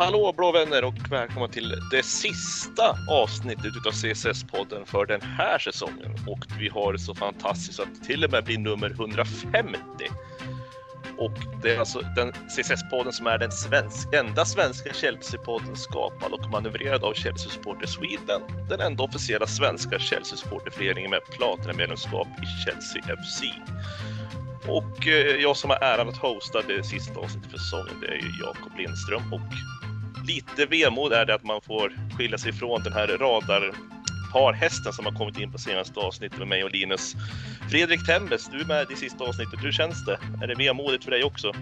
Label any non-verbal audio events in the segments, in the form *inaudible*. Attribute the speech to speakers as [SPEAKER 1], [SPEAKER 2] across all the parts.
[SPEAKER 1] Hallå blå vänner och välkomna till det sista avsnittet utav CSS-podden för den här säsongen. Och vi har det så fantastiskt att det till och med blir nummer 150. Och det är alltså den CSS-podden som är den svensk, enda svenska Chelsea-podden skapad och manövrerad av Chelsea Supporter Sweden. Den enda officiella svenska Chelsea Supporterföreningen med platinamedlemskap i Chelsea FC. Och eh, jag som har äran att hosta det sista avsnittet för säsongen, det är ju Jakob Lindström. Och lite vemod är det att man får skilja sig från den här radarparhästen som har kommit in på senaste avsnittet med mig och Linus. Fredrik Tembes, du är med i sista avsnittet. Hur känns det? Är det vemodigt för dig också?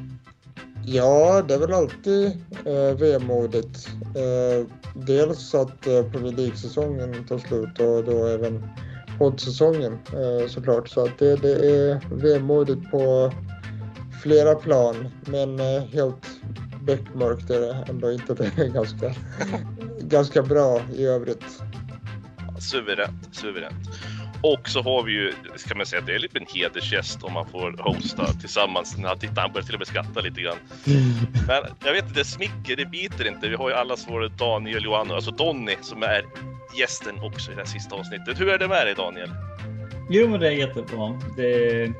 [SPEAKER 2] Ja, det är väl alltid eh, vemodigt. Eh, dels att eh, Premier League-säsongen tar slut och då även poddsäsongen eh, såklart. Så att det, det är vemodigt på flera plan. Men eh, helt beckmörkt är det ändå inte. Det är *laughs* ganska, ganska bra i övrigt.
[SPEAKER 1] Suveränt, suveränt. Och så har vi ju, ska man säga, det är lite en hedersgäst om man får hosta tillsammans. När han börjar till och med skratta lite grann. *laughs* Men jag vet inte, smicker, det biter inte. Vi har ju allas vår Daniel Johanna, alltså Donny, som är gästen också i det här sista avsnittet. Hur är det med dig Daniel?
[SPEAKER 3] Jo, men det är jättebra. Det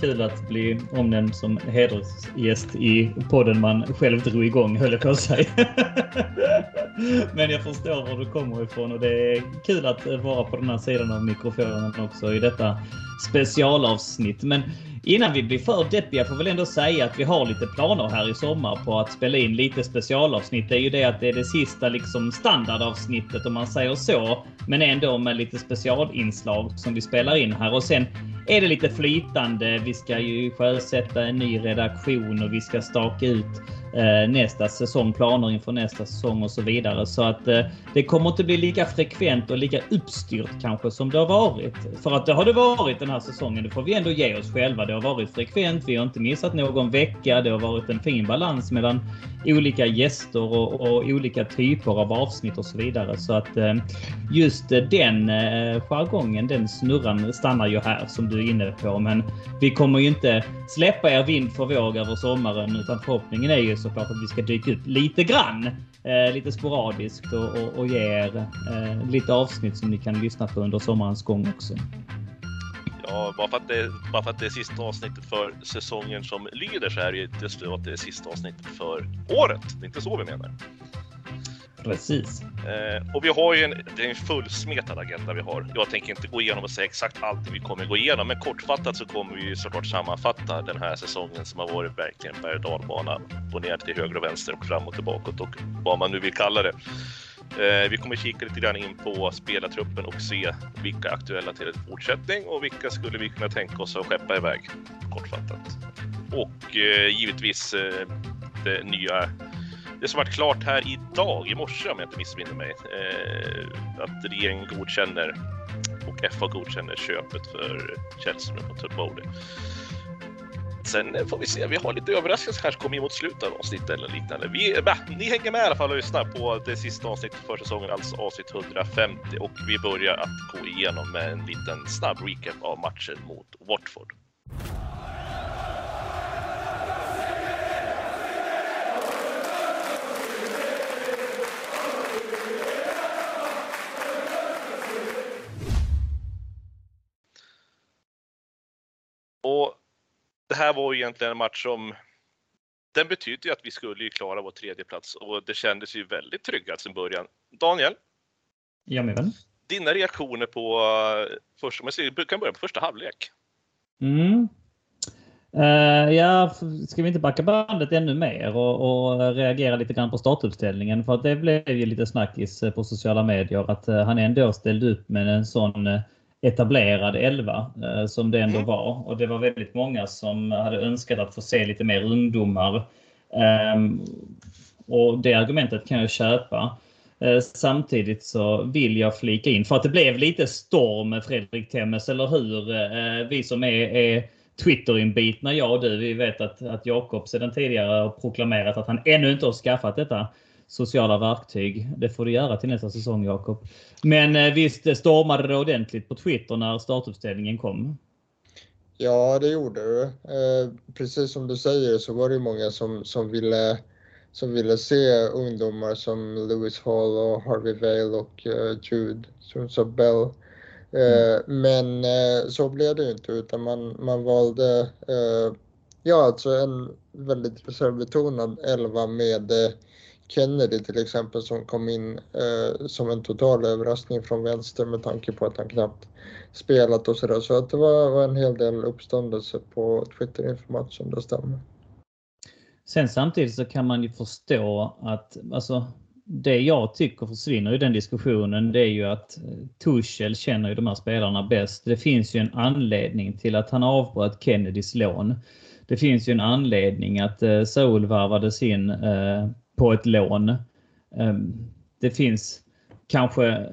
[SPEAKER 3] kul att bli omnämnd som hedersgäst i podden man själv drog igång, höll jag på att säga. *laughs* Men jag förstår var du kommer ifrån och det är kul att vara på den här sidan av mikrofonen också i detta specialavsnitt. Men innan vi blir för deppiga får väl ändå säga att vi har lite planer här i sommar på att spela in lite specialavsnitt. Det är ju det att det är det sista liksom standardavsnittet om man säger så, men ändå med lite specialinslag som vi spelar in här och sen är det lite flytande. Vi ska ju sjösätta en ny redaktion och vi ska staka ut eh, nästa säsong, planer inför nästa säsong och så vidare. Så att eh, det kommer inte bli lika frekvent och lika uppstyrt kanske som det har varit. För att det har det varit den här säsongen. Det får vi ändå ge oss själva. Det har varit frekvent. Vi har inte missat någon vecka. Det har varit en fin balans mellan olika gäster och, och olika typer av avsnitt och så vidare. Så att eh, just eh, den eh, jargongen, den snurran stannar ju här som du är inne på. Men vi kommer ju inte släppa er vind för våg över sommaren utan förhoppningen är ju såklart att vi ska dyka upp lite grann, eh, lite sporadiskt och, och, och ge er eh, lite avsnitt som ni kan lyssna på under sommarens gång också.
[SPEAKER 1] Ja, bara för, att det, bara för att det är sista avsnittet för säsongen som lyder så är det ju inte så att det är sista avsnittet för året. Det är inte så vi menar.
[SPEAKER 3] Precis.
[SPEAKER 1] Eh, och vi har ju en, det är en fullsmetad agenda vi har. Jag tänker inte gå igenom och säga exakt allt vi kommer gå igenom, men kortfattat så kommer vi såklart sammanfatta den här säsongen som har varit verkligen berg och dalbana och ner till höger och vänster och fram och tillbaka och vad man nu vill kalla det. Eh, vi kommer kika lite grann in på spelartruppen och se vilka aktuella till en fortsättning och vilka skulle vi kunna tänka oss att skeppa iväg kortfattat. Och eh, givetvis eh, det nya det som varit klart här idag, i morse om jag inte missminner mig, eh, att regeringen godkänner och FA godkänner köpet för Källström och Todd Sen eh, får vi se, vi har lite överraskningar som kanske kommer in mot slutet av avsnittet eller liknande. Vi, eh, bah, ni hänger med i alla fall och lyssnar på det sista avsnittet för säsongen, alltså avsnitt 150 och vi börjar att gå igenom med en liten snabb recap av matchen mot Watford. Och det här var ju egentligen en match som den betydde ju att vi skulle ju klara vår tredje plats och det kändes ju väldigt tryggat sen början. Daniel?
[SPEAKER 3] Ja, men.
[SPEAKER 1] Dina reaktioner på första, man kan börja på första halvlek.
[SPEAKER 3] Mm. Uh, ja, ska vi inte backa bandet ännu mer och, och, reagera lite grann på startuppställningen? För att det blev ju lite snackis på sociala medier att uh, han ändå ställde upp med en sån uh, etablerad elva eh, som det ändå mm. var. Och det var väldigt många som hade önskat att få se lite mer ungdomar. Um, och det argumentet kan jag köpa. Uh, samtidigt så vill jag flika in, för att det blev lite storm med Fredrik Temmes, eller hur? Uh, vi som är, är Twitter-inbitna, jag och du, vi vet att, att Jakob sedan tidigare har proklamerat att han ännu inte har skaffat detta sociala verktyg. Det får du göra till nästa säsong Jakob. Men eh, visst det stormade det ordentligt på Twitter när startuppställningen kom?
[SPEAKER 2] Ja, det gjorde det. Eh, precis som du säger så var det många som, som ville som ville se ungdomar som Lewis Hall och Harvey Vale och Jude Sunsa Bell. Mm. Men så blev det inte utan man, man valde ja, alltså en väldigt reservbetonad elva med Kennedy till exempel som kom in eh, som en total överraskning från vänster med tanke på att han knappt spelat och sådär. Så att det var, var, en hel del uppståndelse på Twitter inför matchen, det stämmer.
[SPEAKER 3] Sen samtidigt så kan man ju förstå att alltså, det jag tycker försvinner i den diskussionen det är ju att eh, Tuchel känner ju de här spelarna bäst. Det finns ju en anledning till att han avbröt Kennedys lån. Det finns ju en anledning att eh, Saul varvades in eh, på ett lån. Ehm, det finns kanske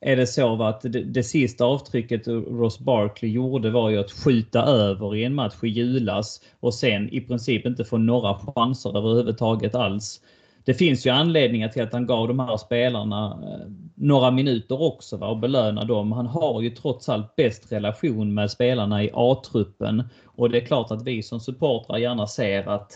[SPEAKER 3] är det så att det, det sista avtrycket Ross Barkley gjorde var ju att skjuta över i en match i julas och sen i princip inte få några chanser överhuvudtaget alls. Det finns ju anledningar till att han gav de här spelarna eh, några minuter också va, och belöna dem. Han har ju trots allt bäst relation med spelarna i A-truppen och det är klart att vi som supportrar gärna ser att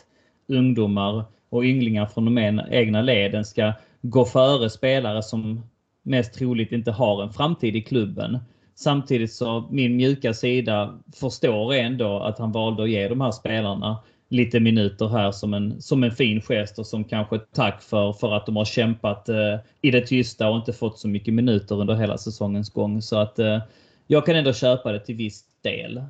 [SPEAKER 3] ungdomar och ynglingar från de egna leden ska gå före spelare som mest troligt inte har en framtid i klubben. Samtidigt så min mjuka sida förstår ändå att han valde att ge de här spelarna lite minuter här som en, som en fin gest och som kanske tack för, för att de har kämpat eh, i det tysta och inte fått så mycket minuter under hela säsongens gång. Så att eh, jag kan ändå köpa det till viss del.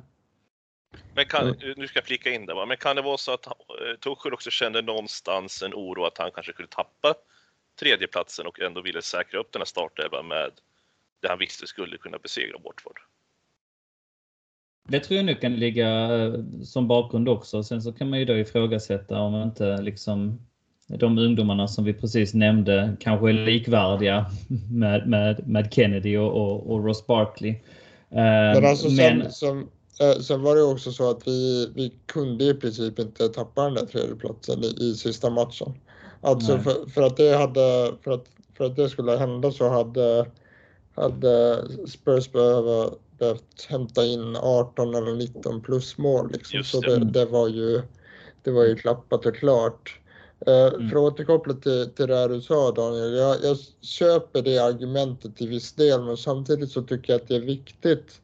[SPEAKER 1] Men kan, nu ska jag flika in det, va? men kan det vara så att eh, Tuchel också kände någonstans en oro att han kanske skulle tappa tredjeplatsen och ändå ville säkra upp den här startelvan med det han visste skulle kunna besegra Watford?
[SPEAKER 3] Det tror jag nu kan ligga eh, som bakgrund också. Sen så kan man ju då ifrågasätta om inte liksom de ungdomarna som vi precis nämnde kanske är likvärdiga *laughs* med, med, med Kennedy och, och, och Ross Barkley.
[SPEAKER 2] Men alltså men... Som, som, Eh, sen var det också så att vi, vi kunde i princip inte tappa den där tredjeplatsen i, i sista matchen. Alltså för, för, att det hade, för att, för att det skulle hända så hade, hade Spurs behövt, behövt hämta in 18 eller 19 plus mål. Liksom. Så det, det, var ju, det var ju klappat och klart. Eh, mm. För att återkoppla till, till det här du sa Daniel, jag, jag köper det argumentet till viss del men samtidigt så tycker jag att det är viktigt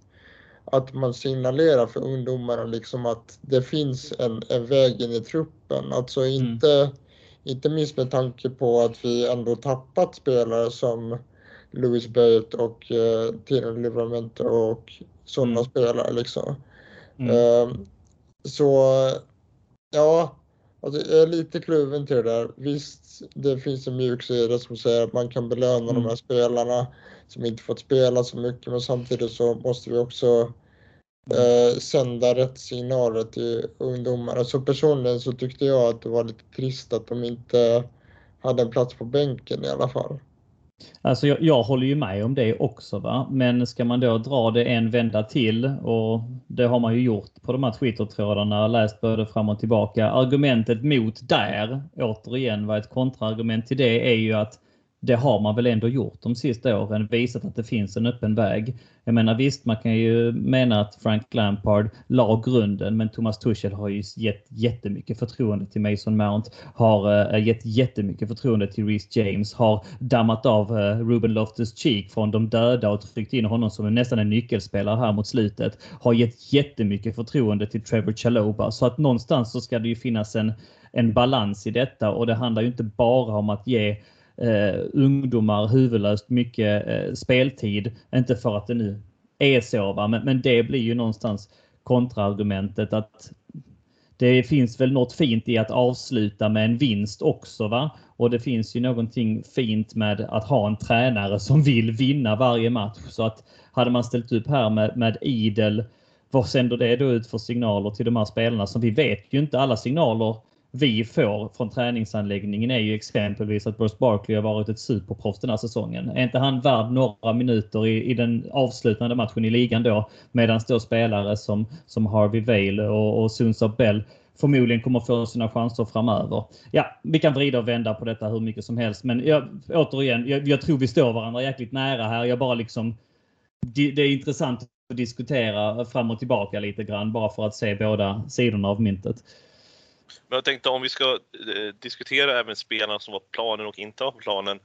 [SPEAKER 2] att man signalerar för ungdomarna liksom att det finns en, en väg in i truppen. Alltså mm. inte, mm. inte minst med tanke på att vi ändå tappat spelare som Louis Bate och eh, Tino Livramento och sådana mm. spelare liksom. Mm. Eh, så ja, alltså, jag är lite kluven till det där. Visst, det finns en mjuk sida som säger att man kan belöna mm. de här spelarna som inte fått spela så mycket men samtidigt så måste vi också eh, sända rätt signaler till ungdomar. Alltså personligen så tyckte jag att det var lite trist att de inte hade en plats på bänken i alla fall.
[SPEAKER 3] Alltså jag, jag, håller ju med om det också. Va? Men ska man då dra det en vända till och det har man ju gjort på de här Twitter-trådarna, läst både fram och tillbaka. Argumentet mot där, återigen, var ett kontraargument till det är ju att det har man väl ändå gjort de sista åren, visat att det finns en öppen väg. Jag menar visst, man kan ju mena att Frank Lampard la grunden, men Thomas Tuchel har ju gett jättemycket förtroende till Mason Mount, har uh, gett jättemycket förtroende till Reece James, har dammat av uh, Ruben Loftus-Cheek från de döda och tryckt in honom som nästan en nyckelspelare här mot slutet, har gett jättemycket förtroende till Trevor Chaloba. Så att någonstans så ska det ju finnas en, en balans i detta och det handlar ju inte bara om att ge eh, ungdomar huvudlöst mycket eh, speltid. Inte för att det nu är så, va? Men, men det blir ju någonstans kontraargumentet att det finns väl något fint i att avsluta med en vinst också. va? Och det finns ju någonting fint med att ha en tränare som vill vinna varje match. Så att hade man ställt upp här med, med idel, vad sänder det då ut för signaler till de här spelarna som vi vet ju inte alla signaler vi får från träningsanläggningen är ju exempelvis att Bruce Barkley har varit ett superproffs den här säsongen. Är inte han värd några minuter i, i den avslutande matchen i ligan då? Medan då spelare som, som Harvey Vale och, och Sunsa Bell förmodligen kommer få sina chanser framöver. Ja, vi kan vrida och vända på detta hur mycket som helst, men jag, återigen, jag, jag tror vi står varandra jäkligt nära här. Jag bara liksom, det, det är intressant att diskutera fram och tillbaka lite grann bara för att se båda sidorna av myntet.
[SPEAKER 1] Men jag tänkte om vi ska eh, diskutera även spelarna som var på planen och inte var på planen.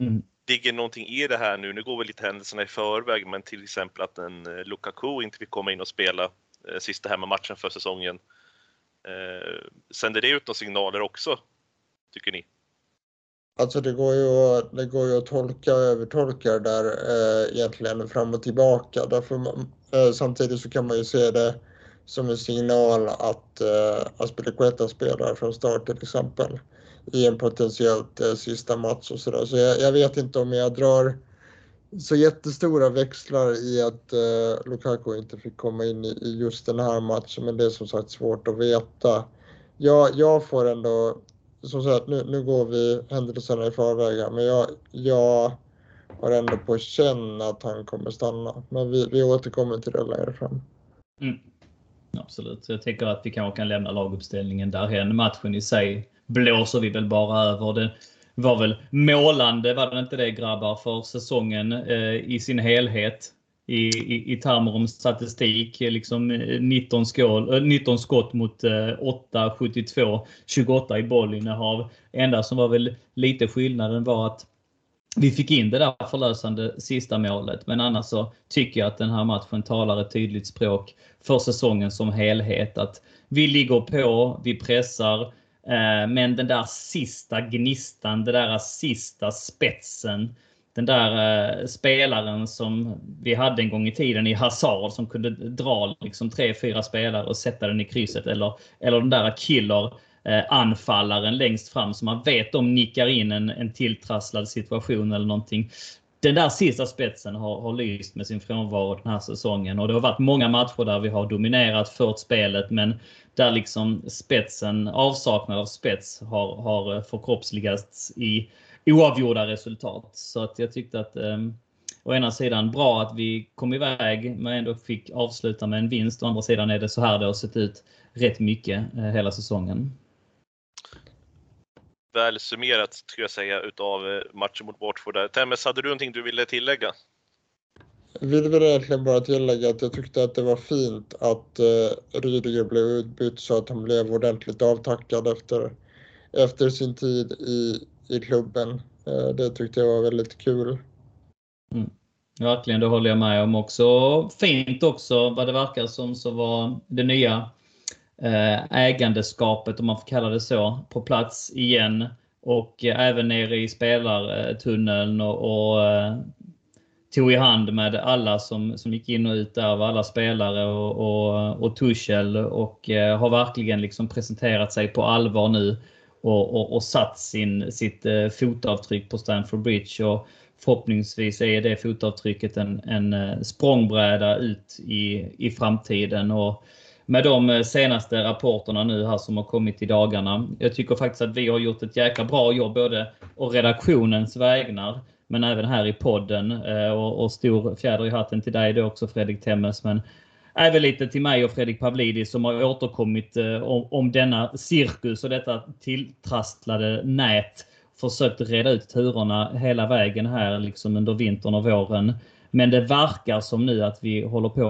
[SPEAKER 3] Mm.
[SPEAKER 1] Ligger någonting i det här nu? Nu går väl lite händelserna i förväg, men till exempel att en eh, Lukaku inte fick komma in och spela eh, sista hemmamatchen för säsongen. Eh, sänder det ut några signaler också, tycker ni?
[SPEAKER 2] Alltså det går ju det går ju att tolka och övertolka det där eh, egentligen fram och tillbaka. Därför man, eh, samtidigt så kan man ju se det som en signal att eh, Aspilicueta spelar från start till exempel i en potentiellt eh, sista match och sådär. Så jag, jag, vet inte om jag drar så jättestora växlar i att eh, Lukaku inte fick komma in i, i, just den här matchen, men det är som sagt svårt att veta. Jag, jag får ändå, som sagt, nu, nu går vi händelserna i förväg här, men jag, jag har ändå på känn att han kommer stanna. Men vi, vi återkommer till det längre fram.
[SPEAKER 3] Mm. Absolut. Jag tänker att vi kanske kan lämna laguppställningen därhen. Matchen i sig blåser vi väl bara över. Det var väl målande, var det inte det grabbar, för säsongen eh, i sin helhet. I, i, i termer om statistik. Eh, liksom eh, 19, skål, eh, 19 skott mot 8, 72, 28 i bollinnehav. Enda som var väl lite skillnaden var att vi fick in det där förlösande sista målet. Men annars så tycker jag att den här matchen talar ett tydligt språk för säsongen som helhet. Att vi ligger på, vi pressar, eh, men den där sista gnistan, den där sista spetsen. Den där eh, spelaren som vi hade en gång i tiden i Hazard som kunde dra liksom tre, fyra spelare och sätta den i krysset. Eller, eller den där killer Eh, anfallaren längst fram som man vet de nickar in en, en tilltrasslad situation eller någonting. Den där sista spetsen har, har lyst med sin frånvaro den här säsongen och det har varit många matcher där vi har dominerat, fört spelet men där liksom spetsen, avsaknad av spets har, har eh, förkroppsligats i oavgjorda resultat. Så att jag tyckte att eh, å ena sidan bra att vi kom iväg men ändå fick avsluta med en vinst. Å andra sidan är det så här det har sett ut rätt mycket eh, hela säsongen
[SPEAKER 1] väl summerat, skulle jag säga, utav eh, matchen mot Watford. Temmes, hade du någonting du ville tillägga?
[SPEAKER 2] Jag vill väl egentligen bara tillägga att jag tyckte att det var fint att uh, Rydiger blev utbytt så att han blev ordentligt avtackad efter, efter sin tid i, i klubben. Uh, det tyckte jag var väldigt kul.
[SPEAKER 3] Mm. Verkligen, det håller jag med om också. Fint också vad det verkar som så var det nya Eh, Eh, ägandeskapet, om man får kalla det så, på plats igen. Och eh, även nere i spelartunneln och, och eh, tog i hand med alla som, som gick in och ut där, alla spelare och, och, och Tuchel och har verkligen liksom presenterat sig på allvar nu och, och, och satt sin, sitt fotavtryck på Stamford Bridge. Och förhoppningsvis är det fotavtrycket en, en språngbräda ut i, i framtiden. Och med de eh, senaste rapporterna nu här som har kommit i dagarna. Jag tycker faktiskt att vi har gjort ett jäkla bra jobb både och redaktionens vägnar men även här i podden eh, och, och stor fjäder i hatten till dig då också Fredrik Temmes. Men även lite till mig och Fredrik Pavlidis som har återkommit eh, om, om denna cirkus och detta tilltrasslade nät. Försökt reda ut turerna hela vägen här liksom under vintern och våren. Men det verkar som nu att vi håller på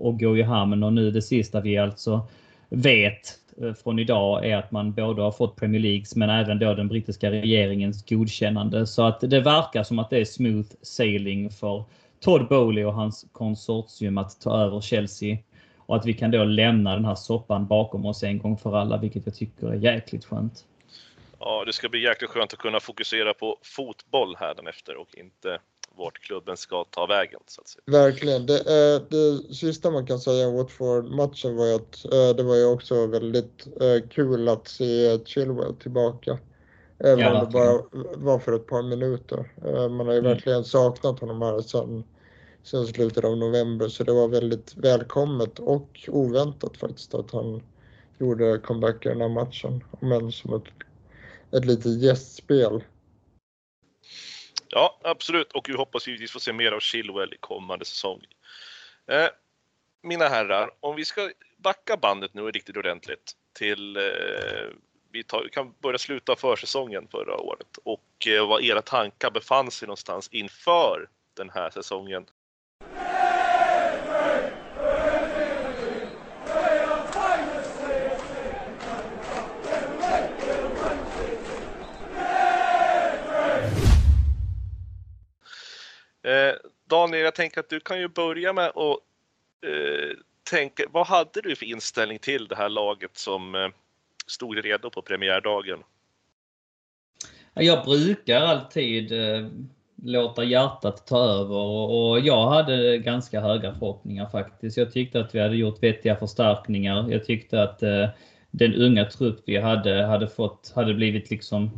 [SPEAKER 3] och går i hamn och nu det sista vi alltså vet eh, från idag är att man både har fått Premier Leagues men även då den brittiska regeringens godkännande. Så att det verkar som att det är smooth sailing för Todd Bowley och hans konsortium att ta över Chelsea och att vi kan då lämna den här soppan bakom oss en gång för alla, vilket jag tycker är jäkligt skönt.
[SPEAKER 1] Ja, det ska bli jäkligt skönt att kunna fokusera på fotboll här efter och inte vart klubben ska ta vägen. Så att säga.
[SPEAKER 2] Verkligen. Det, eh, det sista man kan säga om Watford-matchen var ju att eh, det var ju också väldigt eh, kul att se Chilwell tillbaka. Även ja, om det bara var för ett par minuter. Man har ju mm. verkligen saknat honom här sedan, sedan slutet av november så det var väldigt välkommet och oväntat faktiskt att han gjorde comeback i den här matchen. Men som ett, ett litet gästspel
[SPEAKER 1] Ja, absolut. Och vi hoppas givetvis få se mer av Chilwell i kommande säsong. Eh, mina herrar, om vi ska backa bandet nu riktigt ordentligt till eh, vi, tar, vi, kan börja sluta försäsongen förra året och eh, vad era tankar befann sig någonstans inför den här säsongen. Eh, Daniel, jag tänker att du kan ju börja med att eh, tänka, vad hade du för inställning till det här laget som eh, stod redo på premiärdagen?
[SPEAKER 3] Jag brukar alltid eh, låta hjärtat ta över och jag hade ganska höga förhoppningar faktiskt. Jag tyckte att vi hade gjort vettiga förstärkningar. Jag tyckte att eh, den unga trupp vi hade hade fått hade blivit liksom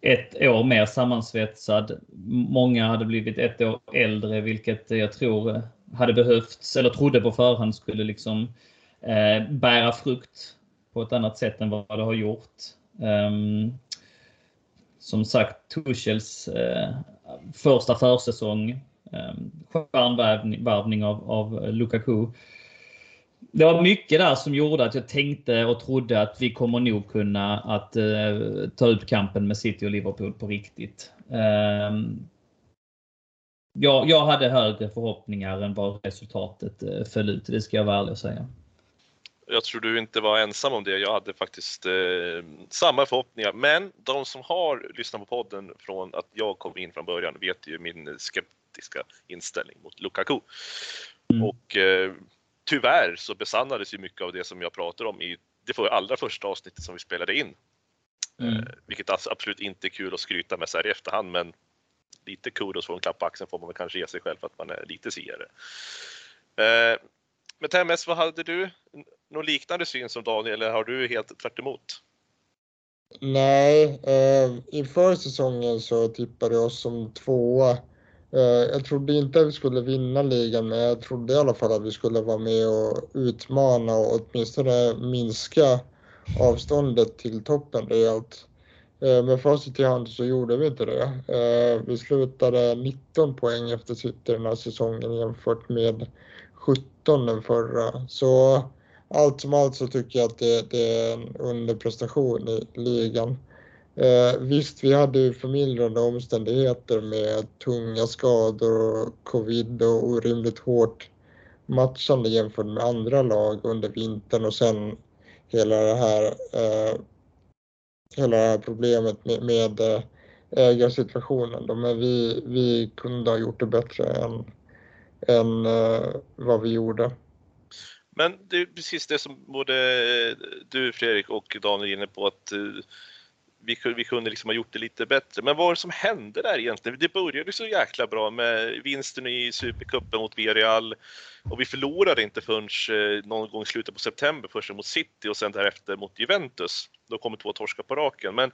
[SPEAKER 3] ett år mer sammansvetsad. Många hade blivit ett år äldre, vilket jag tror eh, hade behövts eller trodde på förhand skulle liksom eh, bära frukt på ett annat sätt än vad det har gjort. Um, som sagt, Tuchels eh, första försäsong, um, stjärnvärvning av, av Lukaku. Det var mycket där som gjorde att jag tänkte och trodde att vi kommer nog kunna att eh, ta ut kampen med City och Liverpool på riktigt. Eh, jag, jag hade högre förhoppningar än vad resultatet eh, föll ut, det ska jag vara ärlig och säga
[SPEAKER 1] jag tror du inte var ensam om det. Jag hade faktiskt eh, samma förhoppningar. Men de som har lyssnat på podden från att jag kom in från början vet ju min skeptiska inställning mot Lukaku. Mm. Och eh, tyvärr så besannades ju mycket av det som jag pratade om i det för allra första avsnittet som vi spelade in. Mm. Eh, vilket absolut inte är kul att skryta med så här i efterhand, men lite kudos för en klapp på axeln får man väl kanske ge sig själv för att man är lite siare. Eh, men TMS, vad hade du? Någon liknande syn som Daniel eller har du helt tvärt emot?
[SPEAKER 2] Nej, eh, inför säsongen så tippade jag oss som tvåa. Eh, jag trodde inte att vi skulle vinna ligan, men jag trodde i alla fall att vi skulle vara med och utmana och åtminstone minska avståndet till toppen rejält. Eh, med facit i hand så gjorde vi inte det. Eh, vi slutade 19 poäng efter City den här säsongen jämfört med 17 den förra. Så allt som allt så tycker jag att det, det är en underprestation i ligan. Eh, visst, vi hade ju förmildrande omständigheter med tunga skador och covid och orimligt hårt matchande jämfört med andra lag under vintern och sen hela det här, eh, hela det här problemet med, med eh, ägarsituationen. Men vi, vi kunde ha gjort det bättre än, än eh, vad vi gjorde.
[SPEAKER 1] Men det är precis det som både du Fredrik och Daniel är inne på att eh, vi, vi kunde liksom ha gjort det lite bättre. Men vad var det som hände där egentligen? Det började så jäkla bra med vinsten i Supercupen mot Villarreal och vi förlorade inte förrän eh, någon gång i slutet på september, först mot City och sen därefter mot Juventus. Då kom två torskar på raken. Men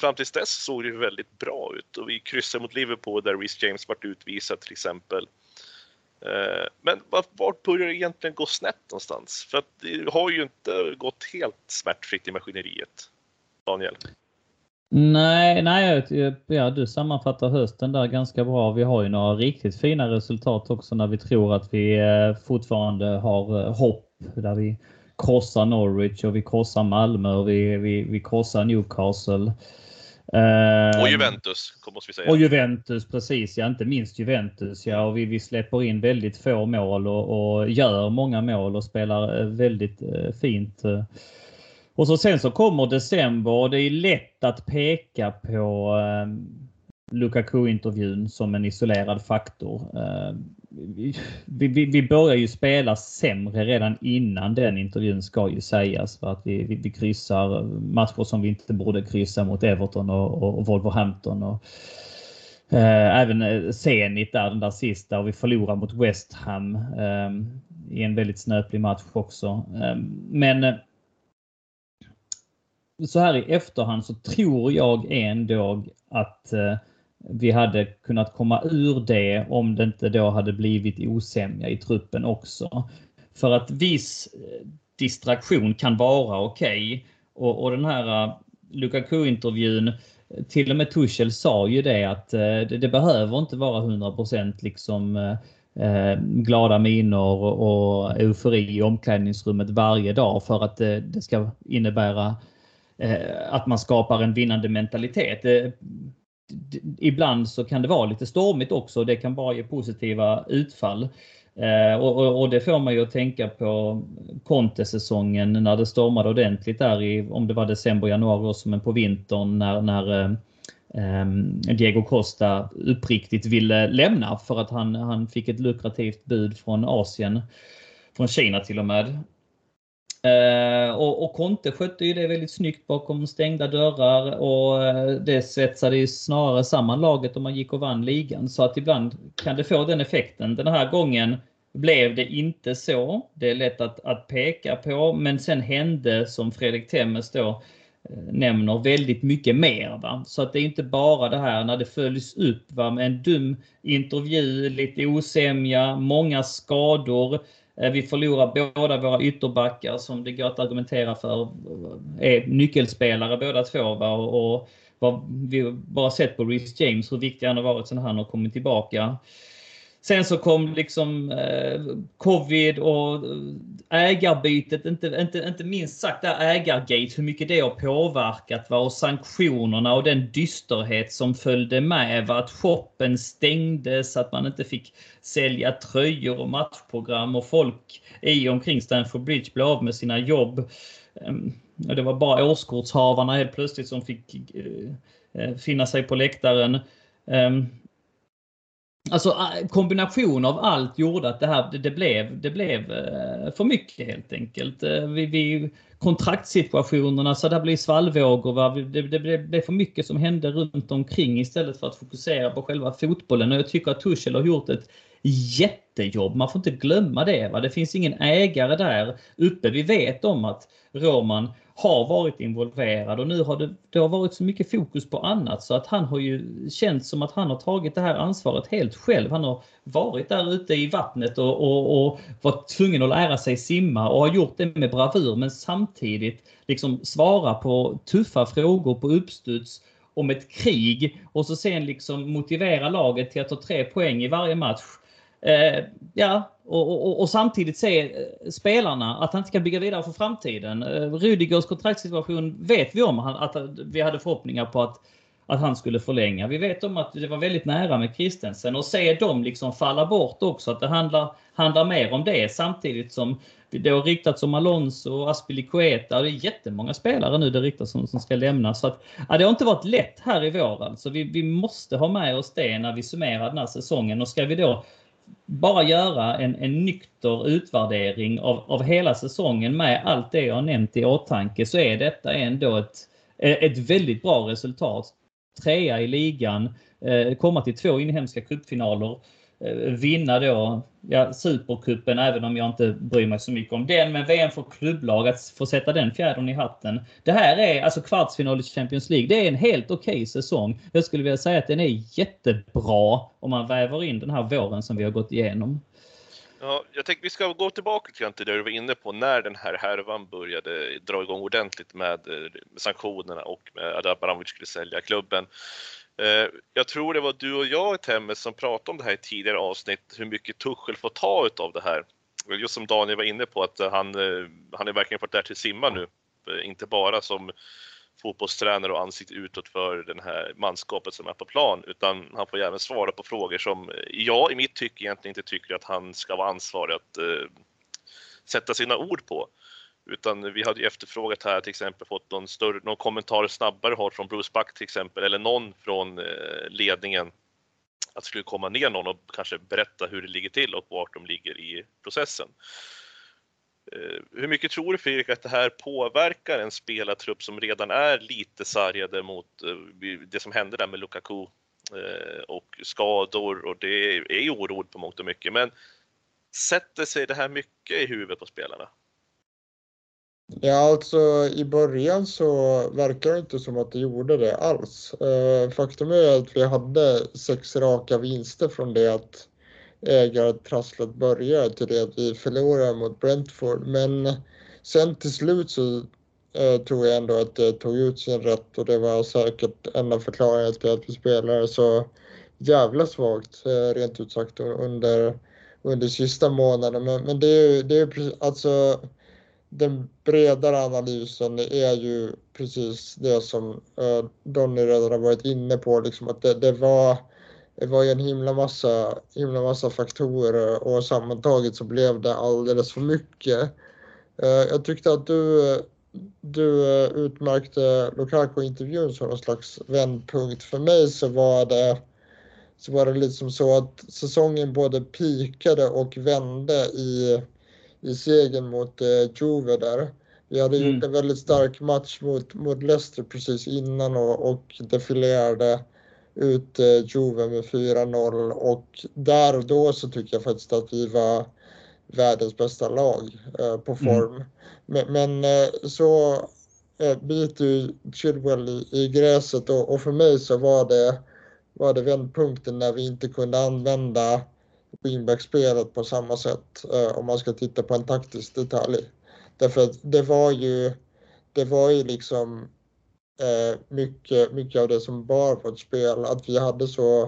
[SPEAKER 1] fram tills dess såg det väldigt bra ut och vi kryssade mot Liverpool där Reece James vart utvisad till exempel. Eh, men vart börjar det egentligen gå snett någonstans? För att det har ju inte gått helt smärtfritt i maskineriet. Daniel?
[SPEAKER 3] Nej, nej ja, du sammanfattar hösten där ganska bra. Vi har ju några riktigt fina resultat också när vi tror att vi eh, fortfarande har eh, hopp. Där vi krossar Norwich och vi krossar Malmö och vi, vi, vi krossar Newcastle.
[SPEAKER 1] Uh, och Juventus, måste vi säga.
[SPEAKER 3] Och Juventus, precis. Ja, inte minst Juventus. Ja, och vi, vi släpper in väldigt få mål och, och gör många mål och spelar eh, väldigt fint. Och så sen så kommer december och det är lätt att peka på eh, Lukaku-intervjun som en isolerad faktor. Ehm, vi, vi, vi börjar ju spela sämre redan innan den intervjun ska ju sägas för att vi, vi, vi kryssar matcher som vi inte borde kryssa mot Everton och, och, och Wolverhampton. Och, eh, även eh, Zenit där den där sista och vi förlorar mot West Ham eh, i en väldigt snöplig match också. Eh, men eh, så här i efterhand så tror jag ändå att eh, vi hade kunnat komma ur det om det inte då hade blivit osämja i truppen också. För att viss eh, distraktion kan vara okej. Okay. Och, och den här uh, Lukaku-intervjun, eh, till och med Tuchel sa ju det att uh, det, det, behöver inte vara 100% liksom uh, glada miner och, och eufori i omklädningsrummet varje dag för att det, det ska innebära Eh, att man skapar en vinnande mentalitet eh, ibland så kan det vara lite stormigt också och det kan bara ge positiva utfall. Eh, och, och, och, det får man ju att tänka på Conte-säsongen när det stormade ordentligt där i, om det var december, januari också, men på vintern när, när Diego Costa uppriktigt ville lämna för att han, han fick ett lukrativt bud från Asien. Från Kina till och med. Eh, och, och Conte skötte ju det väldigt snyggt bakom stängda dörrar och eh, det svetsade ju snarare samman laget om man gick och vann ligan. Så att ibland kan det få den effekten. Den här gången blev det inte så. Det är lätt att, att peka på, men sen hände som Fredrik Temmes då eh, nämner väldigt mycket mer. Va? Så att det är inte bara det här när det följs upp va? med en dum intervju, lite osämja, många skador. Eh, vi förlorar båda våra ytterbackar som det går att argumentera för eh, är nyckelspelare båda två. Va? Och, och vi har bara sett på Rhys James hur viktig han har varit sen han har kommit tillbaka. Sen så kom liksom eh, covid och eh, ägarbytet, inte, inte, inte minst sagt där ägargate, hur mycket det har påverkat va? och sanktionerna och den dysterhet som följde med. Va? Att shoppen stängdes, att man inte fick sälja tröjor och matchprogram och folk i och omkring Stanford Bridge blev av med sina jobb. Ehm, det var bara årskortshavarna helt plötsligt som fick eh, eh, finna sig på läktaren. Um, Alltså kombination av allt gjorde att det här det blev, det blev eh, för mycket helt enkelt. Eh, vi, vi, kontraktssituationerna så det blir svallvågor. Va? Det, det, det blev för mycket som hände runt omkring istället för att fokusera på själva fotbollen. Och jag tycker att Tuchel har gjort ett jättejobb. Man får inte glömma det. Va? Det finns ingen ägare där uppe. Vi vet om att Roman har varit involverad och nu har det, det har varit så mycket fokus på annat så att han har ju känt som att han har tagit det här ansvaret helt själv. Han har varit där ute i vattnet och, och, och varit tvungen att lära sig simma och har gjort det med bravur men samtidigt liksom svara på tuffa frågor på uppstuds om ett krig och så sen liksom motivera laget till att ta tre poäng i varje match. Eh, ja, och, och, och, samtidigt se eh, spelarna att han inte kan bygga vidare för framtiden. Eh, Rudigers kontraktssituation vet vi om att vi hade förhoppningar på att, att han skulle förlänga. Vi vet om att det var väldigt nära med Christensen och se dem liksom falla bort också. Att det handlar, handlar mer om det samtidigt som det har riktats om Alonso och Aspilicueta. Det är jättemånga spelare nu det riktas om som ska lämna. Så att, ja, det har inte varit lätt här i vår. Alltså. Vi, vi måste ha med oss det när vi summerar den här säsongen. Och ska vi då bara göra en, en nykter utvärdering av, av hela säsongen med allt det jag nämnt i åtanke så är detta ändå ett, ett väldigt bra resultat. Trea i ligan, eh, komma till två inhemska cupfinaler Eh, Eh, vinna då ja, Supercupen, även om jag inte bryr mig så mycket om den. Men VM för klubblag, att få sätta den fjädern i hatten. Det här är alltså kvartsfinal i Champions League. Det är en helt okej okay säsong. Jag skulle vilja säga att den är jättebra om man väver in den här våren som vi har gått igenom.
[SPEAKER 1] Ja, jag tänkte vi ska gå tillbaka till det du var inne på när den här härvan började dra igång ordentligt med, med sanktionerna och med att Abramovic skulle sälja klubben. Eh, jag tror det var du och jag, Temmes, som pratade om det här i tidigare avsnitt, hur mycket Tuchel får ta av det här. Just som Daniel var inne på, att eh, han, eh, han är verkligen fått där till simma nu. Inte bara som fotbollstränare och ansikte utåt för det här manskapet som är på plan, utan han får även svara på frågor som jag i mitt tycke egentligen inte tycker att han ska vara ansvarig att uh, sätta sina ord på. Utan vi hade ju efterfrågat här till exempel fått någon, större, någon kommentar snabbare har från Bruce Buck till exempel eller någon från eh, ledningen att det skulle komma ner någon och kanske berätta hur det ligger till och vart de ligger i processen. Eh, hur mycket tror du Fredrik att det här påverkar en spelartrupp som redan är lite sargade mot eh, det som hände där med Lukaku och skador och det är ju oroligt på mångt och mycket. Men sätter sig det här mycket i huvudet på spelarna?
[SPEAKER 2] Ja, alltså i början så verkar det inte som att det gjorde det alls. Eh, faktum är att vi hade sex raka vinster från det att ägartrasslet började till det att vi förlorade mot Brentford. Men sen till slut så eh, tror jag ändå att det tog ut sin rätt och det var säkert en av förklaringarna till att vi spelade så jävla svagt, eh, rent ut sagt, under, under sista månaden. Men, men det är ju, det är alltså den bredare analysen är ju precis det som uh, Donny redan har varit inne på, liksom att det, det, var, det var en himla massa, himla massa faktorer och sammantaget så blev det alldeles för mycket. Eh, jag tyckte att du du eh, utmärkte Lukaku-intervjun som någon slags vändpunkt. För mig så var det så var det liksom så att säsongen både pikade och vände i, i segern mot eh, Juve där. Vi hade mm. gjort en väldigt stark match mot, mot Leicester precis innan och, och defilerade ut eh, Juve med 4-0 och där och då så tycker jag faktiskt att vi var världens bästa lag eh, på mm. form. Mm. Men, men eh, så eh, biter ju Chilwell i, i gräset och, och, för mig så var det, var det vändpunkten när vi inte kunde använda wingbackspelet på samma sätt eh, om man ska titta på en taktisk detalj. Därför att det var ju, det var ju liksom eh, mycket, mycket av det som bar vårt spel, att vi hade så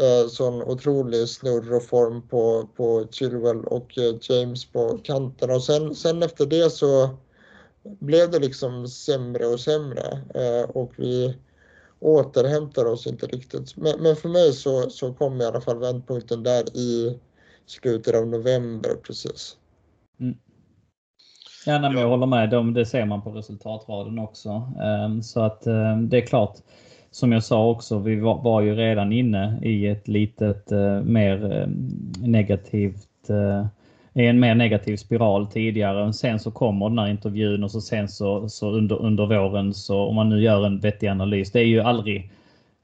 [SPEAKER 2] eh, sån otrolig snurr och form på, på Chilwell och eh, James på kanterna. Och sen, sen efter det så blev det liksom sämre och sämre eh, och vi återhämtar oss inte riktigt. Men, men, för mig så, så kom i alla fall vändpunkten där i slutet av november precis.
[SPEAKER 3] Mm. Ja, nej, jag håller med. De, det ser man på resultatraden också. Um, så att um, det är klart, som jag sa också, vi var, var ju redan inne i ett litet uh, mer uh, negativt uh, i en mer negativ spiral tidigare. Sen så kommer den här intervjun och så sen så, så under, under våren så om man nu gör en vettig analys. Det är ju aldrig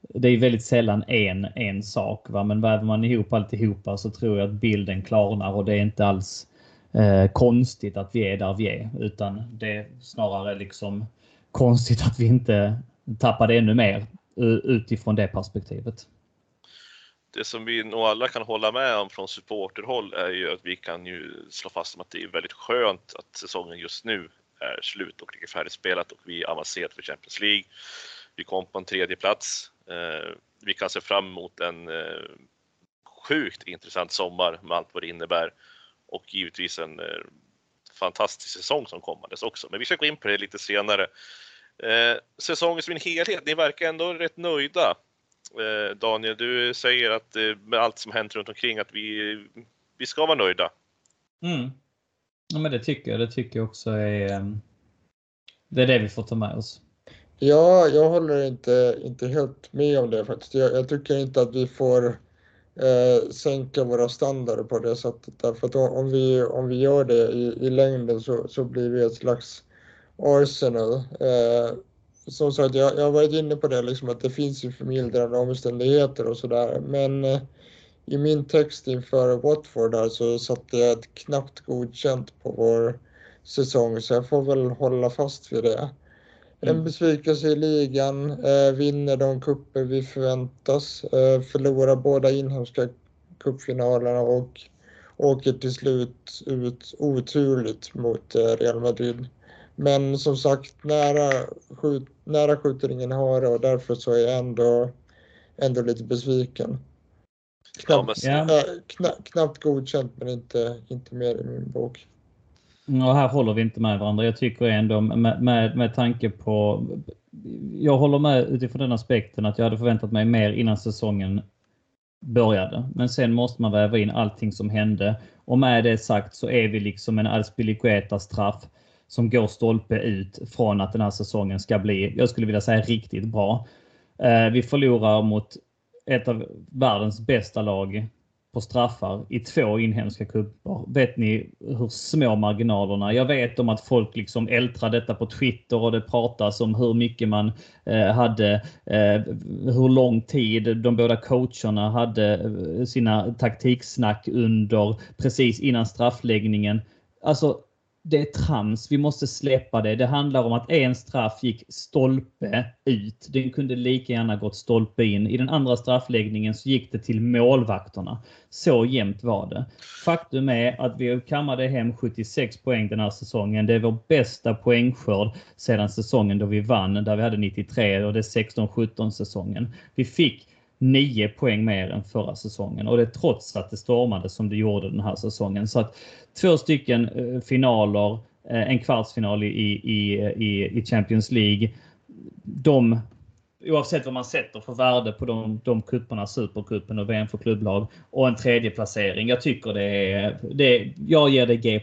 [SPEAKER 3] det är väldigt sällan en, en sak, va? men väver man ihop alltihopa så tror jag att bilden klarnar och det är inte alls eh, konstigt att vi är där vi är, utan det är snarare liksom konstigt att vi inte tappade ännu mer utifrån det perspektivet.
[SPEAKER 1] Det som vi nog alla kan hålla med om från supporterhåll är ju att vi kan ju slå fast om att det är väldigt skönt att säsongen just nu är slut och ligger färdigspelat och vi är avancerat för Champions League. Vi kom på en tredje plats. Eh, vi kan se fram emot en eh, sjukt intressant sommar med allt vad det innebär och givetvis en eh, fantastisk säsong som kommandes också. Men vi ska gå in på det lite senare. Säsongen som en helhet, ni verkar ändå rätt nöjda. Eh, Daniel, du säger att eh, med allt som hänt runt omkring att vi, vi ska vara nöjda.
[SPEAKER 3] Mm. Ja, men det tycker jag. Det tycker jag också är. Eh, det är det vi får ta med oss.
[SPEAKER 2] Ja, jag håller inte, inte helt med om det faktiskt. Jag, jag tycker inte att vi får eh, sänka våra standarder på det sättet. Därför att om vi, om vi gör det i, i längden så, så blir vi ett slags Arsenal. Eh, som sagt, jag, jag varit inne på det, liksom, att det finns ju förmildrande omständigheter och sådär. Men eh, i min text inför Watford där så satte jag ett knappt godkänt på vår säsong, så jag får väl hålla fast vid det. En mm. besvikelse i ligan, eh, vinner de kupper vi förväntas, eh, förlorar båda inhemska cupfinalerna och åker till slut ut oturligt mot eh, Real Madrid. Men som sagt, nära, skjut, nära skjuter ingen hare och därför så är jag ändå, ändå lite besviken. Knappt, ja, men... äh, kna, knappt godkänt men inte, inte mer i min bok.
[SPEAKER 3] Och här håller vi inte med varandra. Jag tycker ändå med, med, med tanke på... Jag håller med utifrån den aspekten att jag hade förväntat mig mer innan säsongen började. Men sen måste man väva in allting som hände. Och med det sagt så är vi liksom en Aspilicueta straff som går stolpe ut från att den här säsongen ska bli, jag skulle vilja säga riktigt bra. Eh, vi förlorar mot ett av världens bästa lag på straffar i två inhemska cuper. Vet ni hur små marginalerna? Jag vet om att folk liksom ältrar detta på Twitter och det pratas om hur mycket man eh, hade, eh, hur lång tid de båda coacherna hade eh, sina taktiksnack under precis innan straffläggningen. Alltså det är trams. Vi måste släppa det. Det handlar om att en straff gick stolpe ut. Den kunde lika gärna gått stolpe in. I den andra straffläggningen så gick det till målvakterna. Så jämnt var det. Faktum är att vi kammade hem 76 poäng den här säsongen. Det är vår bästa poängskörd sedan säsongen då vi vann, där vi hade 93 och det är 16-17 säsongen. Vi fick 9 poäng mer än förra säsongen och det trots att det stormade som det gjorde den här säsongen. Så att två stycken eh, finaler, eh, en kvartsfinal i, i, i, i Champions League. De, oavsett vad man sätter för värde på de, de kupperna, Supercupen och VM för klubblag och en tredje placering. Jag tycker det är, det, jag ger det G+.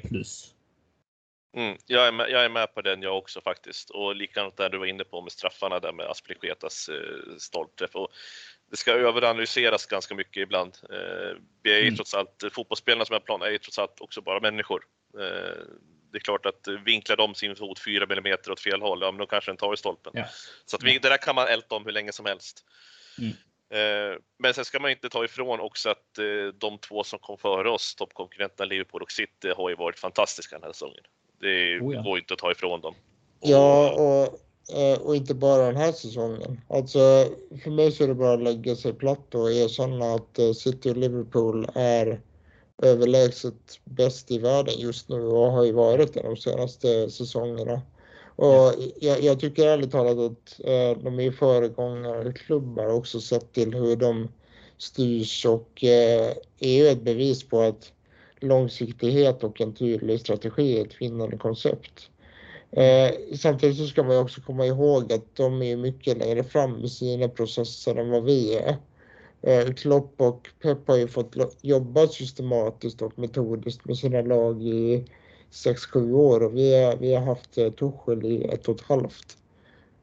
[SPEAKER 1] Mm, jag, är med, jag är med på den jag också faktiskt. Och likadant där du var inne på med straffarna där med Aspelikuetas eh, stolpträff. Och det ska överanalyseras ganska mycket ibland. Eh, vi är ju mm. trots allt, fotbollsspelarna som är plan är ju trots allt också bara människor. Eh, det är klart att vinklar de sin fot 4 mm åt fel håll, ja men då kanske den tar i stolpen. Ja. Så att vi, det där kan man älta om hur länge som helst. Mm. Eh, men sen ska man inte ta ifrån också att de två som kom före oss, toppkonkurrenterna Liverpool och City, har ju varit fantastiska den här säsongen. Det oh ja. går inte att ta ifrån dem.
[SPEAKER 2] Ja, och, och inte bara den här säsongen. Alltså, för mig så är det bara att lägga sig platt och erkänna att City och Liverpool är överlägset bäst i världen just nu och har ju varit det de senaste säsongerna. Och jag, jag tycker ärligt talat att eh, de är föregångare klubbar också sett till hur de styrs och eh, är ju ett bevis på att långsiktighet och en tydlig strategi är ett vinnande koncept. Eh, samtidigt så ska man också komma ihåg att de är mycket längre fram i sina processer än vad vi är. Eh, Klopp och Pep har ju fått jobba systematiskt och metodiskt med sina lag i 6-7 år och vi, är, vi har haft eh, Tuchel i ett och ett halvt.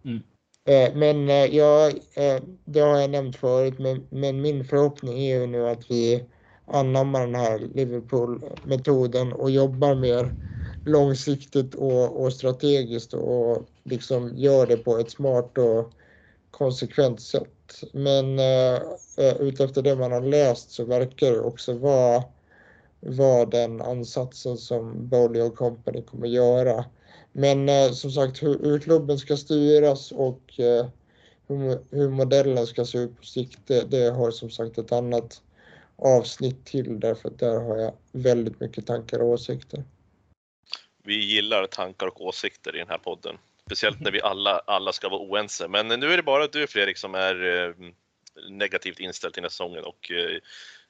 [SPEAKER 2] Mm. Eh, men eh, eh, det har jag nämnt förut, men, men min förhoppning är ju nu att vi anammar den här Liverpool-metoden och jobbar mer långsiktigt och, och strategiskt och liksom gör det på ett smart och konsekvent sätt. Men eh, eh utefter det man har läst så verkar det också vara, var den ansatsen som Bowley och Company kommer göra. Men eh, som sagt hur, hur, klubben ska styras och eh, hur, hur, modellen ska se ut på sikt, det, det har som sagt ett annat avsnitt till därför att där har jag väldigt mycket tankar och åsikter.
[SPEAKER 1] Vi gillar tankar och åsikter i den här podden. Speciellt när vi alla, alla ska vara oense. Men nu är det bara du Fredrik som är eh, negativt inställd till den här säsongen och eh,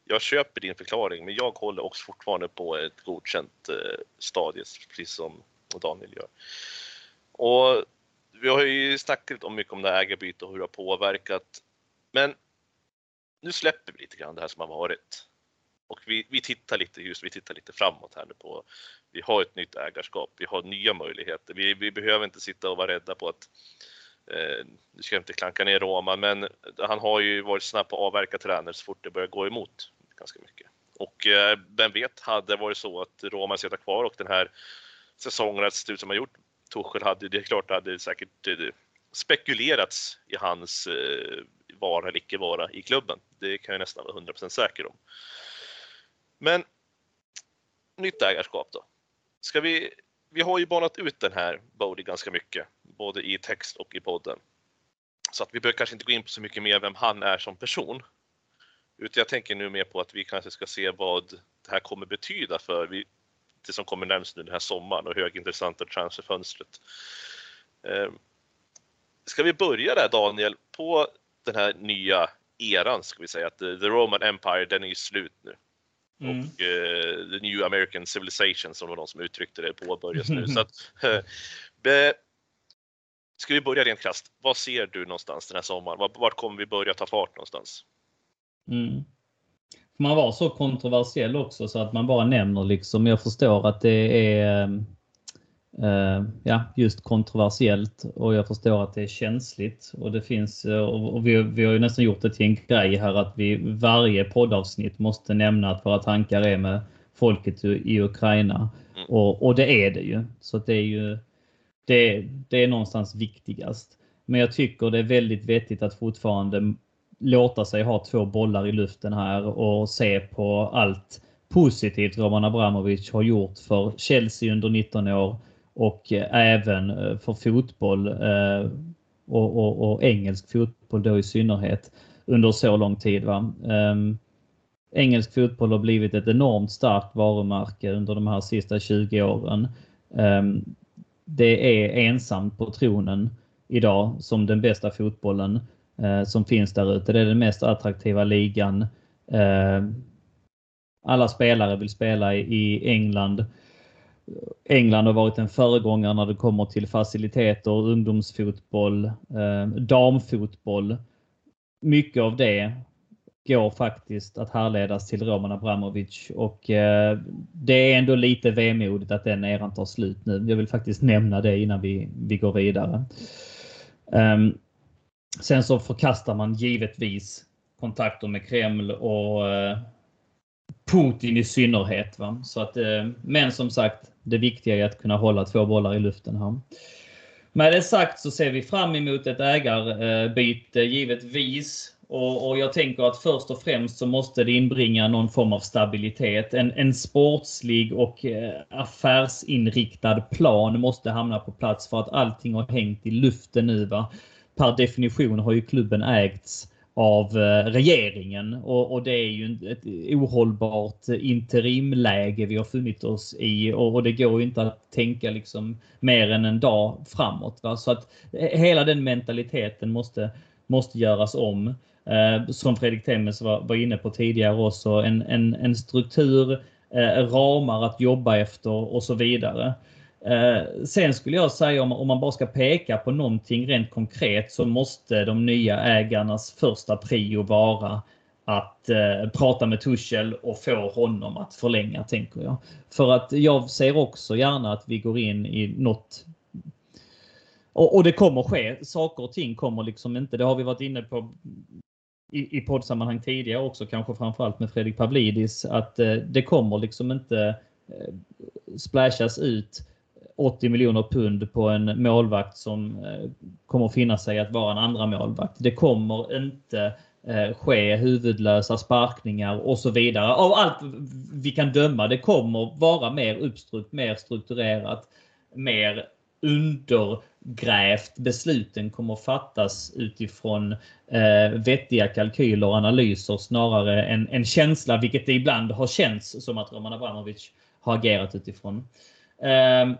[SPEAKER 1] jag köper din förklaring men jag håller också fortfarande på ett godkänt eh, stadie precis som Daniel gör. Och vi har ju snackat om mycket om det här ägarbytet och hur det har påverkat. Men nu släpper vi lite grann det här som har varit. Och vi, vi tittar lite just, vi tittar lite framåt här nu på, vi har ett nytt ägarskap, vi har nya möjligheter. Vi, vi behöver inte sitta och vara rädda på att, eh, nu ska jag inte klanka ner Roma, men han har ju varit snabb på att avverka tränare så fort det börjar gå emot ganska mycket. Och eh, vem vet, hade det varit så att Roma sitter kvar och den här säsongen det sett ut som har gjort, Tuchel hade, det är klart, det hade säkert eh, spekulerats i hans eh, vara eller icke vara i klubben. Det kan jag nästan vara 100% säker om. Men nytt ägarskap då. Ska vi, vi har ju banat ut den här Bodie ganska mycket, både i text och i podden. Så att vi behöver kanske inte gå in på så mycket mer vem han är som person. Utan jag tänker nu mer på att vi kanske ska se vad det här kommer betyda för vi, det som kommer närmast nu den här sommaren och högintressanta transferfönstret. Ehm, ska vi börja där Daniel, på den här nya eran ska vi säga att eh, the Roman Empire den är ju slut nu. Mm. Och uh, the New American Civilization som var de som uttryckte det påbörjas nu. *laughs* Så att, *laughs* uh, ska vi börja rent krasst. Vad ser du någonstans den här sommaren? Vart, vart kommer vi börja ta fart någonstans?
[SPEAKER 3] Mm. Man var så kontroversiell också så att man bara nämner liksom. Jag förstår att det är ja, just kontroversiellt och jag förstår att det är känsligt och det finns uh, och vi, vi har ju nästan gjort det till en grej här att vi varje poddavsnitt måste nämna att våra tankar är med folket i Ukraina mm. och, och det är det ju. Så det är ju det, det är någonstans viktigast. Men jag tycker det är väldigt vettigt att fortfarande låta sig ha två bollar i luften här och se på allt positivt Roman Abramovic har gjort för Chelsea under 19 år och eh, även eh, för fotboll eh, och, och, och, engelsk fotboll då i synnerhet under så lång tid. Va? Ehm, engelsk fotboll har blivit ett enormt starkt varumärke under de här sista 20 åren. Ehm, det är ensamt på tronen idag som den bästa fotbollen som finns där ute. Det är den mest attraktiva ligan. Ehm, alla spelare vill spela i England. England har varit en föregångare när det kommer till faciliteter, ungdomsfotboll, eh, damfotboll. Mycket av det går faktiskt att härledas till Roman Abramovic och eh, det är ändå lite vemodigt att den eran tar slut nu. Jag vill faktiskt nämna det innan vi, vi går vidare. Um, sen så förkastar man givetvis kontakter med Kreml och eh, Putin i synnerhet. Va? Så att, eh, men som sagt, det viktiga är att kunna hålla två bollar i luften här. Med det sagt så ser vi fram emot ett ägarbyte eh, givetvis. Och, och, jag tänker att först och främst så måste det inbringa någon form av stabilitet. En, en sportslig och eh, affärsinriktad plan måste hamna på plats för att allting har hängt i luften nu. Va? Per definition har ju klubben ägts av eh, regeringen och, och, det är ju ett ohållbart eh, interimläge vi har funnit oss i och, och, det går ju inte att tänka liksom mer än en dag framåt. Va? Så att eh, hela den mentaliteten måste, måste göras om. Eh, som Fredrik Temmes var, var, inne på tidigare också, en, en, en struktur, eh, ramar att jobba efter och så vidare. Eh, sen skulle jag säga om, om man bara ska peka på någonting rent konkret så måste de nya ägarnas första prio vara att eh, prata med Tuchel och få honom att förlänga, tänker jag. För att jag ser också gärna att vi går in i något och, och, det kommer ske. Saker och ting kommer liksom inte, det har vi varit inne på i, i poddsammanhang tidigare också, kanske framförallt med Fredrik Pavlidis, att eh, det kommer liksom inte eh, splashas ut 80 miljoner pund på en målvakt som eh, kommer finna sig att vara en andra målvakt. Det kommer inte eh, ske huvudlösa sparkningar och så vidare. Av allt vi kan döma. Det kommer vara mer uppstrukt, mer strukturerat, mer undergrävt. Besluten kommer fattas utifrån eh, vettiga kalkyler och analyser snarare än en känsla, vilket det ibland har känts som att Roman Abramovic har agerat utifrån. Eh,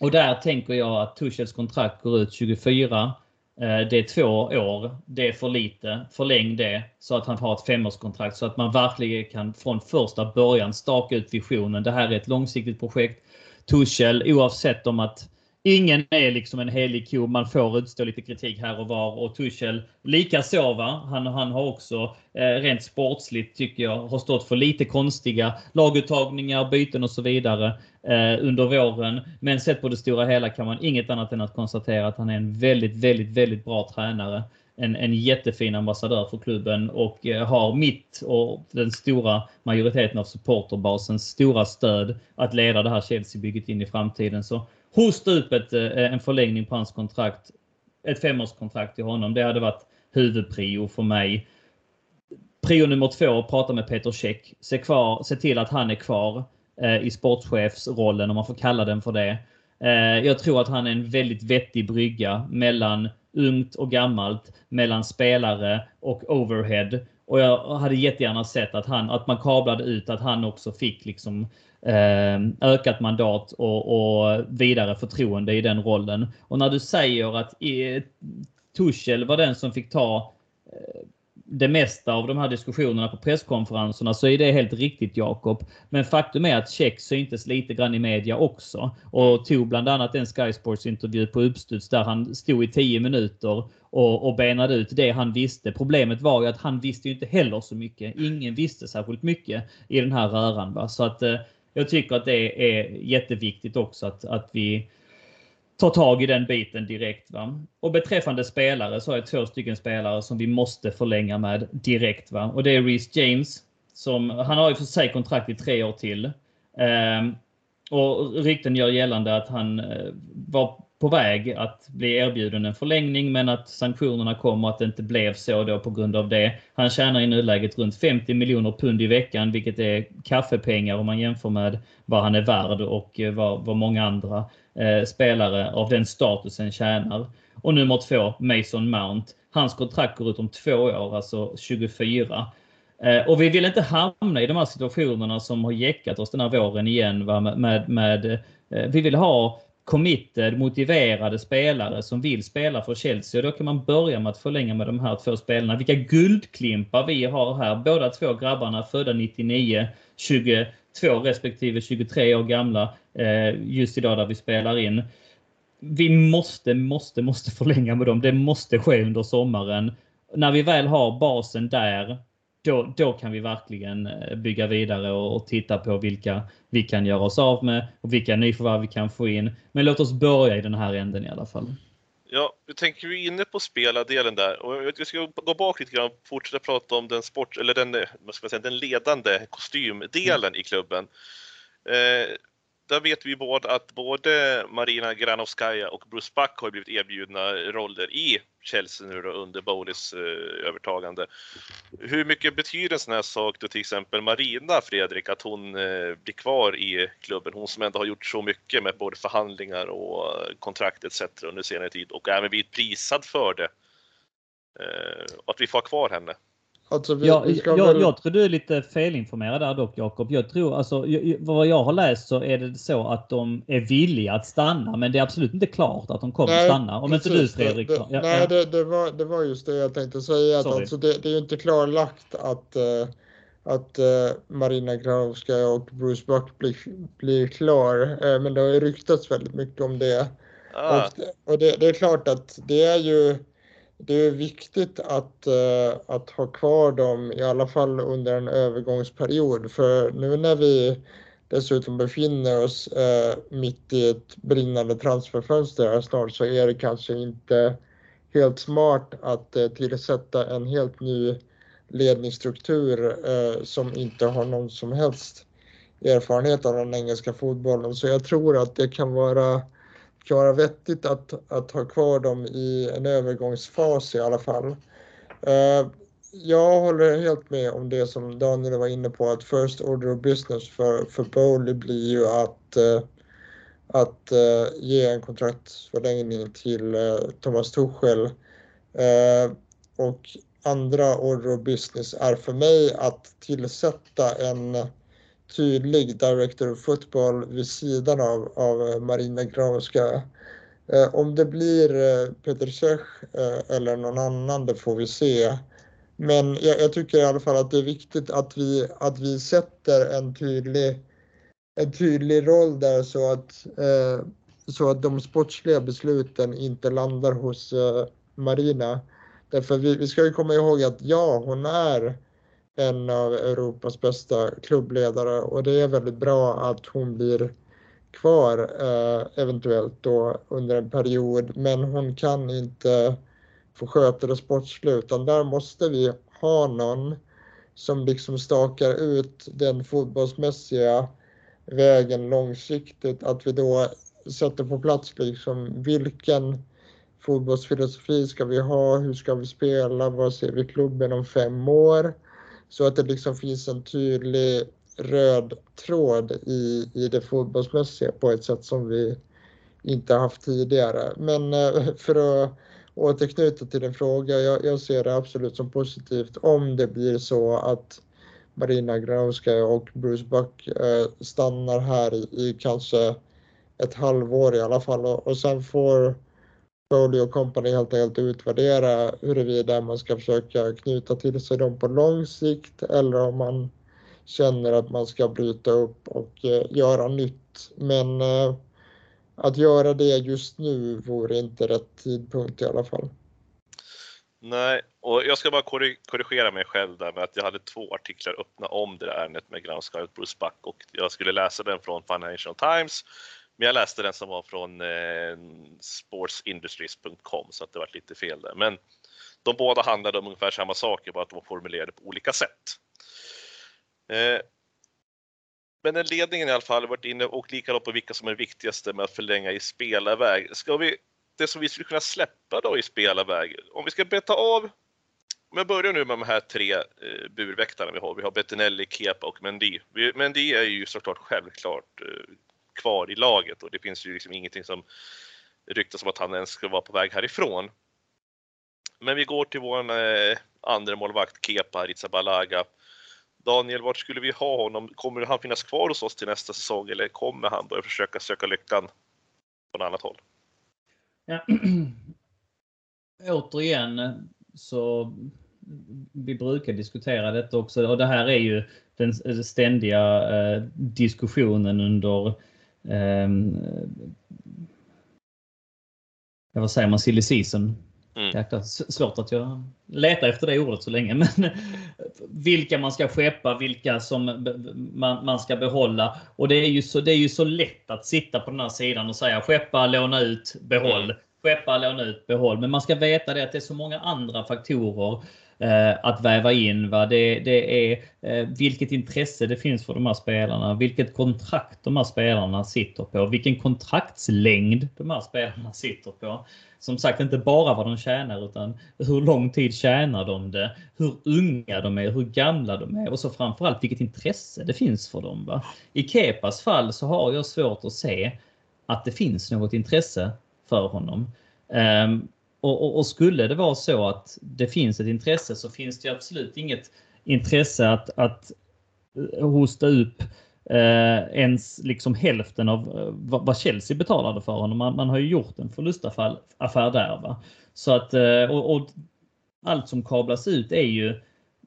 [SPEAKER 3] och där tänker jag att Tuchels kontrakt går ut 24. Eh, det är två år. Det är för lite. Förläng det så att han har ett femårskontrakt så att man verkligen kan från första början staka ut visionen. Det här är ett långsiktigt projekt. Tuchel, oavsett om att ingen är liksom en helig ko. Man får utstå lite kritik här och var och Tuchel likaså. Va? Han, han har också eh, rent sportsligt tycker jag har stått för lite konstiga laguttagningar, byten och så vidare eh, under våren. Men sett på det stora hela kan man inget annat än att konstatera att han är en väldigt, väldigt, väldigt bra tränare. En, en jättefin ambassadör för klubben och eh, har mitt och den stora majoriteten av supporterbasens stora stöd att leda det här Chelsea-bygget in i framtiden. Så hosta upp ett, eh, en förlängning på hans kontrakt. Ett femårskontrakt till honom. Det hade varit huvudprio för mig. Prio nummer två, prata med Peter Käck. Se, kvar, se till att han är kvar eh, i sportchefsrollen, om man får kalla den för det. Eh, jag tror att han är en väldigt vettig brygga mellan ungt och gammalt, mellan spelare och overhead. Och jag hade jättegärna sett att, han, att man kablade ut att han också fick liksom Ehm, ökat mandat och, och, vidare förtroende i den rollen. Och när du säger att Tuchel var den som fick ta eh, det mesta av de här diskussionerna på presskonferenserna så är det helt riktigt Jakob. Men faktum är att Check syntes lite grann i media också och tog bland annat en Sky Sports intervju på uppstuds där han stod i 10 minuter och, och benade ut det han visste. Problemet var ju att han visste ju inte heller så mycket. Ingen visste särskilt mycket i den här röran. Va? Så att eh, jag tycker att det är jätteviktigt också att, att vi tar tag i den biten direkt. Va? Och beträffande spelare så har jag två stycken spelare som vi måste förlänga med direkt. Va? Och det är Reece James. Som, han har ju för sig kontrakt i tre år till. Eh, och rykten gör gällande att han eh, var på väg att bli erbjuden en förlängning men att sanktionerna kom och att det inte blev så då på grund av det. Han tjänar i nuläget runt 50 miljoner pund i veckan vilket är kaffepengar om man jämför med vad han är värd och eh, vad, vad många andra eh, spelare av den statusen tjänar. Och nummer två, Mason Mount. Hans kontrakt går ut om två år, alltså 24. Eh, och vi vill inte hamna i de här situationerna som har jäckat oss den här våren igen. Va? Med, med, med eh, vi vill ha committed, motiverade spelare som vill spela för Chelsea. Och då kan man börja med att förlänga med de här två spelarna. Vilka guldklimpar vi har här. Båda två grabbarna födda 99, 22 respektive 23 år gamla eh, just idag där vi spelar in. Vi måste, måste, måste förlänga med dem. Det måste ske under sommaren. När vi väl har basen där då, då kan vi verkligen eh, bygga vidare och, och, titta på vilka vi kan göra oss av med och vilka nyförvärv vi kan få in. Men låt oss börja i den här änden i alla fall.
[SPEAKER 1] Ja, vi tänker vi inne på spelardelen där och vi ska gå bak lite grann och fortsätta prata om den sport eller den, vad ska man säga, den ledande kostymdelen mm. i klubben. Eh, där vet vi båda att både Marina Granovskaja och Bruce Buck har blivit erbjudna roller i Chelsea nu då under Bowleys eh, övertagande. Hur mycket betyder en sån här sak då till exempel Marina Fredrik, att hon eh, blir kvar i klubben? Hon som ändå har gjort så mycket med både förhandlingar och eh, kontrakt etc. under senare tid och även blivit prisad för det. Och att vi får ha kvar henne.
[SPEAKER 3] Alltså vi, ja, vi jag, väl... jag tror du är lite felinformerad där dock Jakob. Jag tror alltså, jag, vad jag har läst så är det så att de är villiga att stanna, men det är absolut inte klart att de kommer nej, att stanna. Om precis, inte du Fredrik.
[SPEAKER 2] Det, det, ja, nej, ja. Det, det, var, det var just det jag tänkte säga. Att alltså, det, det är inte klarlagt att, uh, att uh, Marina Granovska och Bruce Buck blir, blir klar. Uh, men det har ju ryktats väldigt mycket om det. Ah. Och, och det, det är klart att det är ju det är viktigt att, uh, att ha kvar dem i alla fall under en övergångsperiod. För nu när vi dessutom befinner oss uh, mitt i ett brinnande transferfönster här snart så är det kanske inte helt smart att uh, tillsätta en helt ny ledningsstruktur som inte har någon som helst erfarenhet av den engelska fotbollen. Så jag tror att det kan vara kan vara vettigt att, att ha kvar dem i en övergångsfas i alla fall. Eh, jag håller helt med om det som Daniel var inne på att first order of business för, för Bowley blir ju att, eh, att eh, ge en kontraktsförlängning till Thomas Tuchel. och andra order of business är för mig att tillsätta en tydlig director of football vid sidan av, av eh, Marina Granowska. Eh, om det blir eh, Peter Cech eh, eller någon annan, det får vi se. Men jag, jag, tycker i alla fall att det är viktigt att vi, att vi sätter en tydlig, en tydlig roll där så att, eh, så att de sportsliga besluten inte landar hos eh, Marina. Därför vi, vi ska ju komma ihåg att ja, hon är en av Europas bästa klubbledare och det är väldigt bra att hon blir kvar eh, eventuellt då under en period. Men hon kan inte få sköta det sportsliga utan där måste vi ha någon som liksom stakar ut den fotbollsmässiga vägen långsiktigt. Att vi då sätter på plats liksom vilken fotbollsfilosofi ska vi ha? Hur ska vi spela? Vad ser vi klubben om fem år? Så att det liksom finns en tydlig röd tråd i, i det fotbollsmässiga på ett sätt som vi inte haft tidigare. Men eh, *laughs* för att återknyta till din fråga, jag, jag ser det absolut som positivt om det blir så att Marina Granovska och Bruce Buck eh, stannar här i, i, kanske ett halvår i alla fall och, och sen får Foley och Company helt enkelt utvärdera huruvida man ska försöka knyta till sig dem på lång sikt eller om man känner att man ska bryta upp och eh, göra nytt. Men eh, att göra det just nu vore inte rätt tidpunkt i alla fall.
[SPEAKER 1] Nej, och jag ska bara korrigera mig själv där med att jag hade två artiklar öppna om det där ärendet med Granskar Bruce Buck och jag skulle läsa den från Financial Times men jag läste den som var från eh, sportsindustries.com så att det var lite fel där. Men de båda handlade om ungefär samma saker, bara att de var formulerade på olika sätt. Eh, men den ledningen i alla fall har varit inne och likadant på vilka som är viktigaste med att förlänga i spelarväg. Ska vi, det som vi skulle kunna släppa då i spelarväg, om vi ska beta av om jag börjar nu med de här tre eh, burväktarna vi har. Vi har Bettinelli, Kepa och Mendy. Mendy är ju såklart självklart eh, kvar i laget och det finns ju liksom ingenting som ryktas om att han ens ska vara på väg härifrån. Men vi går till vår eh, andra målvakt Kepa Ritsabalaga. Daniel, vart skulle vi ha honom? Kommer han finnas kvar hos oss till nästa säsong eller kommer han börja försöka söka lyckan på något annat håll?
[SPEAKER 3] Ja. *clears throat* Återigen eh, så vi brukar diskutera detta också och det här är ju den ständiga eh, diskussionen under eh, vad säger man, silly season. Mm. Jäkla svårt att jag letar efter det ordet så länge. *laughs* Men vilka man ska skeppa, vilka som man, man ska behålla. Och det är, ju så, det är ju så lätt att sitta på den här sidan och säga skeppa, låna ut, behåll. Mm. Skeppa, låna ut, behåll. Men man ska veta det att det är så många andra faktorer Eh, att väva in. Va? Det, det är eh, vilket intresse det finns för de här spelarna, vilket kontrakt de här spelarna sitter på, vilken kontraktslängd de här spelarna sitter på. Som sagt, inte bara vad de tjänar utan hur lång tid tjänar de det? Hur unga de är, hur gamla de är och så framförallt vilket intresse det finns för dem. Va? I Kepas fall så har jag svårt att se att det finns något intresse för honom. Um, och, och, och, skulle det vara så att det finns ett intresse så finns det absolut inget intresse att, att eh, hosta upp eh, ens liksom hälften av eh, vad Chelsea betalade för honom. Man, man har ju gjort en förlustaffär där. Va? Så att, eh, och, och, allt som kablas ut är ju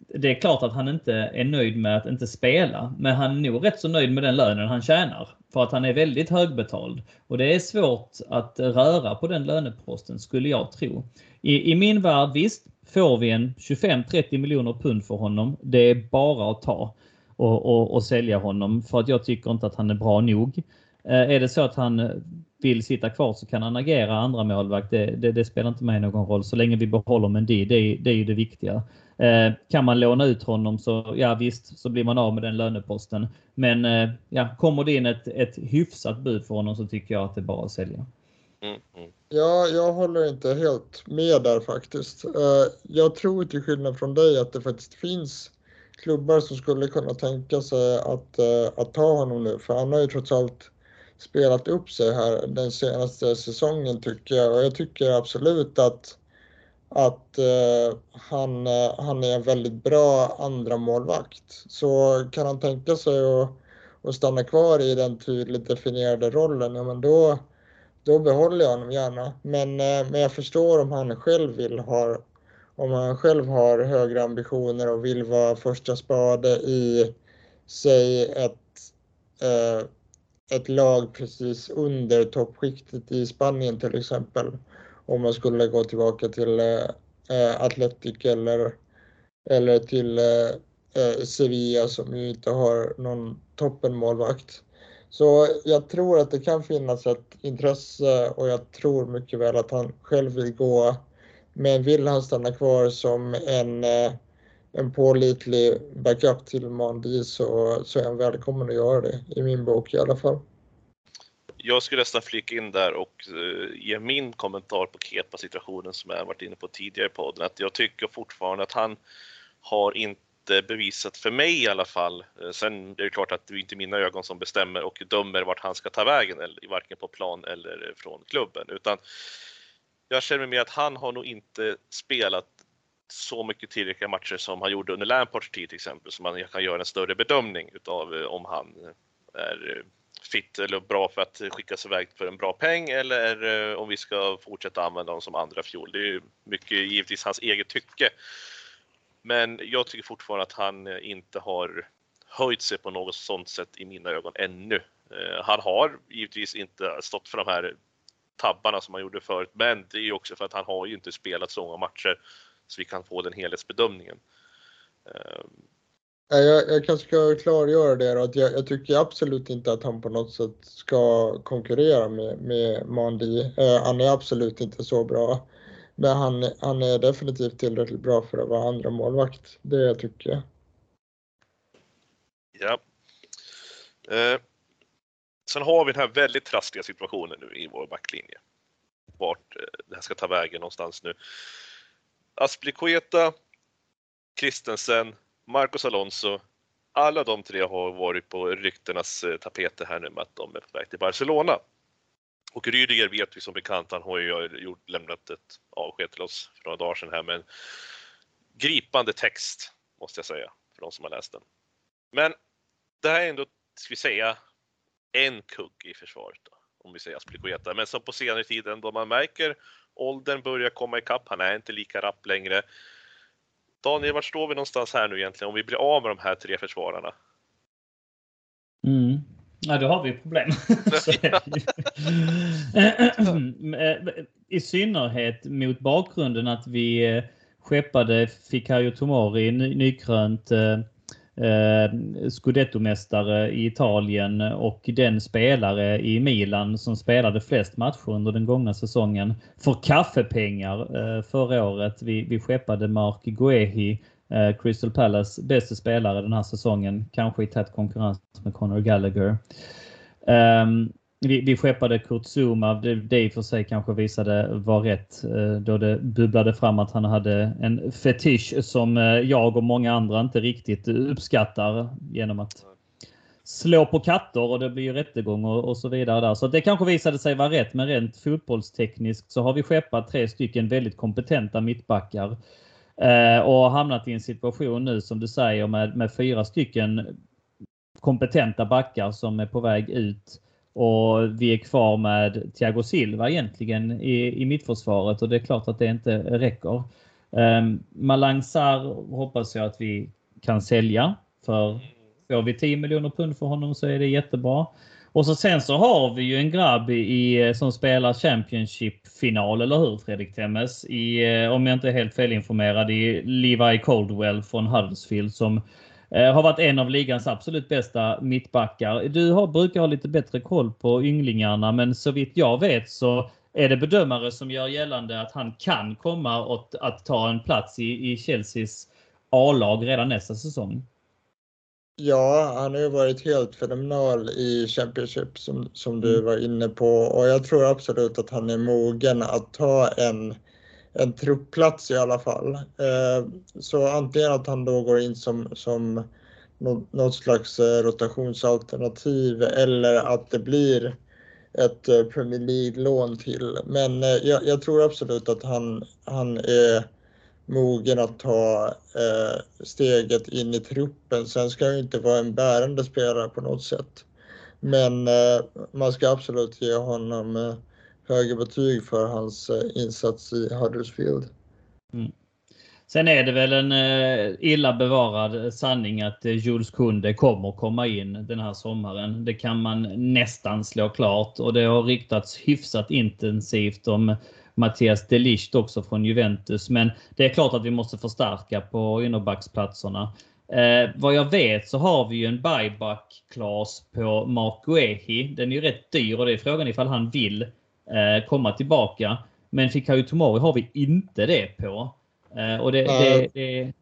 [SPEAKER 3] det är klart att han inte är nöjd med att inte spela, men han är nog rätt så nöjd med den lönen han tjänar. För att han är väldigt högbetald. Och det är svårt att röra på den löneposten skulle jag tro. I, i min värld, visst, får vi en 25-30 miljoner pund för honom. Det är bara att ta och, och, och, sälja honom för att jag tycker inte att han är bra nog. Eh, är det så att han vill sitta kvar så kan han agera andra målvakt. Det, det, det spelar inte mig någon roll så länge vi behåller Mendy. Det, det är ju det viktiga. Eh, kan man låna ut honom så ja visst så blir man av med den löneposten. Men eh, ja, kommer det in ett, ett hyfsat bud för honom så tycker jag att det är bara att sälja.
[SPEAKER 2] Mm, mm. Ja, jag håller inte helt med där faktiskt. Eh, jag tror till skillnad från dig att det faktiskt finns klubbar som skulle kunna tänka sig att, att ta honom nu, för han har ju trots allt spelat upp sig här den senaste säsongen tycker jag och jag tycker absolut att att eh, han, eh, han är en väldigt bra andra målvakt. Så kan han tänka sig att, att stanna kvar i den tydligt definierade rollen, ja men då, då behåller jag honom gärna. Men, eh, men jag förstår om han själv vill ha om han själv har högre ambitioner och vill vara första spade i, säg ett, eh, ett lag precis under toppskiktet i Spanien till exempel om man skulle gå tillbaka till eh, Atletic eller, eller till eh, eh, Sevilla som ju inte har någon toppenmålvakt. Så jag tror att det kan finnas ett intresse och jag tror mycket väl att han själv vill gå. Men vill han stanna kvar som en, eh, en pålitlig backup till Mandi så, så är han välkommen att göra det, i min bok i alla fall
[SPEAKER 1] jag skulle nästan flika in där och uh, ge min kommentar på Kepa-situationen som jag varit inne på tidigare i podden. Att jag tycker fortfarande att han har inte bevisat, för mig i alla fall, uh, sen är det klart att det är inte mina ögon som bestämmer och dömer vart han ska ta vägen, eller, varken på plan eller eh, från klubben, utan jag känner mig att han har nog inte spelat så mycket tillräckliga matcher som han gjorde under Lampards tid till exempel, så man kan göra en större bedömning utav om han är fit eller bra för att skickas iväg för en bra peng eller eh, om vi ska fortsätta använda dem som andra fjol. Det är mycket givetvis hans eget tycke. Men jag tycker fortfarande att han eh, inte har höjt sig på något sådant sätt i mina ögon ännu. Eh, han har givetvis inte stått för de här tabbarna som han gjorde förut, men det är ju också för att han har ju inte spelat så många matcher så vi kan få den helhetsbedömningen.
[SPEAKER 2] Ehm, jag, jag kanske ska klargöra det då, att jag, jag, tycker absolut inte att han på något sätt ska konkurrera med, med Mandi. Eh, han är absolut inte så bra. Men han, han är definitivt tillräckligt bra för att vara andra målvakt. Det tycker jag.
[SPEAKER 1] Ja. Eh, sen har vi den här väldigt trassliga situationen nu i vår backlinje. Vart eh, det här ska ta vägen någonstans nu. Aspilicueta, Christensen, Marcos Alonso, alla de tre har varit på ryktenas eh, tapeter här nu med att de är på väg till Barcelona. Och Rydiger vet vi som bekant, han har ju eh, gjort, lämnat ett avsked till oss för några dagar sedan här med en gripande text, måste jag säga, för de som har läst den. Men det här är ändå, ska vi säga, en kugg i försvaret då, om vi säger Aspilicueta. Men som på senare tid då man märker åldern börjar komma ikapp, han är inte lika rapp längre. Daniel, vart står vi någonstans här nu egentligen om vi blir av med de här tre försvararna?
[SPEAKER 3] Mm. Ja, då har vi problem. *laughs* *clears throat* I synnerhet mot bakgrunden att vi eh, skeppade Fikayo Tomori, nykrönt eh, scudetto-mästare i Italien och den spelare i Milan som spelade flest matcher under den gångna säsongen för kaffepengar eh, förra året. Vi, vi skeppade Mark Guehi, eh, Crystal Palace bästa spelare den här säsongen, kanske i tät konkurrens med Conor Gallagher. Um, vi, vi skeppade Kurt Zuma, det, det i och för sig kanske visade var rätt eh, då det bubblade fram att han hade en fetisch som eh, jag och många andra inte riktigt eh, uppskattar genom att slå på katter och det blir ju rättegång och, och så vidare. där. Så det kanske visade sig vara rätt, men rent fotbollstekniskt så har vi skeppat tre stycken väldigt kompetenta mittbackar eh, och hamnat i en situation nu som du säger med, med fyra stycken kompetenta backar som är på väg ut och vi är kvar med Thiago Silva egentligen i, i mittförsvaret och det är klart att det inte räcker. Um, Malang Sarr hoppas jag att vi kan sälja för får vi 10 miljoner pund för honom så är det jättebra. Och så sen så har vi ju en grabb i, som spelar Championship-final, eller hur Fredrik Temmes? I, eh, om jag inte är helt felinformerad, i Levi Coldwell från Huddersfield som har varit en av ligans absolut bästa mittbackar. Du har, brukar ha lite bättre koll på ynglingarna men så vitt jag vet så är det bedömare som gör gällande att han kan komma och att ta en plats i, i Chelseas A-lag redan nästa säsong.
[SPEAKER 2] Ja, han har ju varit helt fenomenal i Championship som, som du mm. var inne på och jag tror absolut att han är mogen att ta en en truppplats i alla fall. Eh, så antingen att han då går in som, som något slags eh, rotationsalternativ eller att det blir ett eh, Premier League-lån till. Men jag, jag, tror absolut att han, han är mogen att ta steget in i truppen. Sen ska han ju inte vara en bärande spelare på något sätt. Men man ska absolut ge honom högre betyg för hans eh, insats i Huddersfield. Mm.
[SPEAKER 3] Sen är det väl en eh, illa bevarad sanning att eh, Jules Kunde kommer komma in den här sommaren. Det kan man nästan slå klart och det har riktats hyfsat intensivt om Mattias Delicht också från Juventus. Men det är klart att vi måste förstärka på innerbacksplatserna. Eh, vad jag vet så har vi ju en buyback-klas på Mark Guehi. Den är ju rätt dyr och det är frågan ifall han vill komma tillbaka. Men Fikayo Tomori har vi inte det på. Eh, och det, det, det,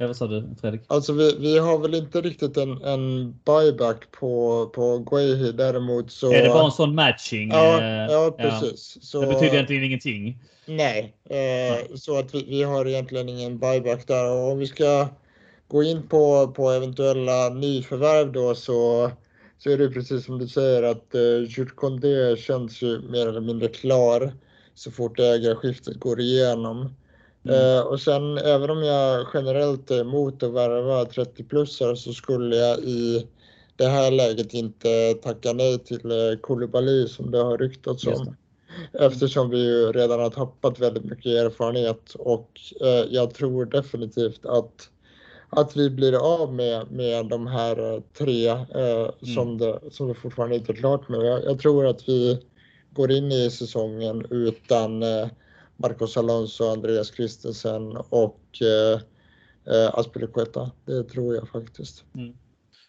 [SPEAKER 3] Ja, vad sa du Fredrik?
[SPEAKER 2] Alltså vi, vi har väl inte riktigt en, en buyback på, på Guehi däremot så...
[SPEAKER 3] Är det bara en sån matching?
[SPEAKER 2] Ja, eh, ja precis. Ja.
[SPEAKER 3] Så, det betyder egentligen ingenting?
[SPEAKER 2] Nej, eh, så att vi, vi har egentligen ingen buyback där och om vi ska gå in på, på eventuella nyförvärv då så så är det precis som du säger att eh, känns ju mer eller mindre klar så fort ägarskiftet går igenom. Mm. Eh, och sen även om jag generellt är emot att värva 30-plussare så skulle jag i det här läget inte tacka nej till eh, Koulibaly som det har ryktats om. Eftersom vi ju redan har tappat väldigt mycket erfarenhet och eh, jag tror definitivt att att vi blir av med, med de här eh, tre eh, mm. som, det, som det fortfarande inte är klart med. Jag, jag, tror att vi går in i säsongen utan eh, Marcos Alonso, Andreas Christensen och eh, eh, Aspilicueta. Det tror jag faktiskt. Mm.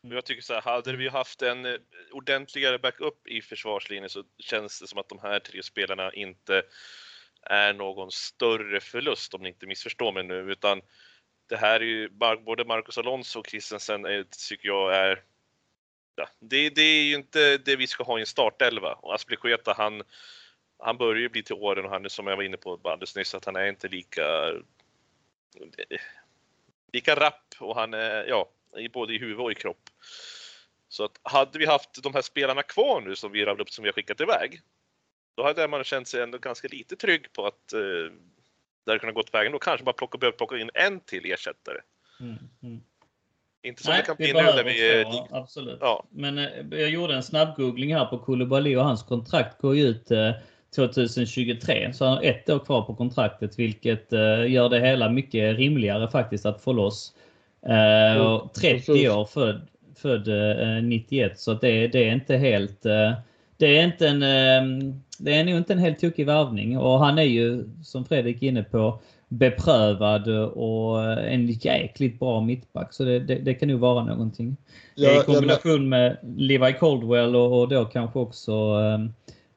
[SPEAKER 1] Jag tycker så här, hade vi haft en eh, ordentligare backup i försvarslinjen så känns det som att de här tre spelarna inte är någon större förlust om ni inte missförstår mig nu, utan det här är ju både Marcus Alonso och Christensen är, tycker jag är det, det, är ju inte det vi ska ha i en startelva och Aspilicueta han han börjar ju bli till åren och han är som jag var inne på alldeles nyss att han är inte lika lika rapp och han är ja, både i huvud och i kropp. Så att hade vi haft de här spelarna kvar nu som vi upp som vi har skickat iväg. Då hade man känt sig ändå ganska lite trygg på att eh, det hade kunnat gått vägen då kanske bara plocka, behöver plocka in en till ersättare. Mm, mm. Inte som Nej, det kan bli nu när vi...
[SPEAKER 3] Två, absolut. Ja. Men eh, jag gjorde en snabb googling här på Koulibaly och hans kontrakt går ju ut eh, 2023. Så han har ett år kvar på kontraktet vilket eh, gör det hela mycket rimligare faktiskt att få loss. 30 mm, år född född 91 så det, det är inte helt det är, inte en, det är nog inte en helt tokig värvning och han är ju som Fredrik är inne på beprövad och en jäkligt bra mittback. Så det, det, det kan nog vara någonting. Ja, I kombination med Levi Coldwell och, och då kanske också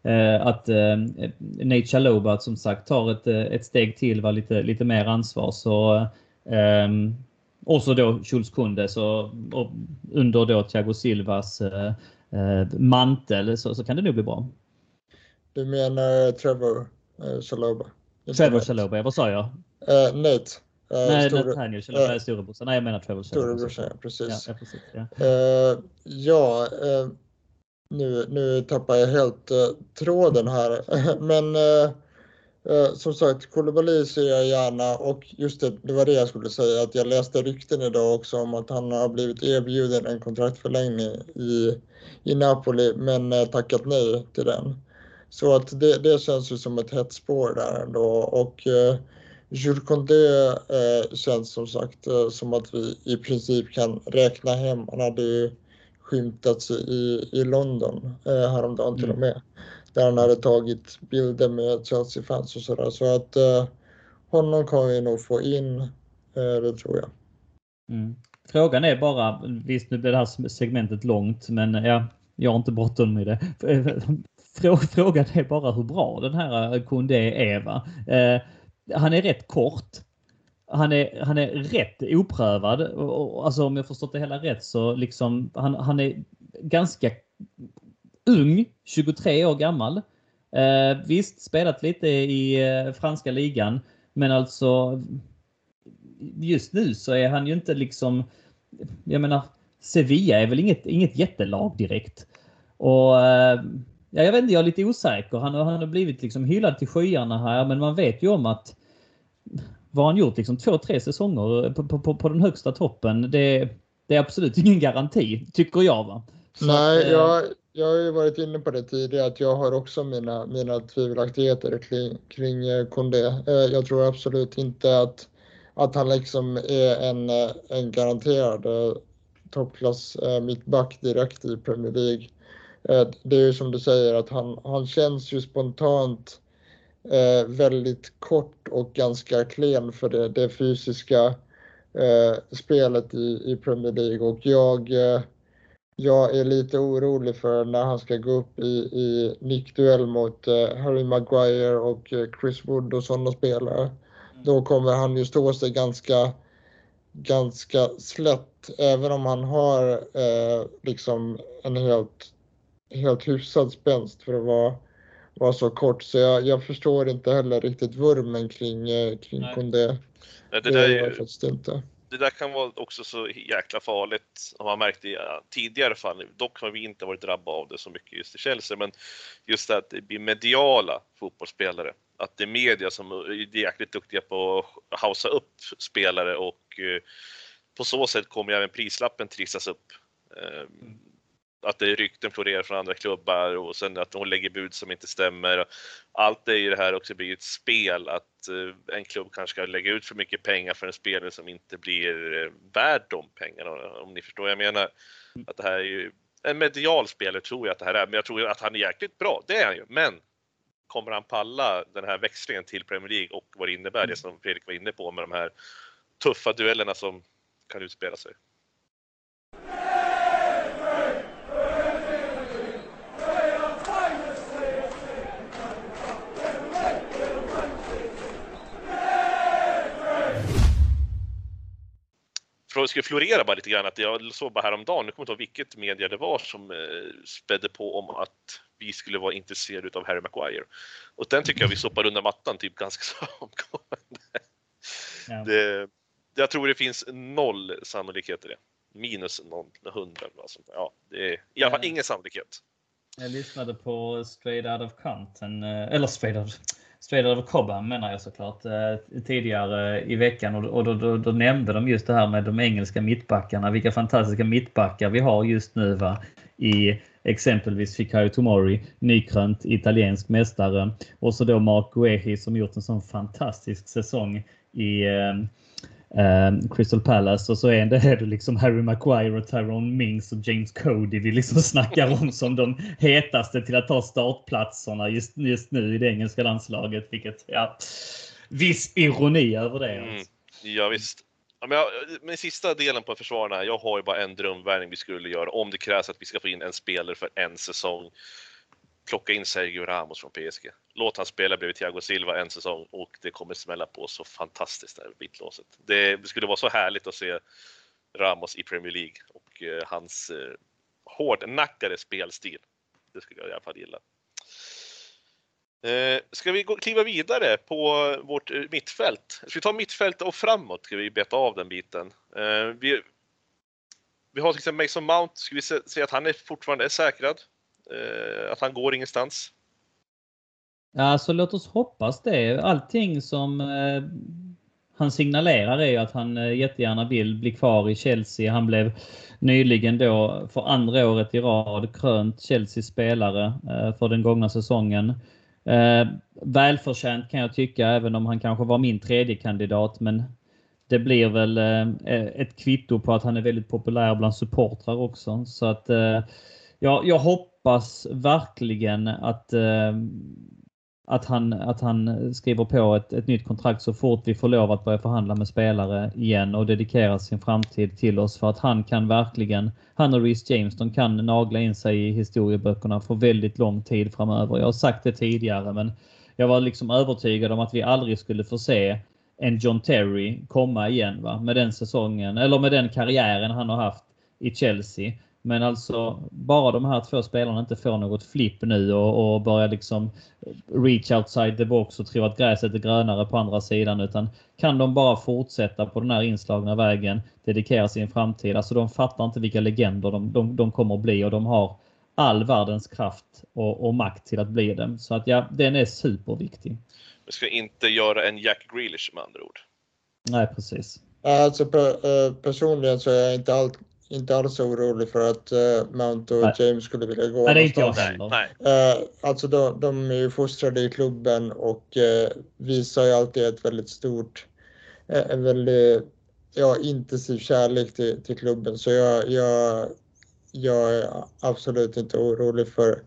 [SPEAKER 3] eh, att eh, Nate Chaloba som sagt tar ett, ett steg till, var lite, lite mer ansvar. Så, eh, och så då Schultz Kunde så, under då Thiago Silvas eh, eh, mantel så, så kan det nog bli bra.
[SPEAKER 2] Du menar Trevor eh, Chaloba?
[SPEAKER 3] Trevor Chaloba, vad sa jag?
[SPEAKER 2] Uh, Nate. Uh,
[SPEAKER 3] Nej, store, Nathaniel Chaloba uh, storebrorsan. Nej, jag menar Trevor Chaloba.
[SPEAKER 2] Storebrorsan, ja, precis. Ja, precis, ja. Uh, ja nu, nu tappar jag helt tråden här. *laughs* Men som sagt, Koulibaly ser jag gärna och just det, det var det jag skulle säga att jag läste rykten idag också om att han har blivit erbjuden en kontraktförlängning i, i Napoli men tackat nej till den. Så att det, det känns ju som ett hett spår där ändå och eh, Jules Condé eh, känns som sagt eh, som att vi i princip kan räkna hem. Han hade ju skymtats i, i London eh, häromdagen till och mm. med. Där han hade tagit bilder med Chelsea-fans och sådär. Så att eh, honom kommer vi nog få in, eh, det tror jag.
[SPEAKER 3] Mm. Frågan är bara, visst nu blir det här segmentet långt, men ja, jag har inte bråttom med det. Frågan är bara hur bra den här eh, Koundé är. Va? Eh, han är rätt kort. Han är, han är rätt oprövad. Och, alltså om jag förstått det hela rätt så liksom han, han är ganska ung, 23 år gammal. Eh, visst, spelat lite i eh, franska ligan, men alltså just nu så är han ju inte liksom, jag menar, Sevilla är väl inget, inget jättelag direkt. Och eh, ja, jag vet inte, jag är lite osäker. Han, han har blivit liksom hyllad till skyarna här, men man vet ju om att vad han gjort liksom två, tre säsonger på, på, på den högsta toppen. Det, det, är absolut *laughs* ingen garanti, tycker jag. Va?
[SPEAKER 2] Så Nej, att, eh, jag, jag har ju varit inne på det tidigare att jag har också mina, mina tvivelaktigheter kring, kring eh, Kondé. Eh, jag tror absolut inte att, att han liksom är en, en garanterad toppklass mittback direkt i Premier League. Det är ju som du säger att han, han känns ju spontant eh, väldigt kort och ganska klen för det, det fysiska eh, spelet i, i Premier League och jag, eh, jag är lite orolig för när han ska gå upp i, i nickduell mot eh, Harry Maguire och eh, Chris Wood och sådana spelare. Mm. Då kommer han ju stå sig ganska ganska slätt, även om han har eh, liksom en helt, helt hyfsad spänst för att vara var så kort så jag, jag förstår inte heller riktigt vurmen kring, eh, kring Kondé.
[SPEAKER 1] det, det, där är ju, inte. det där kan vara också så jäkla farligt, har man märkt i tidigare fall. Dock har vi inte varit drabbade av det så mycket just i Chelsea, men just det att det blir mediala fotbollsspelare. Att det är media som är jäkligt duktiga på att hausa upp spelare och eh, på så sätt kommer även prislappen trissas upp. Mm att det är rykten florerar från andra klubbar och sen att hon lägger bud som inte stämmer. Allt det i det här också blir ett spel att eh, en klubb kanske ska lägga ut för mycket pengar för en spelare som inte blir eh, värd de pengarna om ni förstår vad jag menar. Mm. Att det här är ju en medial spelare tror jag att det här är, men jag tror att han är jäkligt bra, det är han ju. Men kommer han palla den här växlingen till Premier League och vad det innebär, det mm. som Fredrik var inne på med de här tuffa duellerna som kan utspela sig. för att skulle florera bara lite grann, att jag såg bara häromdagen, nu kommer jag inte ihåg vilket media det var som eh, spädde på om att vi skulle vara intresserade av Harry Maguire. Och den tycker jag vi sopar under mattan typ ganska *laughs* så omgående. Ja. Det, jag tror det finns noll sannolikhet i det. Minus noll, hundra eller sånt. Ja, det är i alla fall ja. ingen sannolikhet.
[SPEAKER 3] Jag lyssnade på Straight Out of Compton, eh, eller Straight Out Straight Out of Cobham menar jag såklart eh, tidigare eh, i veckan och, då, då, då, nämnde de just det här med de engelska mittbackarna. Vilka fantastiska mittbackar vi har just nu va? i exempelvis Fikayo Tomori, nykrönt italiensk mästare och så då Mark Guehi som gjort en sån fantastisk säsong i, eh, eh, Crystal Palace och så är det, är det liksom Harry Maguire och Tyrone Mings och James Cody vi liksom *laughs* snackar om som de hetaste till att ta startplatserna just, just nu i det engelska landslaget. Vilket, ja, viss ironi över det.
[SPEAKER 1] Mm.
[SPEAKER 3] Alltså.
[SPEAKER 1] Ja, visst. Ja, men, jag, men sista delen på försvararna, jag har ju bara en drömvärvning vi skulle göra om det krävs att vi ska få in en spelare för en säsong. Plocka in Sergio Ramos från PSG. Låt han spela bredvid Thiago Silva en säsong och det kommer smälla på så fantastiskt där bitlåset. Det, det skulle vara så härligt att se Ramos i Premier League och eh, hans eh, hårdnackade spelstil. Det skulle jag i alla fall gilla. Eh, ska vi gå, kliva vidare på vårt eh, mittfält? Ska vi ta mittfält och framåt? Ska vi beta av den biten? Eh, vi, vi har till exempel Mason Mount. Ska vi se, se att han är fortfarande är säkrad? Eh, att han går ingenstans?
[SPEAKER 3] Alltså låt oss hoppas det. Allting som eh, han signalerar är att han eh, jättegärna vill bli kvar i Chelsea. Han blev nyligen då för andra året i rad krönt Chelseas spelare eh, för den gångna säsongen. Eh, välförtjänt kan jag tycka, även om han kanske var min tredje kandidat. Men det blir väl eh, eh, ett kvitto på att han är väldigt populär bland supportrar också. Så att ja, jag hoppas Hoppas verkligen att eh, att han, att han skriver på ett, ett nytt kontrakt så fort vi får lov att börja förhandla med spelare igen och dedikera sin framtid till oss för att han kan verkligen, han och Reece James, de kan nagla in sig i historieböckerna för väldigt lång tid framöver. Jag har sagt det tidigare men jag var liksom övertygad om att vi aldrig skulle få se en John Terry komma igen va? med den säsongen eller med den karriären han har haft i Chelsea. Men alltså bara de här två spelarna inte får något flipp nu och, och börjar liksom reach outside the box och tro att gräset är grönare på andra sidan. Utan kan de bara fortsätta på den här inslagna vägen, dedikera sin framtid. Alltså de fattar inte vilka legender de, de, de kommer att bli och de har all världens kraft och, och makt till att bli det. Så att ja, den är superviktig.
[SPEAKER 1] Vi ska inte göra en Jack Grealish med andra ord.
[SPEAKER 3] Nej, precis.
[SPEAKER 2] Alltså personligen så är jag inte allt inte alls orolig för att uh, Mount och Nej. James skulle vilja gå
[SPEAKER 3] Nej, det är inte jag heller.
[SPEAKER 2] Uh, alltså de, de är ju fostrade i klubben och uh, visar ju alltid ett väldigt stort, en väldigt ja, intensiv kärlek till, till klubben. Så jag, jag, jag är absolut inte orolig för,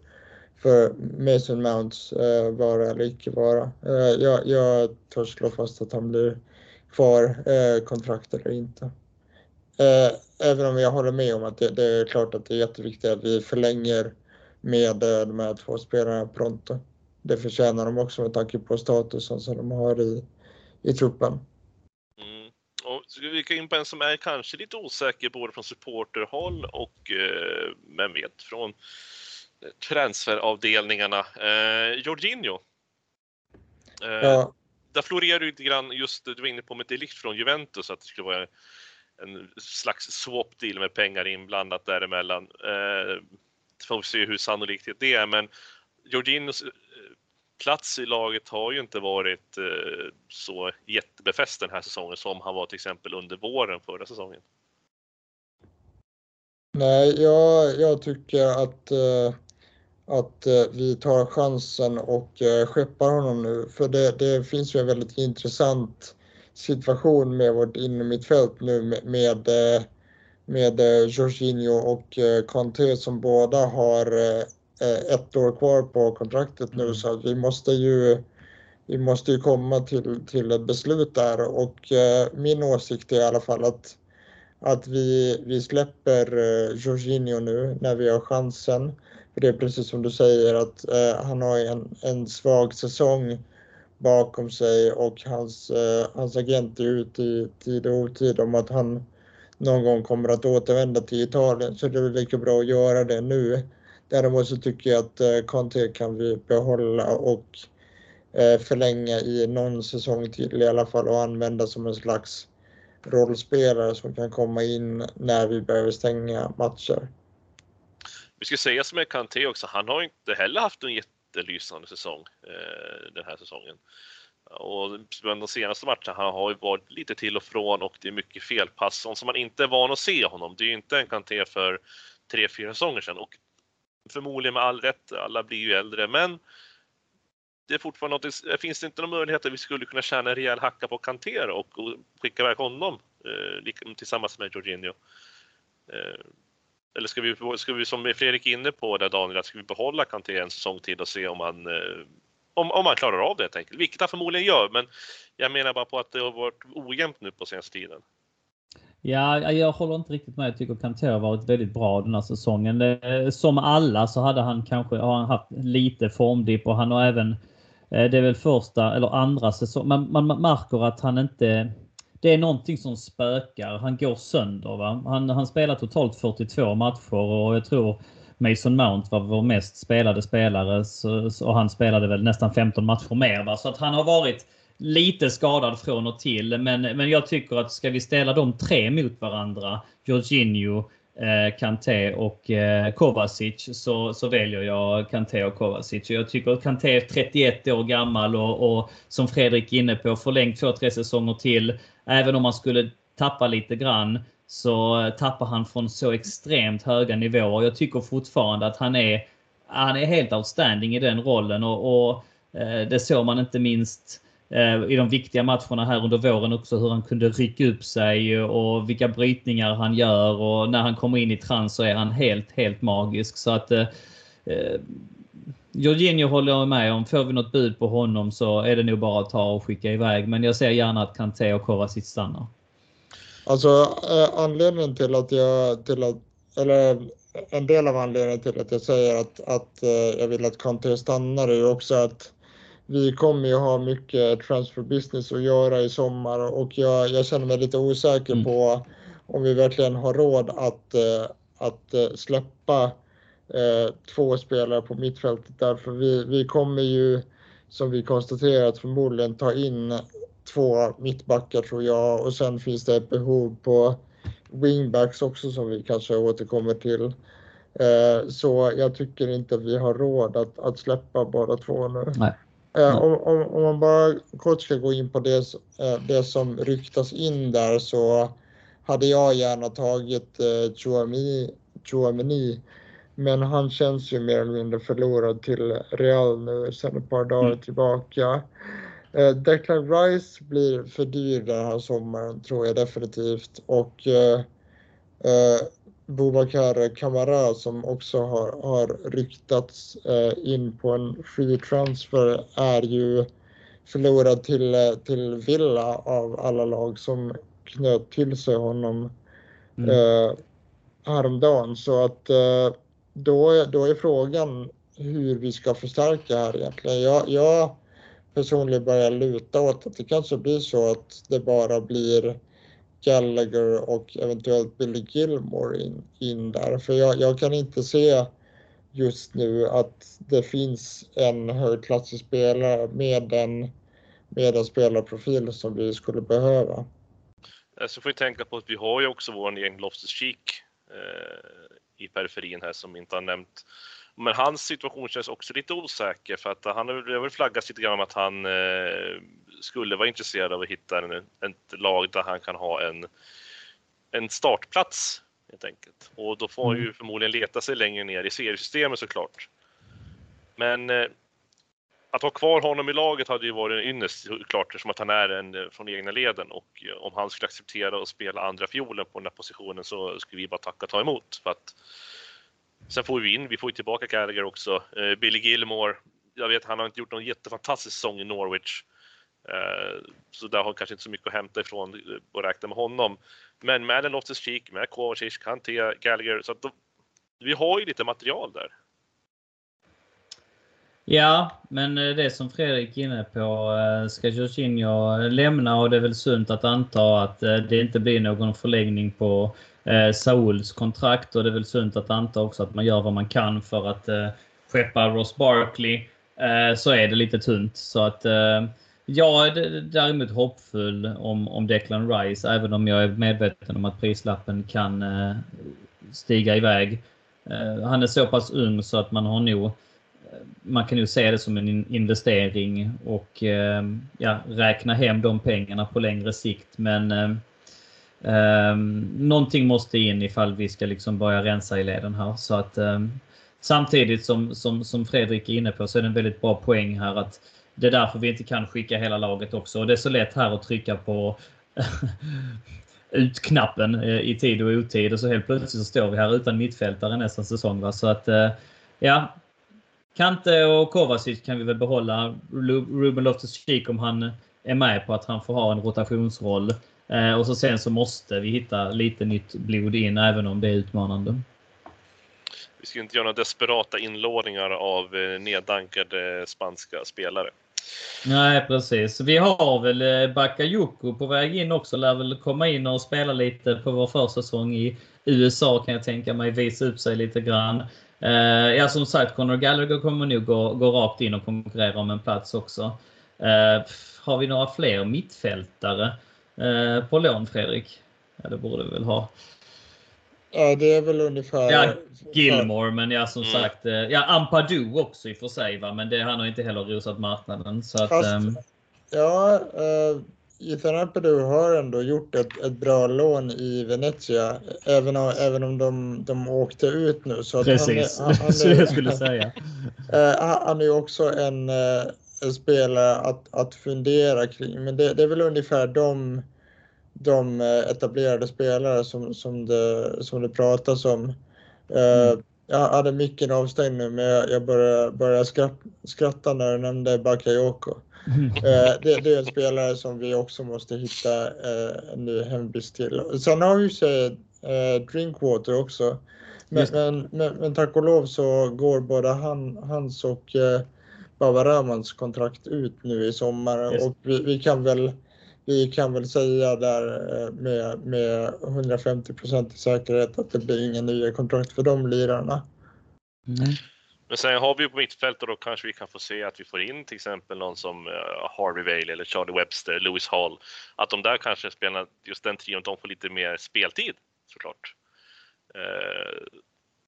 [SPEAKER 2] för Mason Mounts uh, vara eller icke vara. jag, jag törs slå fast att han blir kvar, kontrakt eller inte. Eh, även om jag håller med om att det, det, är klart att det är jätteviktigt att vi förlänger med eh, de här två spelarna pronto. Det förtjänar de också med tanke på statusen som de har i, i truppen.
[SPEAKER 1] Mm. Och ska vi gå in på en som är kanske lite osäker både från supporterhåll och eh, men vet från transferavdelningarna. Eh, Jorginho. Eh, ja. Där florerar ju lite grann just, du var inne på med Delict från Juventus, att det skulle vara en slags swap deal med pengar inblandat däremellan. Eh, får vi se hur sannolikt det är, men Jorginhos eh, plats i laget har ju inte varit eh, så jättebefäst den här säsongen som han var till exempel under våren förra säsongen.
[SPEAKER 2] Nej, jag, jag tycker att, eh, att eh, vi tar chansen och eh, skeppar honom nu. För det, det finns ju en väldigt intressant situation med vårt innermittfält nu med, med, eh, med eh, Jorginho och eh, Conte som båda har ett år kvar på kontraktet nu mm. så att vi måste ju vi måste ju komma till, till ett beslut där och min åsikt är i alla fall att, att vi, vi släpper Jorginho nu när vi har chansen. För det är precis som du säger att han har en, en svag säsong bakom sig och hans, eh, hans agent är ute i tid och otid om att han någon gång kommer att återvända till Italien. Så det är lika bra att göra det nu. Däremot så tycker jag att eh, Conte kan vi behålla och eh, förlänga i någon säsong till i alla fall och använda som en slags rollspelare som kan komma in när vi behöver stänga matcher.
[SPEAKER 1] Vi ska säga som med Kanté också, han har inte heller haft en jätte jättelysande säsong eh, den här säsongen. Och de senaste matcherna han har ju varit lite till och från och det är mycket felpass, som man inte är van att se honom. Det är ju inte en Kanté för tre, fyra säsonger sedan och förmodligen med all rätt, alla blir ju äldre, men det är fortfarande något, finns det inte någon möjlighet att vi skulle kunna tjäna en rejäl hacka på Kanté och, och skicka iväg honom eh, tillsammans med Jorginho? Eh, eller ska vi, ska vi, som Fredrik är inne på där Daniel, ska vi behålla Kanté en säsong till och se om han, eh, om, om han klarar av det helt enkelt? Vilket han förmodligen gör, men jag menar bara på att det har varit ojämnt nu på senaste tiden.
[SPEAKER 3] Ja, jag håller inte riktigt med. Jag tycker Kanté har varit väldigt bra den här säsongen. Som alla så hade han kanske har han haft lite formdipp och han har även eh, det är väl första eller andra säsongen. Man, man märker att han inte det är någonting som spökar. Han går sönder. Va? Han, han spelar totalt 42 matcher och jag tror Mason Mount var vår mest spelade spelare så, och han spelade väl nästan 15 matcher mer. Va? Så att han har varit lite skadad från och till. Men, men jag tycker att ska vi ställa de tre mot varandra, Jorginho, eh, Kanté och eh, Kovacic, så, så väljer jag Kanté och Kovacic. Jag tycker att Kanté är 31 år gammal och, och som Fredrik är inne på, förlängt två, tre säsonger till. Även om man skulle tappa lite grann så tappar han från så extremt höga nivåer. Jag tycker fortfarande att han är, han är helt outstanding i den rollen och, och eh, det såg man inte minst Eh, i de viktiga matcherna här under våren också hur han kunde rycka upp sig och vilka brytningar han gör och när han kommer in i trans så är han helt, helt magisk. Så att eh, eh, Jorginho håller jag med om. Får vi något bud på honom så är det nog bara att ta och skicka iväg. Men jag ser gärna att Kanté och Kovacic stannar.
[SPEAKER 2] Alltså eh, anledningen till att jag, till att, eller en del av anledningen till att jag säger att, att eh, jag vill att Kanté stannar är ju också att vi kommer ju ha mycket transfer business att göra i sommar och jag, jag känner mig lite osäker mm. på om vi verkligen har råd att, eh, att släppa eh, två spelare på mittfältet därför vi, vi kommer ju som vi konstaterat förmodligen ta in två mittbackar tror jag och sen finns det ett behov på wingbacks också som vi kanske återkommer till. Eh, så jag tycker inte vi har råd att, att släppa bara två nu. Nej. Eh, om, om, om, man bara kort ska gå in på det, eh, det som ryktas in där så hade jag gärna tagit eh, Chouamini men han känns ju mer eller mindre förlorad till Real nu sedan ett par dagar mm. tillbaka. Eh, Declan Rice blir för dyr den här sommaren tror jag definitivt och eh, eh, Boubacar Kamara som också har, har ryktats eh, in på en free transfer är ju förlorad till, till Villa av alla lag som knöt till sig honom mm. eh, häromdagen. Så att eh, då, då är frågan hur vi ska förstärka här egentligen. Jag, jag personligen börjar luta åt att det kanske blir så att det bara blir Gallagher och eventuellt Billy Gilmore in, in där. För jag, jag kan inte se just nu att det finns en högklassig spelare med en, med en spelarprofil som vi skulle behöva.
[SPEAKER 1] Eh, så får vi tänka på att vi har ju också vår egen Loftus-Cheek eh, i periferin här som inte har nämnt. Men hans situation känns också lite osäker för att han har väl flaggat lite grann om att han eh, skulle vara intresserad av att hitta en, ett lag där han kan ha en, en startplats helt enkelt. Och då får han ju mm. förmodligen leta sig längre ner i seriesystemet såklart. Men eh, att ha kvar honom i laget hade ju varit en ynnest såklart eftersom att han är en eh, från egna leden och om han skulle acceptera att spela andra fiolen på den här positionen så skulle vi bara tacka och ta emot. För att, sen får vi in, vi får ju tillbaka Gallagher också. Eh, Billy Gilmore, jag vet han har inte gjort någon jättefantastisk säsong i Norwich. Eh, så där har kanske inte så mycket att hämta ifrån eh, och räkna med honom. Men med en Loftus Cheek, med Kovacic, Kanté, Gallagher, så att då, vi har ju lite material där.
[SPEAKER 3] Ja, men eh, det som Fredrik är inne på. Eh, ska Jorginho lämna och det är väl sunt att anta att eh, det inte blir någon förlängning på Sauls kontrakt och det är väl sunt att anta också att man gör vad man kan för att skeppa Ross Barkley. Så är det lite tunt. Så att jag är däremot hoppfull om, om Declan Rice, även om jag är medveten om att prislappen kan stiga iväg. Han är så pass ung så att man har nog man kan ju se det som en investering och eh, ja, räkna hem de pengarna på längre sikt. Men eh, eh, någonting måste in ifall vi ska liksom börja rensa i leden här. Så att ehm, samtidigt som, som, som Fredrik är inne på så är det en väldigt bra poäng här att det är därför vi inte kan skicka hela laget också. Och det är så lätt här att trycka på *laughs* utknappen eh, i tid och otid och så helt plötsligt så står vi här utan mittfältare nästa säsong. Va? Så att eh, ja, Kante och Kovacic kan vi väl behålla. Ruben Loftus-Cheek om han är med på att han får ha en rotationsroll. Eh, och så sen så måste vi hitta lite nytt blod in även om det är utmanande.
[SPEAKER 1] Vi ska inte göra några desperata inlåningar av neddankade spanska spelare.
[SPEAKER 3] Nej, precis. Vi har väl eh, Bakayoko på väg in också. Lär väl komma in och spela lite på vår försäsong i USA kan jag tänka mig. Visa upp sig lite grann. Eh, ja, som sagt, Conor Gallagher kommer nog gå, gå rakt in och konkurrera om en plats också. Eh, har vi några fler mittfältare på lån, Fredrik? Ja, det borde vi väl ha.
[SPEAKER 2] Ja, det är väl ungefär...
[SPEAKER 3] Ja, Gilmore, men ja som mm. sagt. Eh, ja, Ampadu också i och för sig, va? men det, han har inte heller rosat marknaden. Så att, Fast, um...
[SPEAKER 2] Ja, Ethan Ampadu har ändå gjort ett, ett bra lån i Venezia, även om, även om de, de åkte ut nu. Så
[SPEAKER 3] Precis, han *laughs* är, han, så jag skulle säga. *laughs*
[SPEAKER 2] uh, han är också en, uh, en spelare att, att fundera kring, men det, det är väl ungefär de de eh, etablerade spelare som, som, det, som det pratas om. Eh, mm. Jag hade micken avstängd nu men jag började, började skratta, skratta när du nämnde Bakayoko. Mm. Det, det, är en spelare som vi också måste hitta en ny hemvist till. Sen har vi sig Drinkwater också. Men, men, men, men, tack och lov så går både han, hans och eh, Baba Rahmans kontrakt ut nu i sommar Just. och vi, vi, kan väl vi kan väl säga där eh, med, med 150 i säkerhet att det blir inga nya kontrakt för de lirarna.
[SPEAKER 1] Mm. Men sen har vi på mittfältet då kanske vi kan få se att vi får in till exempel någon som uh, Harvey Vale eller Charlie Webster, Lewis Hall. Att de där kanske spelar, just den trion, de får lite mer speltid såklart. Uh,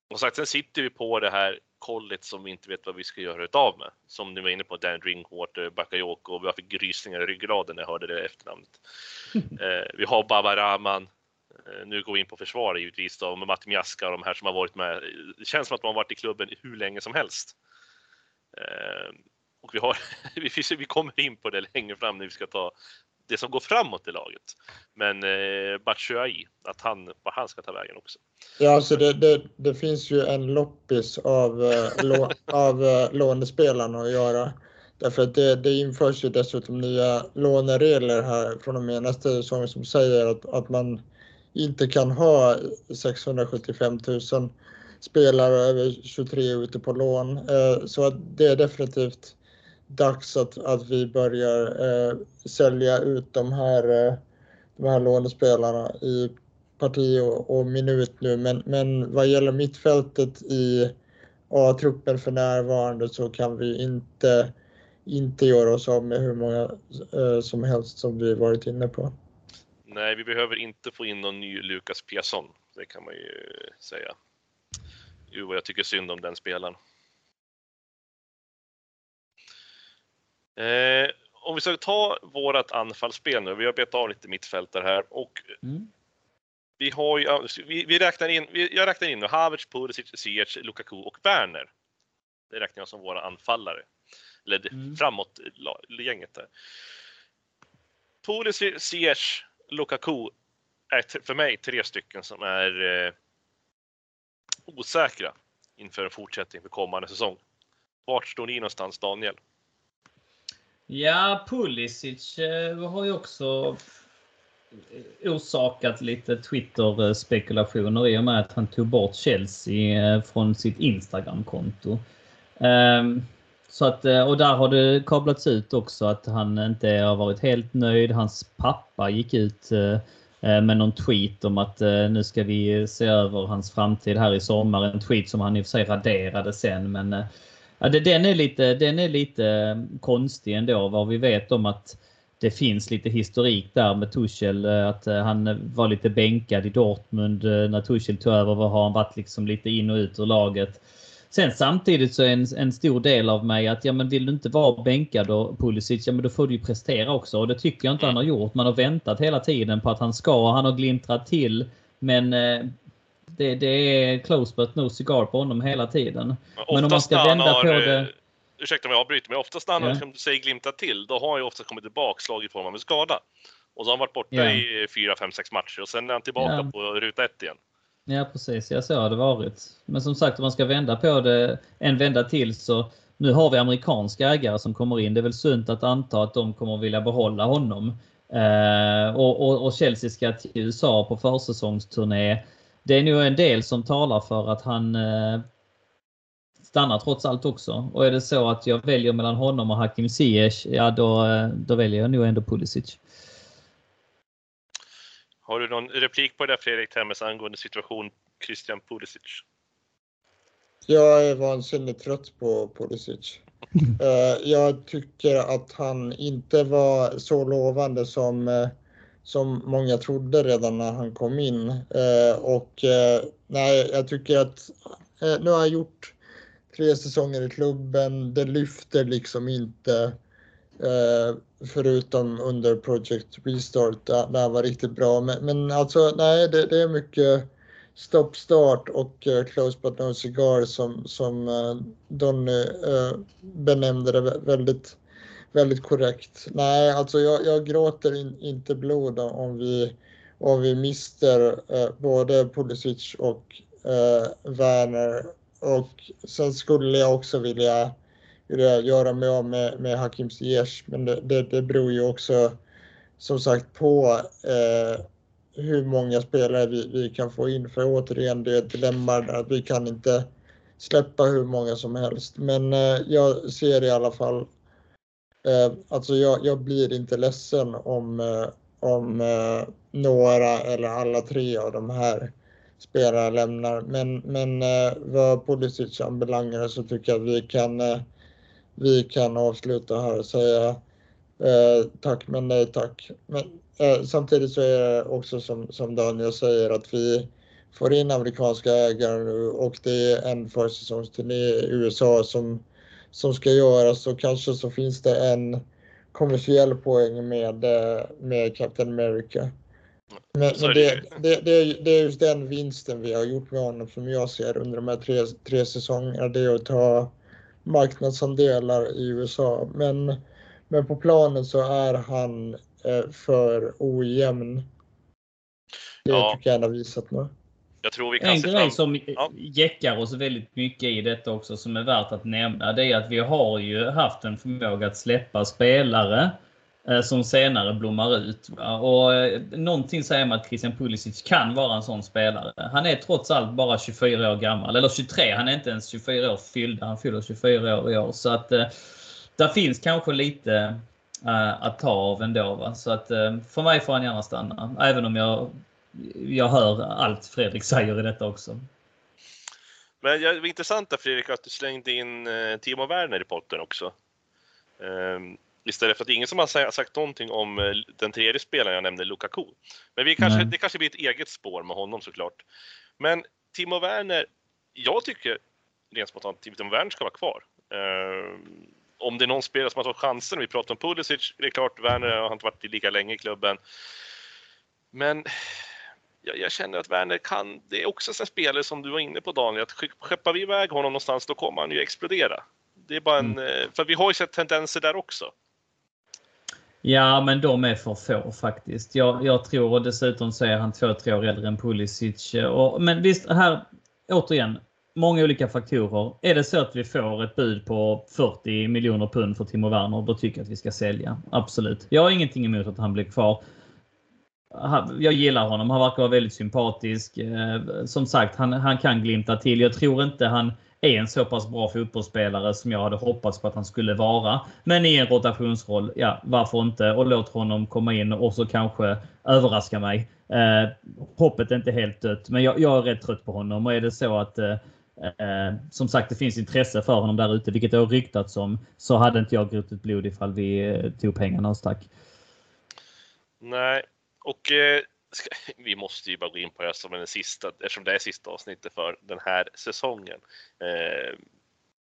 [SPEAKER 1] och sagt, sen sitter vi på det här kollet som vi inte vet vad vi ska göra utav med. Som ni var inne på, Dan Drinkwater, Bakayoko och vi fick rysningar i ryggraden när jag hörde det efternamnet. *laughs* eh, vi har Baba Rahman. Eh, nu går vi in på försvar givetvis då, med Matti Miaska och de här som har varit med. Det känns som att de har varit i klubben hur länge som helst. Eh, och vi, har, *laughs* vi kommer in på det längre fram när vi ska ta det som går framåt i laget. Men eh, Batshuayi, att han, vad han ska ta vägen också.
[SPEAKER 2] Ja, alltså det, det, det finns ju en loppis av, eh, *laughs* av eh, lånespelarna att göra. Därför att det, det införs ju dessutom nya låneregler här från och med nästa säsong som säger att, att man inte kan ha 675 000 spelare över 23 ute på lån. Eh, så det är definitivt dags att, att vi börjar eh, sälja ut de här, eh, de här lånespelarna i parti och, och, minut nu. Men, men vad gäller mittfältet i A-truppen för närvarande så kan vi inte, inte göra oss av med hur många eh, som helst som vi varit inne på.
[SPEAKER 1] Nej, vi behöver inte få in någon ny Lukas Piasson. Det kan man ju säga. Jo, jag tycker synd om den spelaren. Eh, om vi ska ta vårat anfallsspel nu, vi har betat av lite mittfältare här och mm. vi har ju, vi, vi räknar in, vi, jag räknar in nu Havertz, Pulisic, Ziyech, Lukaku och Werner. Det räknar jag som våra anfallare. Eller mm. framåt gänget där. Pulisic, Ziyech, Lukaku är för mig tre stycken som är eh, osäkra inför en fortsättning för kommande säsong. Vart står ni någonstans Daniel?
[SPEAKER 3] Ja, Pulisic eh, har ju också eh, orsakat lite Twitter-spekulationer i och med att han tog bort Chelsea eh, från sitt Instagram-konto. Ehm, så att, eh, och där har det kablats ut också att han inte har varit helt nöjd. Hans pappa gick ut eh, eh, med någon tweet om att nu ska vi se över hans framtid här i sommar. En tweet som han i och för sig raderade sen men Ja, den, är lite, den är lite konstig ändå. Vad vi vet om att det finns lite historik där med Tuchel. Att han var lite bänkad i Dortmund när Tuchel tog över. Har han varit liksom lite in och ut ur laget. Sen samtidigt så är en, en stor del av mig att ja, men vill du inte vara bänkad och Pulisic, ja men då får du ju prestera också. Och det tycker jag inte han har gjort. Man har väntat hela tiden på att han ska. Han har glintrat till. Men Det, det är close but no cigar på honom hela tiden.
[SPEAKER 1] Men,
[SPEAKER 3] Men om man ska vända
[SPEAKER 1] har,
[SPEAKER 3] på det...
[SPEAKER 1] Ursäkta om jag avbryter, men oftast när han som du säger glimtat till, då har han ju ofta kommit tillbaka slag i form av en skada. Och så har han varit borta
[SPEAKER 3] Ja.
[SPEAKER 1] i 4, 5, 6 matcher och sen är han tillbaka
[SPEAKER 3] Ja.
[SPEAKER 1] på ruta ett igen.
[SPEAKER 3] Ja precis, ja, så har det varit. Men som sagt om man ska vända på det en vända till så nu har vi amerikanska ägare som kommer in. Det är väl sunt att anta att de kommer vilja behålla honom. Eh, och, och, och Chelsea ska till USA på försäsongsturné. Det är nog en del som talar för att han eh, stannar trots allt också. Och är det så att jag väljer mellan honom och Hakim Ziyech, ja då, eh, då väljer jag nog ändå Pulisic.
[SPEAKER 1] Har du någon replik på det där Fredrik Temmes angående situation Christian Pulisic?
[SPEAKER 2] Jag är vansinnigt trött på Pulisic. *laughs* Eh, jag tycker att han inte var så lovande som, eh, som många trodde redan när han kom in. Eh, och nej, jag tycker att nu har han gjort tre säsonger i klubben. Det lyfter liksom inte. Förutom under Project Restart där, där han var riktigt bra. Men, men alltså nej, det, det är mycket Stoppstart och uh, close but no cigar som, som uh, Donny uh, benämnde det väldigt, väldigt korrekt. Nej, alltså jag, jag gråter in, inte blod om- vi, om vi mister uh, både Pulisic och uh, Werner. Och sen skulle jag också vilja, vilja göra mig av med, med Hakim Ziyech, men det, det, det beror ju också som sagt på eh, hur många spelare vi, vi kan få in. För återigen, det är ett dilemma där att vi kan inte släppa hur många som helst. Men eh, jag ser i alla fall, eh, alltså jag, jag blir inte ledsen om, eh, om eh, några eller alla tre av de här spelarna lämnar. Men, men eh, vad Pulisic anbelangar så tycker jag att vi kan, eh, vi kan avsluta här och säga eh, tack men nej tack. Men, Eh, samtidigt så är det också som, som Daniel säger att vi får in amerikanska ägare nu och det är en försäsongsturné i USA som, som ska göras och kanske så finns det en kommersiell poäng med, eh, med Captain America. Men, men
[SPEAKER 1] det
[SPEAKER 2] det, det, är, det är just den vinsten vi har gjort med honom som jag ser under de här tre, tre säsongerna. Det är att ta marknadsandelar i USA. Men, men på planen så är han eh, för ojämn. Det
[SPEAKER 1] Ja.
[SPEAKER 2] tycker jag han har visat nu.
[SPEAKER 1] Jag tror vi kan
[SPEAKER 3] En
[SPEAKER 1] se
[SPEAKER 3] grej
[SPEAKER 1] fram...
[SPEAKER 3] som
[SPEAKER 1] Ja.
[SPEAKER 3] jäckar oss väldigt mycket i detta också som är värt att nämna det är att vi har ju haft en förmåga att släppa spelare eh, Eh, som senare blommar ut. Och eh, någonting säger mig att Christian Pulisic kan vara en sån spelare. Han är trots allt bara 24 år gammal, eller 23. Han är inte ens 24 år fyllda. Han fyller 24 år i år. Så att eh, där finns kanske lite att ta av ändå. Va? Så att för mig får han gärna stanna. Även om jag, jag hör allt Fredrik *laughs* säger i detta också.
[SPEAKER 1] Men det var intressant där, Fredrik att du slängde in Timo Werner i potten också. Ehm, istället för att ingen som har sagt någonting om eh, den tredje spelaren jag nämnde, Lukaku. Men vi kanske,
[SPEAKER 3] Nej.
[SPEAKER 1] det kanske blir ett eget spår med honom såklart. Men Timo Werner, jag tycker rent spontant att Timo Werner ska vara kvar. Ehm, om det är någon spelare som har tagit chansen, vi pratar om Pulisic, det är klart Werner har inte varit lika länge i klubben. Men jag, jag känner att Werner kan, det är också en spelare som du var inne på Daniel, att sk- skeppar vi iväg honom någonstans då kommer han ju explodera. Det är bara en, eh, för vi har ju sett tendenser där också.
[SPEAKER 3] Ja, men de är för få faktiskt. Jag, jag tror och dessutom så är han två, tre år äldre än Pulisic. Och, men visst, här återigen, många olika faktorer. Är det så att vi får ett bud på 40 miljoner pund för Timo Werner, då tycker jag att vi ska sälja. Absolut. Jag har ingenting emot att han blir kvar. Jag gillar honom. Han verkar vara väldigt sympatisk. Eh, som sagt, han, han kan glimta till. Jag tror inte han är en så pass bra fotbollsspelare som jag hade hoppats på att han skulle vara. Men i en rotationsroll, ja varför inte? Och låt honom komma in och så kanske överraska mig. Eh, hoppet är inte helt dött, men jag, jag är rätt trött på honom. Och är det så att eh, eh, som sagt det finns intresse för honom där ute, vilket det har ryktats om, så hade inte jag gråtit blod ifall vi eh, tog pengarna och stack.
[SPEAKER 1] Nej, och eh, *laughs* vi måste ju bara gå in på det som den sista, eftersom det är sista avsnittet för den här säsongen. Eh,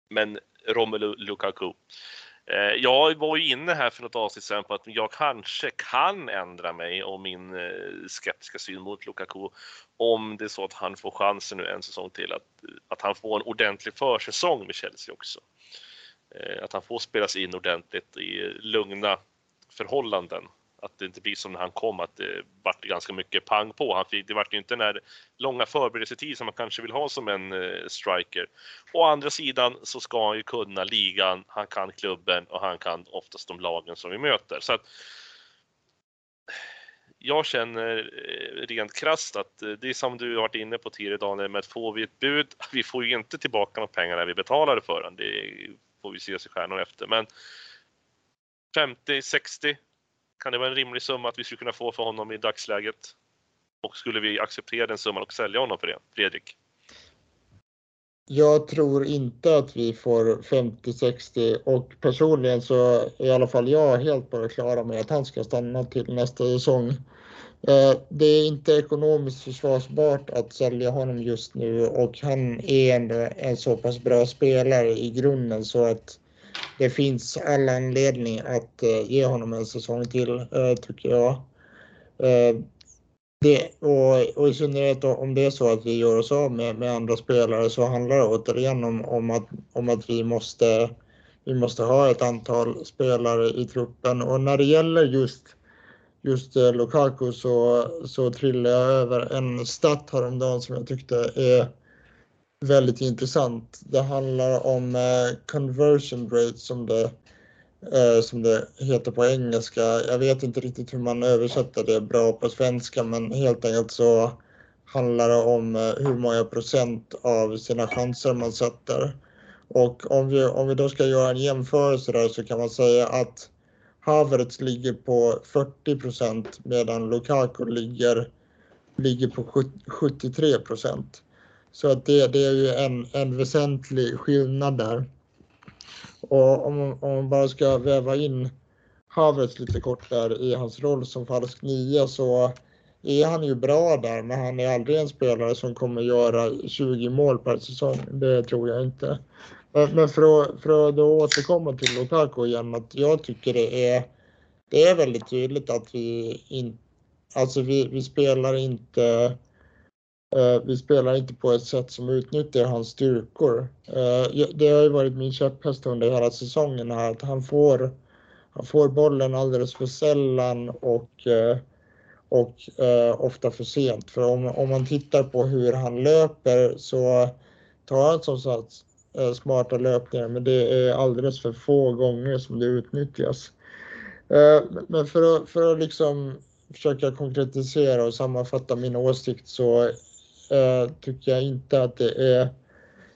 [SPEAKER 1] men Romelu Lukaku. Eh, jag var ju inne här för något avsnitt sedan på att jag kanske kan ändra mig om min eh, skeptiska syn mot Lukaku om det är så att han får chansen nu en säsong till att, att han får en ordentlig försäsong med Chelsea också. Eh, att han får spelas in ordentligt i lugna förhållanden att det inte blir som när han kom, att det vart ganska mycket pang på. Han fick, det vart ju inte den här långa förberedelsetid som man kanske vill ha som en eh, striker. Å andra sidan så ska han ju kunna ligan, han kan klubben och han kan oftast de lagen som vi möter. Så att, jag känner eh, rent krasst att eh, det är som du har varit inne på tidigare Daniel, med att får vi ett bud, vi får ju inte tillbaka de pengarna vi betalade för den. Det får vi se i stjärnor efter. Men 50, 60, kan det vara en rimlig summa att vi skulle kunna få för honom i dagsläget? Och skulle vi acceptera den summan och sälja honom för det, Fredrik?
[SPEAKER 2] Jag tror inte att vi får 50-60 och personligen så är i alla fall jag helt på det klara med att han ska stanna till nästa säsong. Eh, det är inte ekonomiskt försvarsbart att sälja honom just nu och han är ändå en så pass bra spelare i grunden så att det finns all anledning att eh, ge honom en säsong till, eh, tycker jag. Eh, det, och, och, i synnerhet om det är så att vi gör oss av med, med andra spelare så handlar det återigen om, om, att, om att vi måste, vi måste ha ett antal spelare i truppen. Och när det gäller just, just Lukaku så, så trillade jag över en stat häromdagen som jag tyckte är väldigt intressant. Det handlar om eh, conversion rate som det, eh, som det heter på engelska. Jag vet inte riktigt hur man översätter det bra på svenska men helt enkelt så handlar det om eh, hur många procent av sina chanser man sätter. Och om vi, om vi då ska göra en jämförelse där så kan man säga att Havertz ligger på 40 procent medan Lukaku ligger, ligger på 73 procent. Så att det, det är ju en, en väsentlig skillnad där. Och om, om man bara ska väva in Havertz lite kort där i hans roll som falsk nia så är han ju bra där, men han är aldrig en spelare som kommer göra 20 mål per säsong. Det tror jag inte. Men för att, för att då återkomma till Lukaku igen, att jag tycker det är, det är väldigt tydligt att vi inte, alltså vi, vi spelar inte Eh, vi spelar inte på ett sätt som utnyttjar hans styrkor. Eh, det har ju varit min käpphäst under hela säsongen här att han får, han får bollen alldeles för sällan och, eh, och ofta för sent. För om, om man tittar på hur han löper så tar han som sagt smarta löpningar men det är alldeles för få gånger som det utnyttjas. Men för att, för att liksom försöka konkretisera och sammanfatta min åsikt så eh, tycker jag inte att det är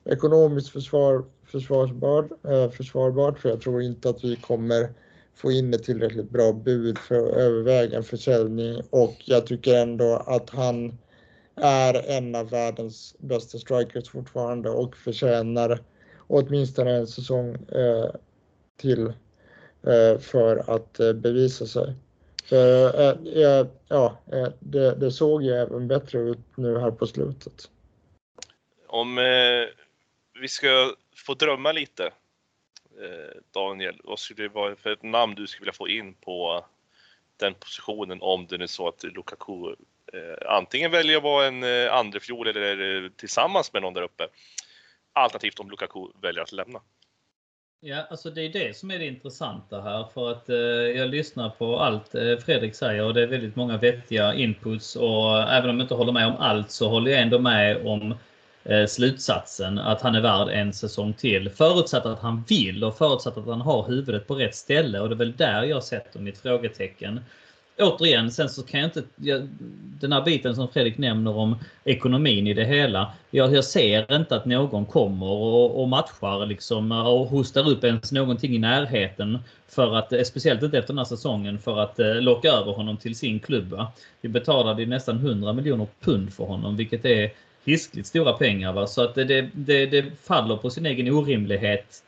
[SPEAKER 2] ekonomiskt försvar, försvarsbart, eh, försvarbart för jag tror inte att vi kommer få in ett tillräckligt bra bud för att överväga en försäljning och jag tycker ändå att han är en av världens bästa strikers fortfarande och förtjänar åtminstone en säsong eh, till eh, för att eh, bevisa sig. För, äh, ja, det, det, såg ju även bättre ut nu här på slutet.
[SPEAKER 1] Om eh, vi ska få drömma lite, eh, Daniel, vad skulle det vara för ett namn du skulle vilja få in på den positionen om det är så att Lukaku eh, antingen väljer att vara en eh, andrefjol eller tillsammans med någon där uppe. Alternativt om Lukaku väljer att lämna.
[SPEAKER 3] Ja, alltså det är det som är det intressanta här för att eh, jag lyssnar på allt eh, Fredrik säger och det är väldigt många vettiga inputs och även om jag inte håller med om allt så håller jag ändå med om eh, slutsatsen att han är värd en säsong till. Förutsatt att han vill och förutsatt att han har huvudet på rätt ställe och det är väl där jag sätter mitt frågetecken återigen, sen så kan jag inte... Jag, den här biten som Fredrik nämner om ekonomin i det hela. Jag, jag ser inte att någon kommer och, och matchar liksom och hostar upp ens någonting i närheten. För att, speciellt inte efter den här säsongen, för att eh, locka över honom till sin klubb. Va? Vi betalade nästan 100 miljoner pund för honom, vilket är hiskligt stora pengar. Va? Så att det, det, det faller på sin egen orimlighet,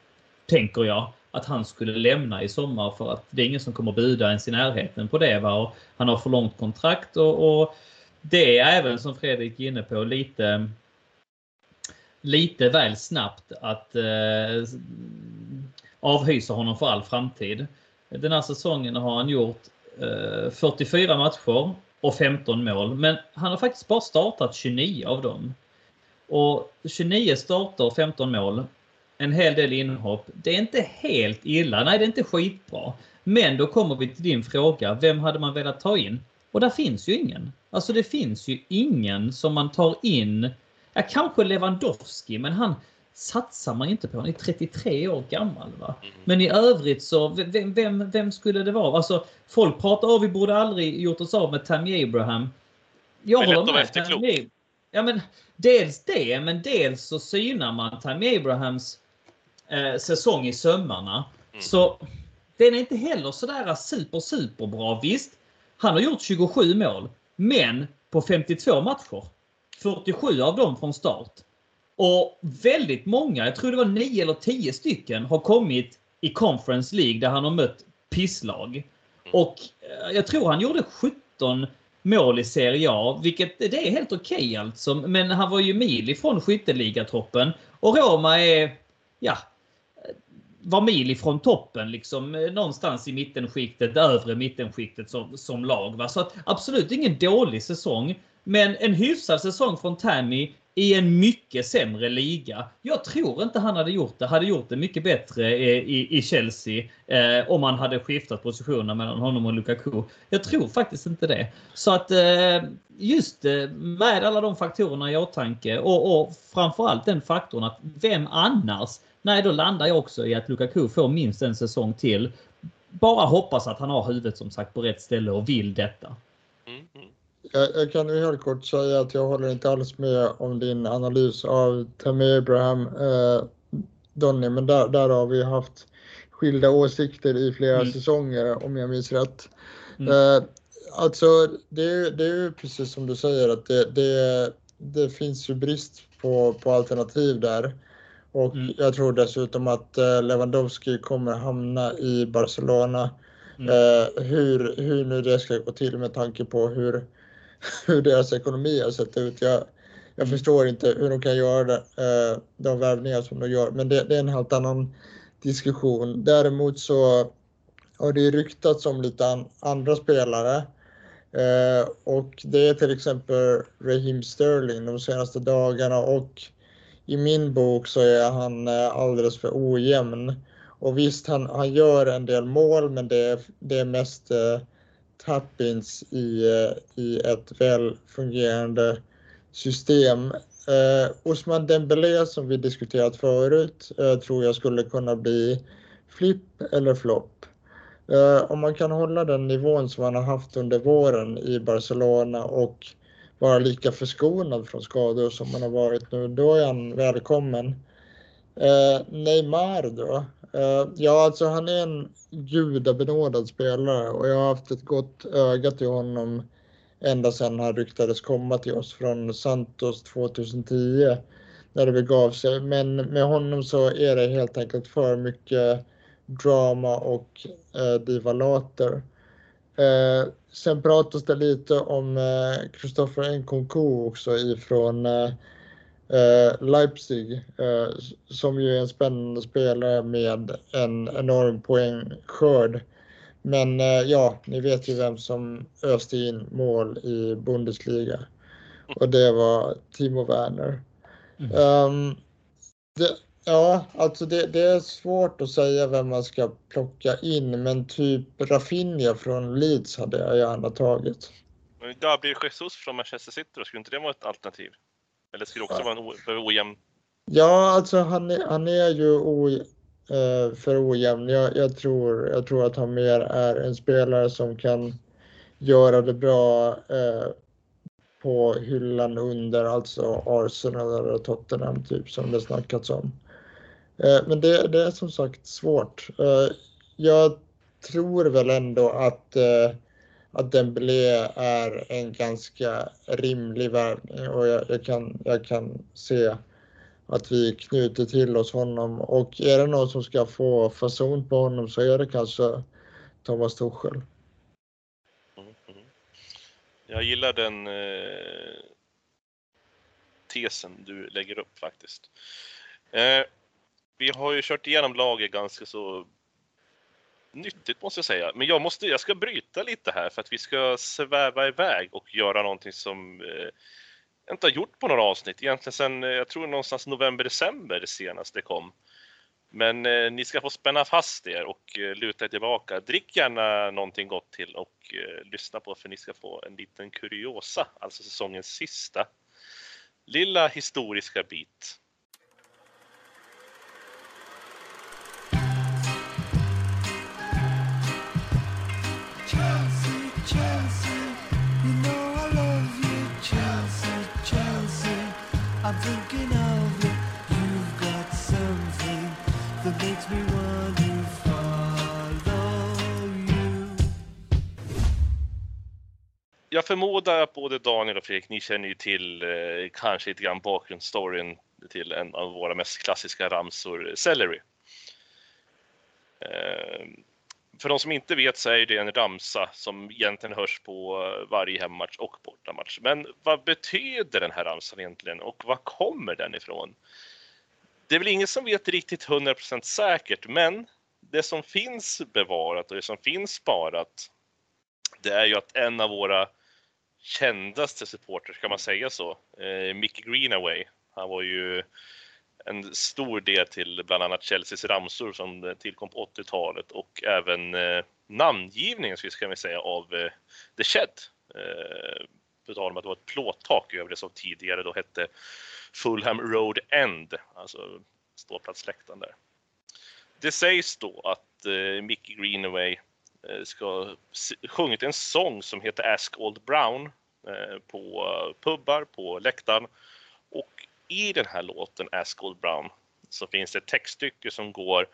[SPEAKER 3] tänker jag att han skulle lämna i sommar för att det är ingen som kommer buda ens i närheten på det. Va? Och han har för långt kontrakt och, och det är även som Fredrik är inne på lite lite väl snabbt att eh, avhysa honom för all framtid. Den här säsongen har han gjort eh, 44 matcher och 15 mål. Men han har faktiskt bara startat 29 av dem. Och 29 starter och 15 mål. En hel del inhopp. Det är inte helt illa. Nej, det är inte skitbra. Men då kommer vi till din fråga. Vem hade man velat ta in? Och där finns ju ingen. Alltså det finns ju ingen som man tar in. Ja, kanske Lewandowski, men han satsar man inte på. Han är 33 år gammal. Va? Mm. Men i övrigt så, vem, vem, vem skulle det vara? Alltså, folk pratar om vi borde aldrig gjort oss av med Tammy Abraham. Jag håller med. Tammy, ja, men dels det, men dels så synar man Tammy Abrahams eh, säsong i sömmarna. Mm. Så den är inte heller sådär super, super bra. Visst, han har gjort 27 mål, men på 52 matcher. 47 av dem från start. Och väldigt många, jag tror det var 9 eller 10 stycken, har kommit i Conference League där han har mött pisslag. Och eh, jag tror han gjorde 17 mål i Serie A, vilket det är helt okej okay alltså. Men han var ju mil ifrån skytteligatoppen. Och Roma är, ja, var mil ifrån toppen, liksom eh, någonstans i mittenskiktet, det övre mittenskiktet som, som lag. Va? Så att, absolut ingen dålig säsong. Men en hyfsad säsong från Tammy i en mycket sämre liga. Jag tror inte han hade gjort det. Hade gjort det mycket bättre eh, i, i Chelsea eh, om han hade skiftat positionerna mellan honom och Lukaku. Jag tror faktiskt inte det. Så att eh, just eh, med alla de faktorerna i åtanke och, och framförallt den faktorn att vem annars? Nej, då landar jag också i att Lukaku får minst en säsong till. Bara hoppas att han har huvudet som sagt på rätt ställe och vill detta. Mm, mm.
[SPEAKER 2] Jag, jag, kan ju helt kort säga att jag håller inte alls med om din analys av Tammy Abraham, eh, Donny, men där, där har vi haft skilda åsikter i flera mm. säsonger om jag minns rätt. Mm. Eh, alltså, det, det är ju precis som du säger att det, det, det finns ju brist på, på alternativ där. Och mm. jag tror dessutom att eh, Lewandowski kommer hamna i Barcelona. Mm. Eh, hur, hur nu det ska gå till med tanke på hur *laughs* hur deras ekonomi har sett ut. Jag, jag förstår inte hur de kan göra det, eh, de värvningar som de gör, men det, det, är en helt annan diskussion. Däremot så har det ryktats om lite an, andra spelare eh, och det är till exempel Raheem Sterling de senaste dagarna och i min bok så är han eh, alldeles för ojämn. Och visst, han, han gör en del mål, men det är, det är mest eh, tappins i, eh, i ett väl fungerande system. Eh, Osman Dembélé som vi diskuterat förut eh, tror jag skulle kunna bli flipp eller flopp. Eh, om man kan hålla den nivån som han har haft under våren i Barcelona och vara lika förskonad från skador som han har varit nu, då är han välkommen. Eh, Neymar då? Eh, ja, alltså han är en gudabenådad spelare och jag har haft ett gott öga till honom ända sedan han ryktades komma till oss från Santos 2010 när det begav sig. Men med honom så är det helt enkelt för mycket drama och eh, divalater. Eh, sen pratas det lite om eh, Nkunku också ifrån eh, eh, Leipzig eh, som ju är en spännande spelare med en enorm poängskörd. Men eh, ja, ni vet ju vem som öste in mål i Bundesliga och det var Timo Werner. Mm. Um, det, ja, alltså det, det, är svårt att säga vem man ska plocka in, men typ Rafinha från Leeds hade jag gärna tagit.
[SPEAKER 1] Gabriel Jesus från Manchester City, då, skulle inte det vara ett alternativ? Eller skulle det också vara en ojämn?
[SPEAKER 2] Ja, alltså han är, han är ju o, eh, för ojämn. Jag, jag, tror, jag tror att han mer är en spelare som kan göra det bra eh, på hyllan under, alltså Arsenal eller Tottenham typ som det snackats om. Eh, men det, det, är som sagt svårt. Eh, jag tror väl ändå att eh, att Dembélé är en ganska rimlig värvning och jag, jag, kan, jag kan se att vi knyter till oss honom och är det någon som ska få fason på honom så är det kanske Thomas Tuchel. Mm,
[SPEAKER 1] mm. Jag gillar den eh, tesen du lägger upp faktiskt. Eh, vi har ju kört igenom laget ganska så nyttigt måste jag säga. Men jag, måste, jag ska bryta lite här för att vi ska sväva iväg och göra någonting som eh, jag inte har gjort på några avsnitt. Egentligen sen, eh, jag tror någonstans november, december senast det kom. Men eh, ni ska få spänna fast er och eh, luta er tillbaka. Drick gärna någonting gott till och eh, lyssna på för ni ska få en liten kuriosa, alltså säsongens sista lilla historiska bit. Jag förmodar att både Daniel och Fredrik, ni känner ju till eh, kanske lite grann bakgrundsstoryn till en av våra mest klassiska ramsor, Celery. Eh, för de som inte vet så är det en ramsa som egentligen hörs på varje hemmatch och bortamatch. Men vad betyder den här ramsan egentligen och var kommer den ifrån? Det är väl ingen som vet riktigt 100% säkert, men det som finns bevarat och det som finns sparat, det är ju att en av våra kändaste supporters, kan man säga så, eh, Mickey Greenaway, han var ju en stor del till bland annat Chelseas ramsor som tillkom på 80-talet och även eh, namngivningen ska vi säga av eh, The Shed. Eh, på tal om att det var ett plåttak över det som tidigare då hette Fulham Road End, alltså ståplatsläktaren där. Det sägs då att eh, Mickey Greenaway Eh, ska ha sjungit en sång som heter Ask Old Brown eh, på pubbar, på läktaren och i den här låten Ask Old Brown så finns det ett textstycke som går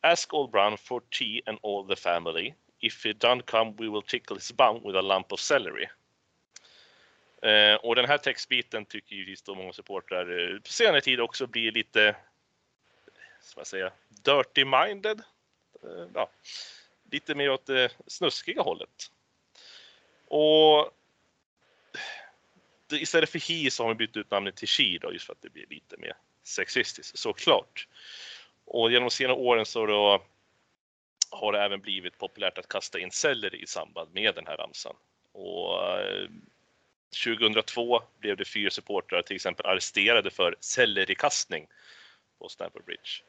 [SPEAKER 1] Ask Old Brown for tea and all the family. If he don't come we will tickle his bum with a lump of celery. Eh, och den här textbiten tycker ju då många supportrar eh, på senare tid också blir lite, ska man säga, dirty minded. Eh, ja, lite mer åt det snuskiga hållet. Och istället för he så har vi bytt ut namnet till she då, just för att det blir lite mer sexistiskt såklart. Och genom de senare åren så då har det även blivit populärt att kasta in selleri i samband med den här ramsan. Och eh, 2002 blev det fyra supportrar till exempel arresterade för sellerikastning på Stamford Bridge.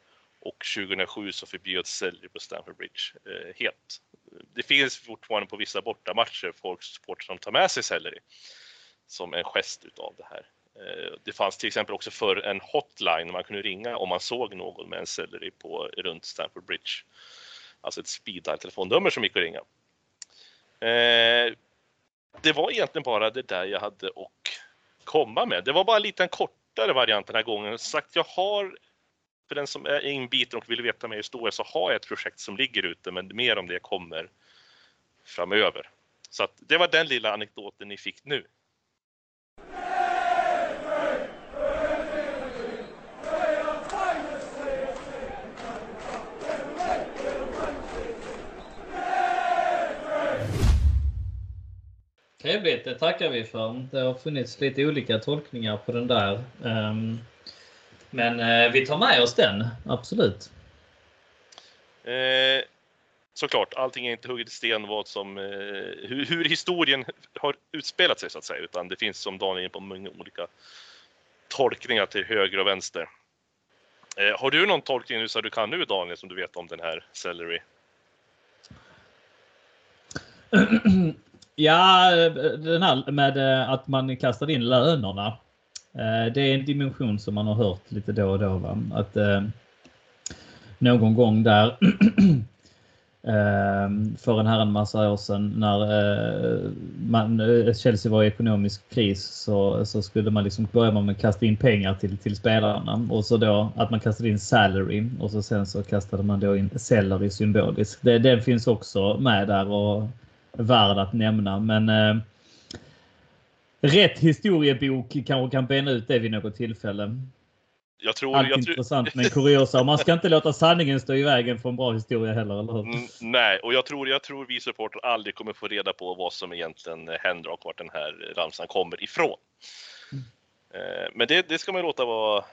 [SPEAKER 1] Och 2007 så förbjöds selleri på Stamford Bridge eh, helt. Det finns fortfarande på vissa bortamatcher folk supportrar som tar med sig selleri som en gest utav det här. Eh, Det fanns till exempel också för en hotline man kunde ringa om man såg någon med en selleri på runt Stamford Bridge. Alltså ett speed telefonnummer som gick att ringa. Eh, Det var egentligen bara det där jag hade att komma med. Det var bara en liten kortare variant den här gången. Som sagt, jag har för den som är inbiten och vill veta mer historia så har jag ett projekt som ligger ute, men mer om det kommer framöver. Så att det var den lilla anekdoten ni fick nu.
[SPEAKER 3] Trevligt, det tackar vi för. Det har funnits lite olika tolkningar på den där. Ehm, men eh, vi tar med oss den, absolut.
[SPEAKER 1] Eh, såklart, allting är inte hugget i sten vad som, eh, hur, hur historien har utspelat sig så att säga, utan det finns som Daniel på många olika tolkningar till höger och vänster. Eh, har du någon tolkning nu så du kan nu Daniel som du vet om den här Celery? *clears throat*
[SPEAKER 3] Ja, den här med eh, att man kastade in lönerna. Eh, det är en dimension som man har hört lite då och då. Va? Att eh, någon gång där *clears throat* eh, för en herran massa år sedan när eh, man, eh, Chelsea var i ekonomisk kris så, så skulle man liksom börja med att kasta in pengar till, till spelarna och så då att man kastade in salary och så sen så kastade man då in salary symboliskt. Det, den finns också med där och värd att nämna. Men eh, rätt historiebok kanske kan bena ut det vid något tillfälle.
[SPEAKER 1] Jag tror,
[SPEAKER 3] Allt
[SPEAKER 1] jag tror,
[SPEAKER 3] intressant med en kuriosa. Man ska inte låta sanningen stå i vägen för en bra historia heller, eller hur?
[SPEAKER 1] Mm, nej, och jag tror, jag tror vi supportrar aldrig kommer få reda på vad som egentligen händer och vart den här ramsan kommer ifrån. Eh, Men det, det ska man låta vara,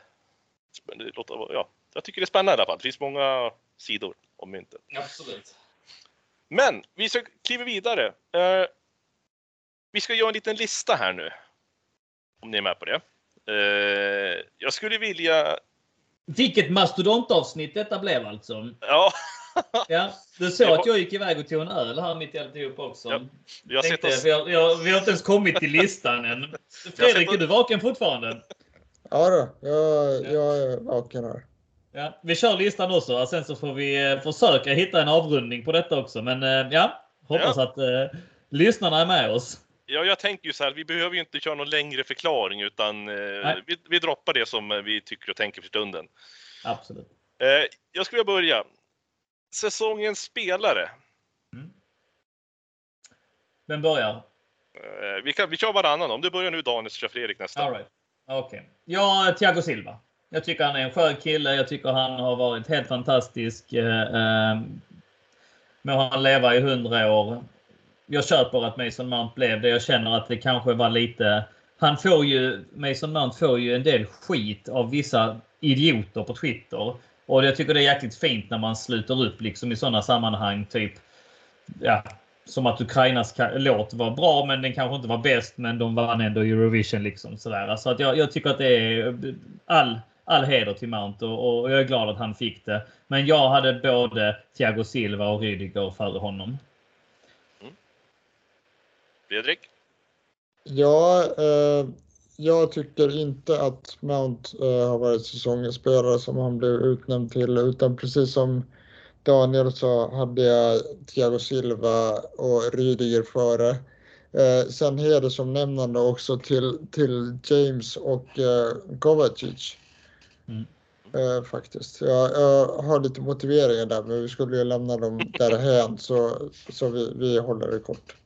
[SPEAKER 1] låta vara, ja, jag tycker det är spännande i alla fall. Det finns många sidor om myntet.
[SPEAKER 3] Absolut.
[SPEAKER 1] Men vi ska kliva vidare. Vi ska göra en liten lista här nu. Om ni är med på det. Eh, jag skulle vilja...
[SPEAKER 3] Vilket mastodontavsnitt detta blev alltså.
[SPEAKER 1] Ja,
[SPEAKER 3] Ja, du såg att jag gick iväg och tog en öl här mitt i alltihop också.
[SPEAKER 1] Ja, vi har sett
[SPEAKER 3] Tänkte,
[SPEAKER 1] oss...
[SPEAKER 3] vi, har, vi, har, vi har inte ens kommit till listan än. *laughs* Fredrik, är du vaken fortfarande?
[SPEAKER 2] Ja då, jag, jag är vaken här.
[SPEAKER 3] Ja, vi kör listan också. och Sen så får vi eh, försöka hitta en avrundning på detta också. Men eh, ja, hoppas att eh, lyssnarna är med oss.
[SPEAKER 1] Ja, jag tänker ju så här, vi behöver ju inte köra någon längre förklaring utan eh, vi, vi droppar det som eh, vi tycker och tänker för stunden.
[SPEAKER 3] Absolut.
[SPEAKER 1] Eh, jag skulle vilja börja. Säsongens spelare.
[SPEAKER 3] Vem börjar?
[SPEAKER 1] Eh, vi, kan, vi kör varannan. Om du börjar nu Daniel så kör Fredrik nästa.
[SPEAKER 3] All right. Okej. Ja, Thiago Silva. Jag tycker han är en skön kille. Jag tycker han har varit helt fantastisk. Eh, eh, må han leva i hundra år. Jag köper att Mason Mount blev det. Jag känner att det kanske var lite... Han får ju, Mason Mount får ju en del skit av vissa idioter på Twitter. Och jag tycker det är jäkligt fint när man sluter upp liksom i sådana sammanhang. Typ, ja, som att Ukrainas låt var bra, men den kanske inte var bäst, men de vann ändå Eurovision. Liksom, sådär. Så att jag, jag tycker att det är all, all heder till Mount och, och jag är glad att han fick det. Men jag hade både Thiago Silva och Rydiger före honom.
[SPEAKER 1] Fredrik?
[SPEAKER 2] Ja, eh, jag tycker inte att Mount eh, har varit säsongens spelare som han blev utnämnd till, utan precis som Daniel sa hade jag Thiago Silva och Rydiger före. Eh, sen hedersomnämnande också till, till James och eh, Kovacic.
[SPEAKER 3] Mm.
[SPEAKER 2] Eh, faktiskt. Jag, jag har lite motiveringar där, men vi skulle ju lämna dem därhän så, så vi, vi håller det kort.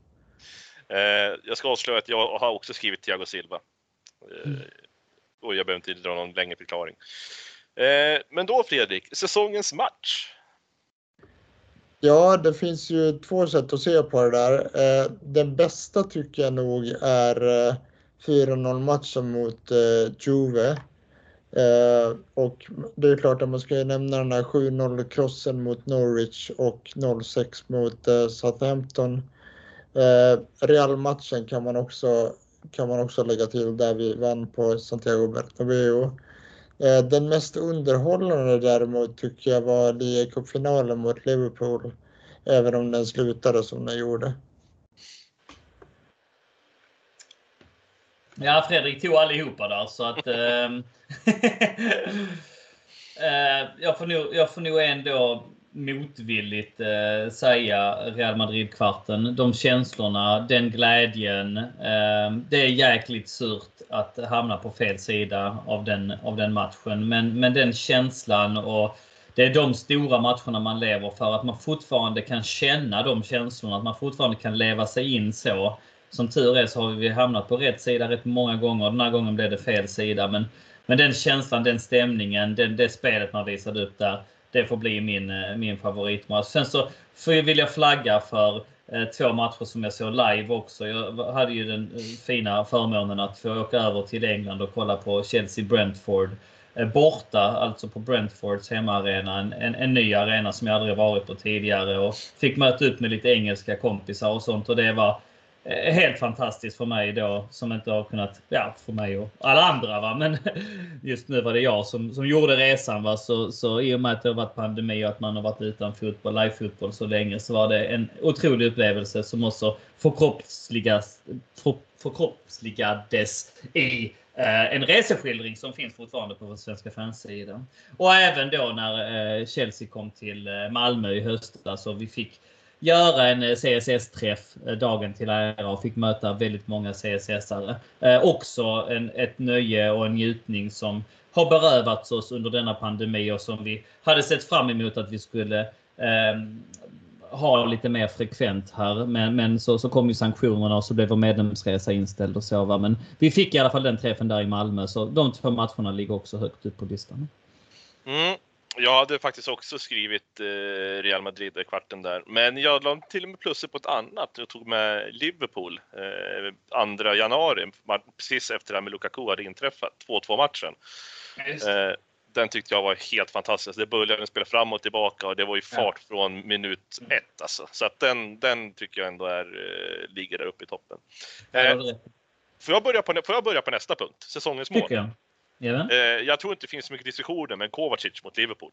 [SPEAKER 1] Eh, jag ska avslöja att jag har också skrivit Thiago Silva. Eh,
[SPEAKER 3] Mm.
[SPEAKER 1] och jag behöver inte dra någon längre förklaring. Eh, men då Fredrik, säsongens match.
[SPEAKER 2] Ja, det finns ju två sätt att se på det där. Den bästa tycker jag nog är eh, 4-0 matchen mot Juve. Eh, Och det är klart att man ska ju nämna den här 7-0 krossen mot Norwich och 0-6 mot eh, Southampton. Eh, Real-matchen kan man också kan man också lägga till där vi vann på Santiago Bernabéu. Eh, Den mest underhållande däremot tycker jag var ligacupfinalen mot Liverpool. Även om den slutade som den gjorde.
[SPEAKER 3] Ja, Fredrik tog allihopa där så att... *laughs* ehm, *laughs* eh, jag, får nog, jag får nog ändå motvilligt eh, säga Real Madrid-kvarten. De känslorna, den glädjen. Eh, det är jäkligt surt att hamna på fel sida av den, av den matchen. Men, men den känslan och det är de stora matcherna man lever för. Att man fortfarande kan känna de känslorna. Att man fortfarande kan leva sig in så. Som tur är så har vi hamnat på rätt sida rätt många gånger. Den här gången blev det fel sida. Men, men den känslan, den stämningen, den, det spelet man visade upp där. Det får bli min, eh, min favoritmatch. Sen så får jag vilja flagga för eh, två matcher som jag såg live också. Jag hade ju den eh, fina förmånen att få åka över till England och kolla på Chelsea-Brentford. Borta, alltså på Brentfords hemmaarena. En, en, en ny arena som jag aldrig varit på tidigare. Och fick möta upp med lite engelska kompisar och sånt. Och det var Eh, helt fantastiskt för mig då som inte har kunnat, ja för mig och alla andra va. Men *laughs* just nu var det jag som, som gjorde resan va. Så, så i och med att det har varit pandemi och att man har varit utan fotboll, live-fotboll så länge så var det en otrolig upplevelse som också förkroppsligas, för, förkroppsligades i eh, en reseskildring som finns fortfarande på vår svenska fansida. Och även då när eh, Chelsea kom till Malmö i höstas och vi fick göra en eh, CSS-träff eh, dagen till ära och fick möta väldigt många CSS-are. Eh, också en, ett nöje och en njutning som har berövats oss under denna pandemi och som vi hade sett fram emot att vi skulle eh, ha lite mer frekvent här. Men, men så, så kom ju sanktionerna och så blev vår medlemsresa inställd och så. Va? Men vi fick i alla fall den träffen där i Malmö så de två matcherna ligger också högt upp på listan.
[SPEAKER 1] Mm. Jag hade faktiskt också skrivit eh, Real Madrid i kvarten där, men jag la till och med plusset på ett annat. Jag tog med Liverpool eh, 2 januari, precis efter det här med Lukaku hade inträffat, 2-2 matchen. Eh, den tyckte jag var helt fantastisk. Det började spela fram och tillbaka och det var ju
[SPEAKER 3] Ja.
[SPEAKER 1] fart från minut ett alltså. Så att den, den tycker jag ändå är, eh, ligger där uppe i toppen.
[SPEAKER 3] Ja,
[SPEAKER 1] Eh, får, jag börja på, får jag börja på nästa punkt? Säsongens mål.
[SPEAKER 3] Tycker jag. Ja.
[SPEAKER 1] Eh, jag tror inte det finns så mycket diskussioner, men Kovacic mot Liverpool.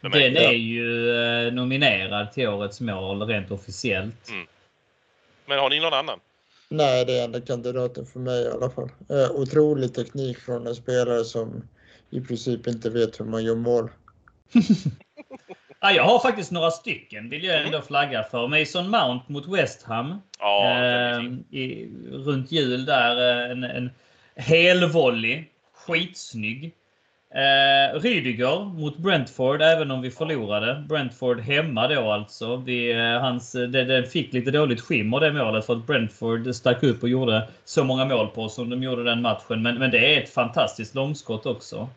[SPEAKER 3] Den är ju eh, nominerad till årets mål rent officiellt.
[SPEAKER 1] Mm. Men har ni någon annan?
[SPEAKER 2] Nej, det är enda kandidaten för mig i alla fall. Eh, otrolig teknik från en spelare som i princip inte vet hur man gör mål. *laughs*
[SPEAKER 3] Ja, jag har faktiskt några stycken vill jag
[SPEAKER 1] Mm.
[SPEAKER 3] ändå flagga för. Mason Mount mot West Ham.
[SPEAKER 1] Ja, är
[SPEAKER 3] eh, i, runt jul där. eh, En, en helvolley. Skitsnygg. Eh, Rydiger mot Brentford, även om vi förlorade. Brentford hemma då alltså. Vi, eh, hans, det, det fick lite dåligt skimmer det målet för att Brentford stack upp och gjorde så många mål på oss som de gjorde den matchen. Men, men det är ett fantastiskt långskott också.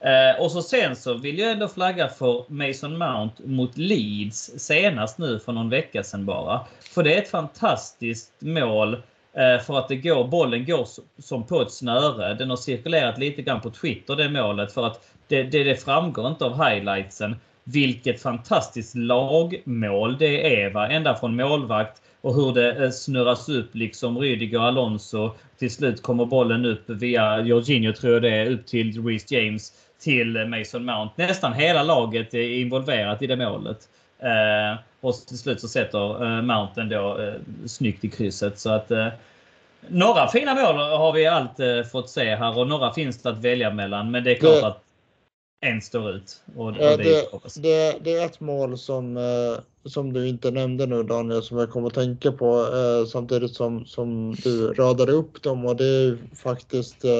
[SPEAKER 3] Eh, och så sen så vill jag ändå flagga för Mason Mount mot Leeds senast nu för någon vecka sedan bara. För det är ett fantastiskt mål eh, Eh, för att det går, bollen går som på ett snöre. Den har cirkulerat lite grann på Twitter det målet för att det, det, det framgår inte av highlightsen vilket fantastiskt lagmål det är. Va? Ända från målvakt och hur det eh, snurras upp liksom Rydiger och Alonso. Till slut kommer bollen upp via Jorginho tror jag det är, upp till Reece James till Mason Mount. Nästan hela laget är involverat i det målet. Eh, och till slut så sätter eh, Mount ändå eh, snyggt i krysset. Så att eh, några fina mål har vi allt eh, fått se här och några finns det att välja mellan. Men det är klart
[SPEAKER 2] Det-
[SPEAKER 3] att en står ut. Och, och det,
[SPEAKER 2] det,
[SPEAKER 3] är
[SPEAKER 2] det, det är ett mål som, som du inte nämnde nu Daniel, som jag kommer att tänka på samtidigt som, som du radade upp dem och det är ju faktiskt eh,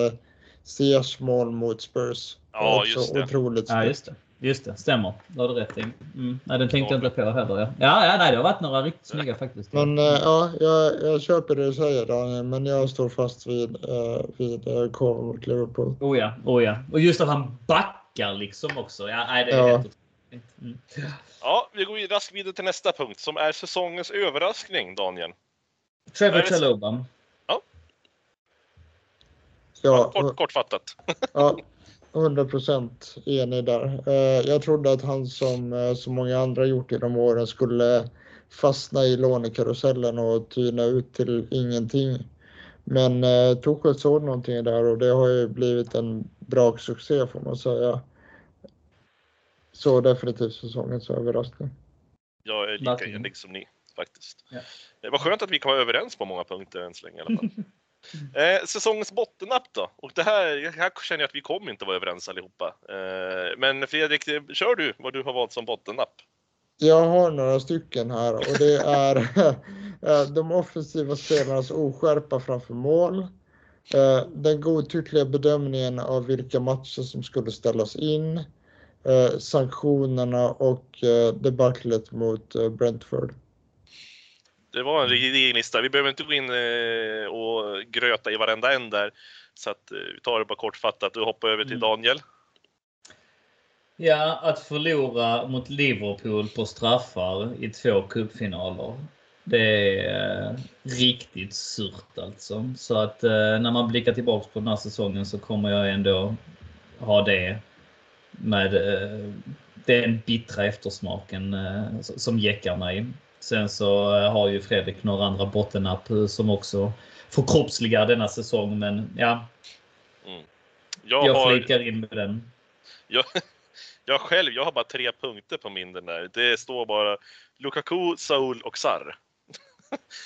[SPEAKER 2] Ziyechs mål mot Spurs.
[SPEAKER 1] Ja, just det.
[SPEAKER 2] Otroligt
[SPEAKER 3] Ja,
[SPEAKER 2] snyggt.
[SPEAKER 3] just det. Just det, stämmer. Det har du rätt i. Mm. Nej, den tänkte jag inte på heller. Ja, ja, ja nej, det har varit några riktigt snygga faktiskt.
[SPEAKER 2] Men eh, ja, jag, jag köper det du säger Daniel, men jag står fast vid, eh, vid eh, Kova mot Liverpool.
[SPEAKER 3] Oh ja, oh ja. Och just att han backar liksom också. Ja, nej, det är
[SPEAKER 2] Ja.
[SPEAKER 3] helt. Mm.
[SPEAKER 1] Ja, vi går raskt vidare till nästa punkt som är säsongens överraskning, Daniel.
[SPEAKER 3] Trevor
[SPEAKER 1] så?
[SPEAKER 3] Chalobah.
[SPEAKER 2] Ja,
[SPEAKER 1] Kort, kortfattat.
[SPEAKER 2] Ja, *laughs* 100 procent enig där. Eh, Jag trodde att han som eh, så många andra gjort genom åren skulle fastna i lånekarusellen och tyna ut till ingenting. Men eh, Tuchel såg någonting där och det har ju blivit en bra succé får man säga. Så definitivt säsongens överraskning.
[SPEAKER 1] Jag är lika enig som ni faktiskt.
[SPEAKER 3] Ja.
[SPEAKER 1] Det var skönt att vi kan vara överens på många punkter än så länge i alla fall. *laughs* eh, säsongens bottennapp då? Och det här, här känner jag att vi kommer inte vara överens allihopa. Eh, men Fredrik, kör du vad du har valt som bottennapp.
[SPEAKER 2] Jag har några stycken här och det är *laughs* eh, de offensiva spelarnas oskärpa framför mål. eh, Den godtyckliga bedömningen av vilka matcher som skulle ställas in. eh, Sanktionerna och debaclet mot Brentford.
[SPEAKER 1] Det var en gedigen lista. Vi behöver inte gå in eh, och gröta i varenda en där. Så att eh, vi tar det bara kortfattat och hoppar över till
[SPEAKER 3] Mm.
[SPEAKER 1] Daniel.
[SPEAKER 3] Ja, att förlora mot Liverpool på straffar i två cupfinaler. Det är riktigt surt alltså. Så att eh, när man blickar tillbaks på den här säsongen så kommer jag ändå ha det med den bittra eftersmaken som jäckar mig. Sen så eh, har ju Fredrik några andra bottennapp eh, som också förkroppsligar denna säsong. Men ja,
[SPEAKER 1] Jag,
[SPEAKER 3] jag
[SPEAKER 1] har,
[SPEAKER 3] flikar in med den.
[SPEAKER 1] jag, *laughs* jag själv, jag har bara tre punkter på min den där. Det står bara Lukaku, Saul och. *laughs*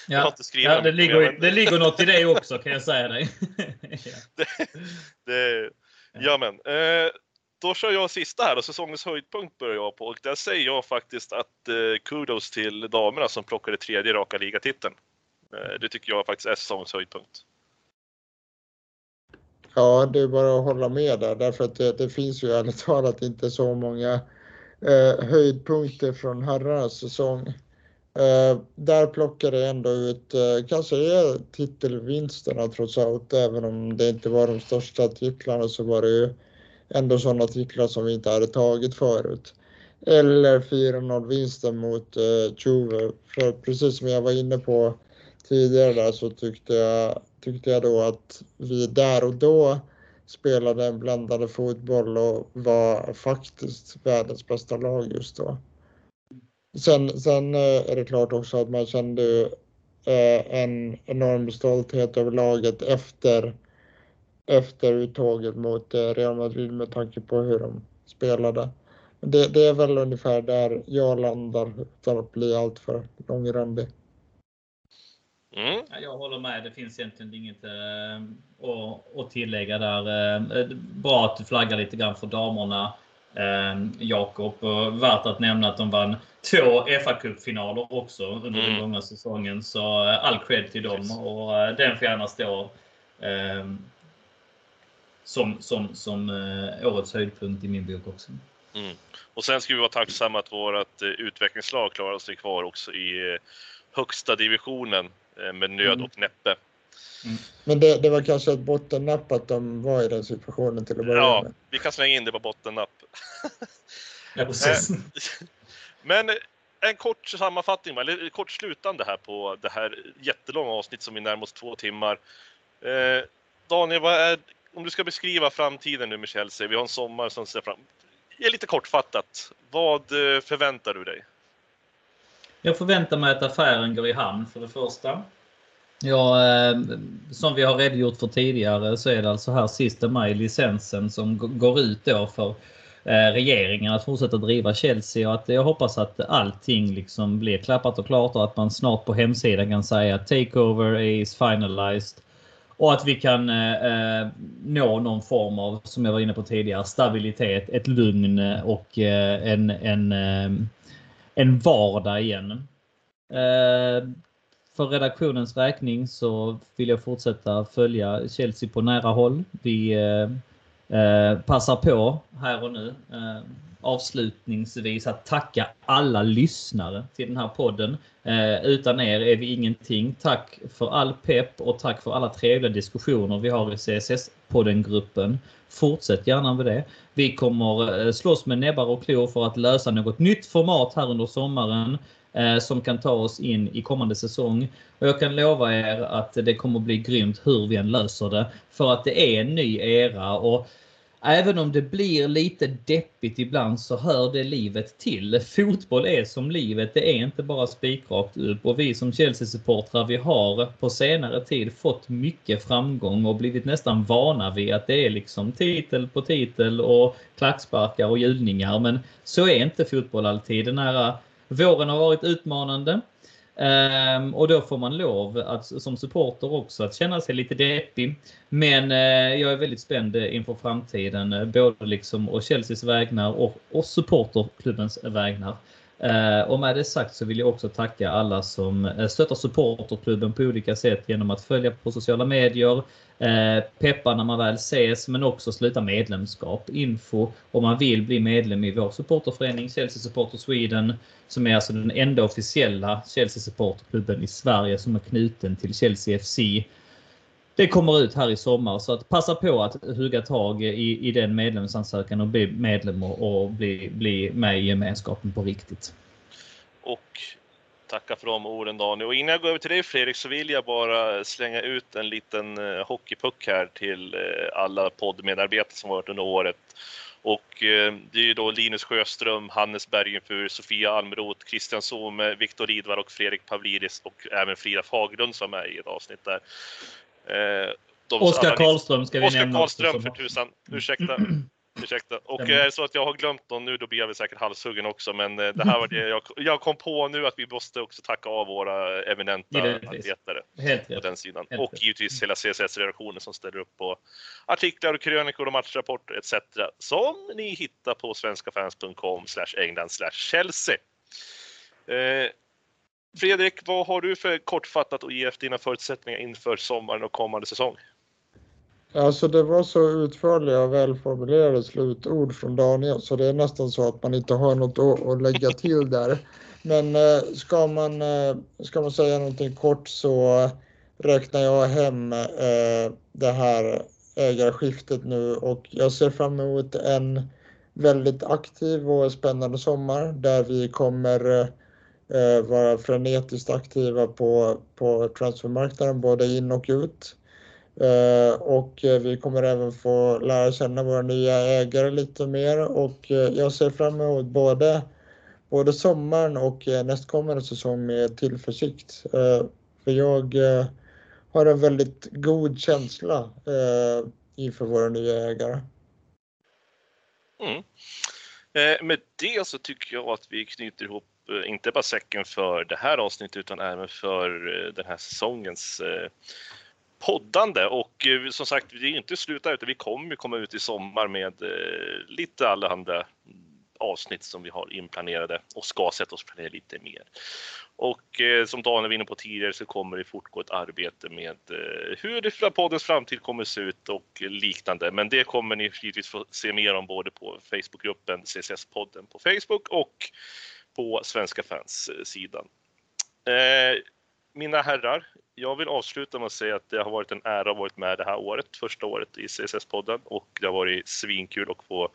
[SPEAKER 1] Jag har
[SPEAKER 3] Ja,
[SPEAKER 1] inte skrivit
[SPEAKER 3] ja det, ligger,
[SPEAKER 1] men-
[SPEAKER 3] det ligger något i det också kan jag säga dig. *laughs* ja.
[SPEAKER 1] Det, ja men, eh, då kör jag sista här och säsongens höjdpunkt börjar jag på och där säger jag faktiskt att eh, kudos till damerna som plockade tredje raka ligatiteln. Eh, det tycker jag faktiskt är säsongens höjdpunkt.
[SPEAKER 2] Ja, det är bara att hålla med där därför att det, det finns ju ärligt talat inte så många eh, höjdpunkter från herrarnas säsong. Eh, där plockade jag ändå ut, eh, kanske är titelvinsterna trots allt, även om det inte var de största titlarna så var det ju ändå sådana titlar som vi inte hade tagit förut. Eller 4-0 vinsten mot eh, Juve. För precis som jag var inne på tidigare där så tyckte jag, tyckte jag då att vi där och då spelade en blandade fotboll och var faktiskt världens bästa lag just då. Sen, sen eh, är det klart också att man kände eh, en enorm stolthet över laget efter, efter uttåget mot eh, Real Madrid med tanke på hur de spelade. Det, det är väl ungefär där jag landar utan att bli alltför långrandig.
[SPEAKER 1] Mm.
[SPEAKER 3] Ja, Jag håller med. Det finns egentligen inget eh, att, att tillägga där. Eh, Bra att du flaggar lite grann för damerna. Eh, Jakob, och värt att nämna att de vann två fa Cup-finaler också under den
[SPEAKER 1] Mm.
[SPEAKER 3] gångna säsongen. Så all cred till dem
[SPEAKER 1] Precis.
[SPEAKER 3] och den får gärna stå som, som, som eh, årets höjdpunkt i min bok också.
[SPEAKER 1] Mm. Och sen ska vi vara tacksamma att vårt eh, utvecklingslag klarar sig kvar också i eh, högsta divisionen eh, med nöd
[SPEAKER 2] Mm.
[SPEAKER 1] och näppe.
[SPEAKER 2] Men det, det var kanske ett bottennapp att de var i den situationen till att börja
[SPEAKER 1] Ja,
[SPEAKER 2] med.
[SPEAKER 1] vi kan slänga in det på bottennapp. *laughs*
[SPEAKER 3] Ja, precis.
[SPEAKER 1] Men en kort sammanfattning, eller kort slutande här på det här jättelånga avsnitt som vi närmar oss två timmar. Eh, Daniel, vad är, om du ska beskriva framtiden nu med Chelsea, vi har en sommar som ser fram. Ge lite kortfattat, vad eh, förväntar du dig?
[SPEAKER 3] Jag förväntar mig att affären går i hamn för det första. Ja, eh, som vi har redogjort för tidigare så är det alltså här sista maj licensen som går ut då för eh, regeringen att fortsätta driva Chelsea och att jag hoppas att allting liksom blir klappat och klart och att man snart på hemsidan kan säga att takeover is finalized. Och att vi kan eh, eh, nå någon form av, som jag var inne på tidigare, stabilitet, ett lugn och eh, en, en eh, en vardag igen. Eh, för redaktionens räkning så vill jag fortsätta följa Chelsea på nära håll. Vi eh, eh passar på här och nu eh, avslutningsvis att tacka alla lyssnare till den här podden. Eh, utan er är vi ingenting. Tack för all pepp och tack för alla trevliga diskussioner vi har i CSS-poddengruppen. Fortsätt gärna med det. Vi kommer eh, slåss med näbbar och klor för att lösa något nytt format här under sommaren eh, som kan ta oss in i kommande säsong. Och jag kan lova er att det kommer bli grymt hur vi än löser det. För att det är en ny era och även om det blir lite deppigt ibland så hör det livet till. Fotboll är som livet, det är inte bara spikrakt upp och vi som Chelsea-supportrar vi har på senare tid fått mycket framgång och blivit nästan vana vid att det är liksom titel på titel och klacksparkar och hjulningar. Men så är inte fotboll alltid. Den här våren har varit utmanande. Um, och då får man lov att som supporter också att känna sig lite deppig. Men uh, jag är väldigt spänd eh, inför framtiden, uh, både liksom och Chelseas vägnar och, och supporterklubbens vägnar. Uh, och med det sagt så vill jag också tacka alla som stöttar supporterklubben på olika sätt genom att följa på sociala medier, Eh, peppa när man väl ses, men också sluta medlemskap. Info om man vill bli medlem i vår supporterförening Chelsea Supporter Sweden, som är alltså den enda officiella Chelsea supporterklubben i Sverige som är knuten till Chelsea FC. Det kommer ut här i sommar så att passa på att hugga tag i, i den medlemsansökan och bli medlem och, och bli, bli med i gemenskapen på riktigt.
[SPEAKER 1] Och tacka för de orden Daniel. Och innan jag går över till dig Fredrik så vill jag bara slänga ut en liten eh, hockeypuck här till eh, alla poddmedarbetare som varit under året. Och eh, det är ju då Linus Sjöström, Hannes Bergenfur, Sofia Almroth, Christian Somme, Viktor Lidvar och Fredrik Pavlidis och även Frida Fagerlund som är i ett avsnitt där. Eh,
[SPEAKER 3] Oskar Karlström ska vi
[SPEAKER 1] Oskar
[SPEAKER 3] nämna också,
[SPEAKER 1] Karlström för tusan. Ursäkta. *clears throat* Ursäkta. Och är det så att jag har glömt någon nu, då blir jag väl säkert halshuggen också. Men eh, det här var det jag, jag kom på nu att vi måste också tacka av våra eminenta arbetare på den sidan.
[SPEAKER 3] Helt
[SPEAKER 1] Och
[SPEAKER 3] rätt.
[SPEAKER 1] givetvis hela CSS-redaktionen som ställer upp på artiklar och krönikor och matchrapporter etc. Som ni hittar på svenskafans.com slash England Chelsea. Eh, Fredrik, vad har du för kortfattat att ge efter dina förutsättningar inför sommaren och kommande säsong?
[SPEAKER 2] Alltså det var så utförliga och välformulerade slutord från Daniel så det är nästan så att man inte har något att, lägga till där. Men eh, ska man, eh, ska man säga någonting kort så räknar jag hem eh, det här ägarskiftet nu och jag ser fram emot en väldigt aktiv och spännande sommar där vi kommer vara frenetiskt aktiva på, på transfermarknaden både in och ut. Eh, och eh, vi kommer även få lära känna våra nya ägare lite mer och eh, jag ser fram emot både, både sommaren och nästkommande säsong med tillförsikt. För jag har en väldigt god känsla inför våra nya ägare.
[SPEAKER 1] Mm. Med det så tycker jag att vi knyter ihop inte bara säcken för det här avsnittet utan även för den här säsongens eh, poddande och eh, som sagt, det är inte slut där utan vi kommer ju komma ut i sommar med eh, lite allehanda avsnitt som vi har inplanerade och ska sätta oss planera lite mer. Och eh, som Daniel var inne på tidigare så kommer det fortgå ett arbete med eh, hur poddens framtid kommer se ut och liknande. Men det kommer ni givetvis få se mer om både på Facebookgruppen CCS-podden på Facebook och på Svenska fans-sidan. Eh, mina herrar, jag vill avsluta med att säga att det har varit en ära att varit med det här året, första året i CSS-podden och det har varit svinkul att få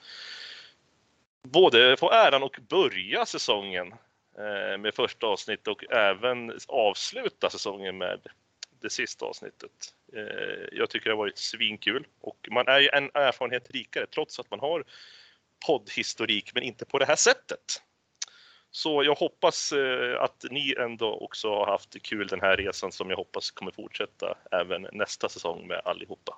[SPEAKER 1] både få äran och börja säsongen eh, med första avsnittet och även avsluta säsongen med det sista avsnittet. Eh, jag tycker det har varit svinkul och man är ju en erfarenhet rikare trots att man har poddhistorik men inte på det här sättet. Så jag hoppas eh, att ni ändå också har haft kul den här resan som jag hoppas kommer fortsätta även nästa säsong med allihopa.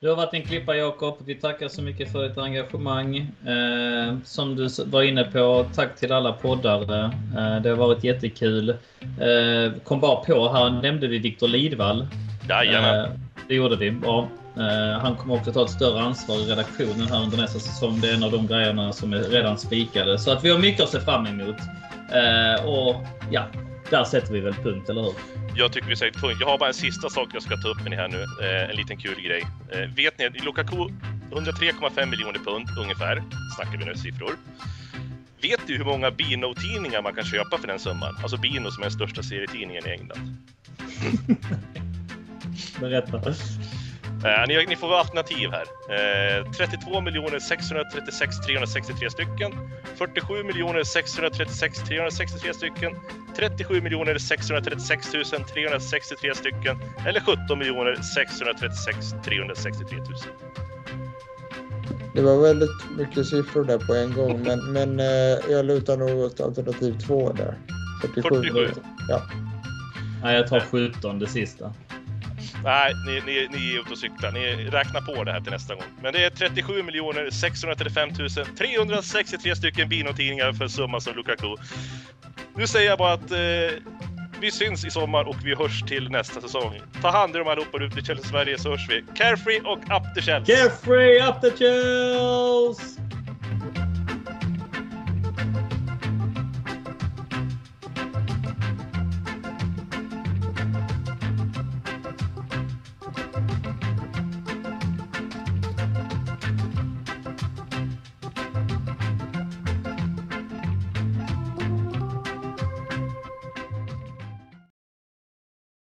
[SPEAKER 3] Du har varit en klippa Jakob. Vi tackar så mycket för ditt engagemang. Eh, som du var inne på, tack till alla poddare. Eh, det har varit jättekul. Eh, kom bara på, här nämnde vi Viktor Lidvall.
[SPEAKER 1] Jajamän.
[SPEAKER 3] Eh, det gjorde vi. Bra. Eh, han kommer också ta ett större ansvar i redaktionen här under nästa säsong. Det är en av de grejerna som är redan spikade. Så att vi har mycket att se fram emot. Eh, och ja, där sätter vi väl punkt, eller hur?
[SPEAKER 1] Jag tycker vi säger punkt. Jag har bara en sista sak jag ska ta upp med ni här nu. Eh, en liten kul grej. Vet ni, Lukaku 103,5 miljoner pund ungefär, snackar vi nu siffror. Vet du hur många Bino-tidningar man kan köpa för den summan? Alltså Bino som är den största serietidningen i England. *laughs*
[SPEAKER 3] Berätta.
[SPEAKER 1] Eh, ni, ni får alternativ här. Eh, 32 636 363 stycken. 47 636 363 stycken. 37 636 363 stycken. Eller 17 636 363 000.
[SPEAKER 2] Det var väldigt mycket siffror där på en gång men, men eh, jag lutar nog åt alternativ två där. 47.
[SPEAKER 1] 47.
[SPEAKER 2] Ja.
[SPEAKER 3] Nej, jag tar 17, det sista.
[SPEAKER 1] Nej, ni, ni, ni är ute och cyklar. Ni räknar på det här till nästa gång. Men det är 37 miljoner, 635 363 stycken Bino-tidningar för summa som Lukaku. Nu säger jag bara att eh, vi syns i sommar och vi hörs till nästa säsong. Ta hand om allihopa ute i Chelsea Sverige så hörs vi. Carefree och up the Chelsea!
[SPEAKER 3] Carefree up the Chelsea!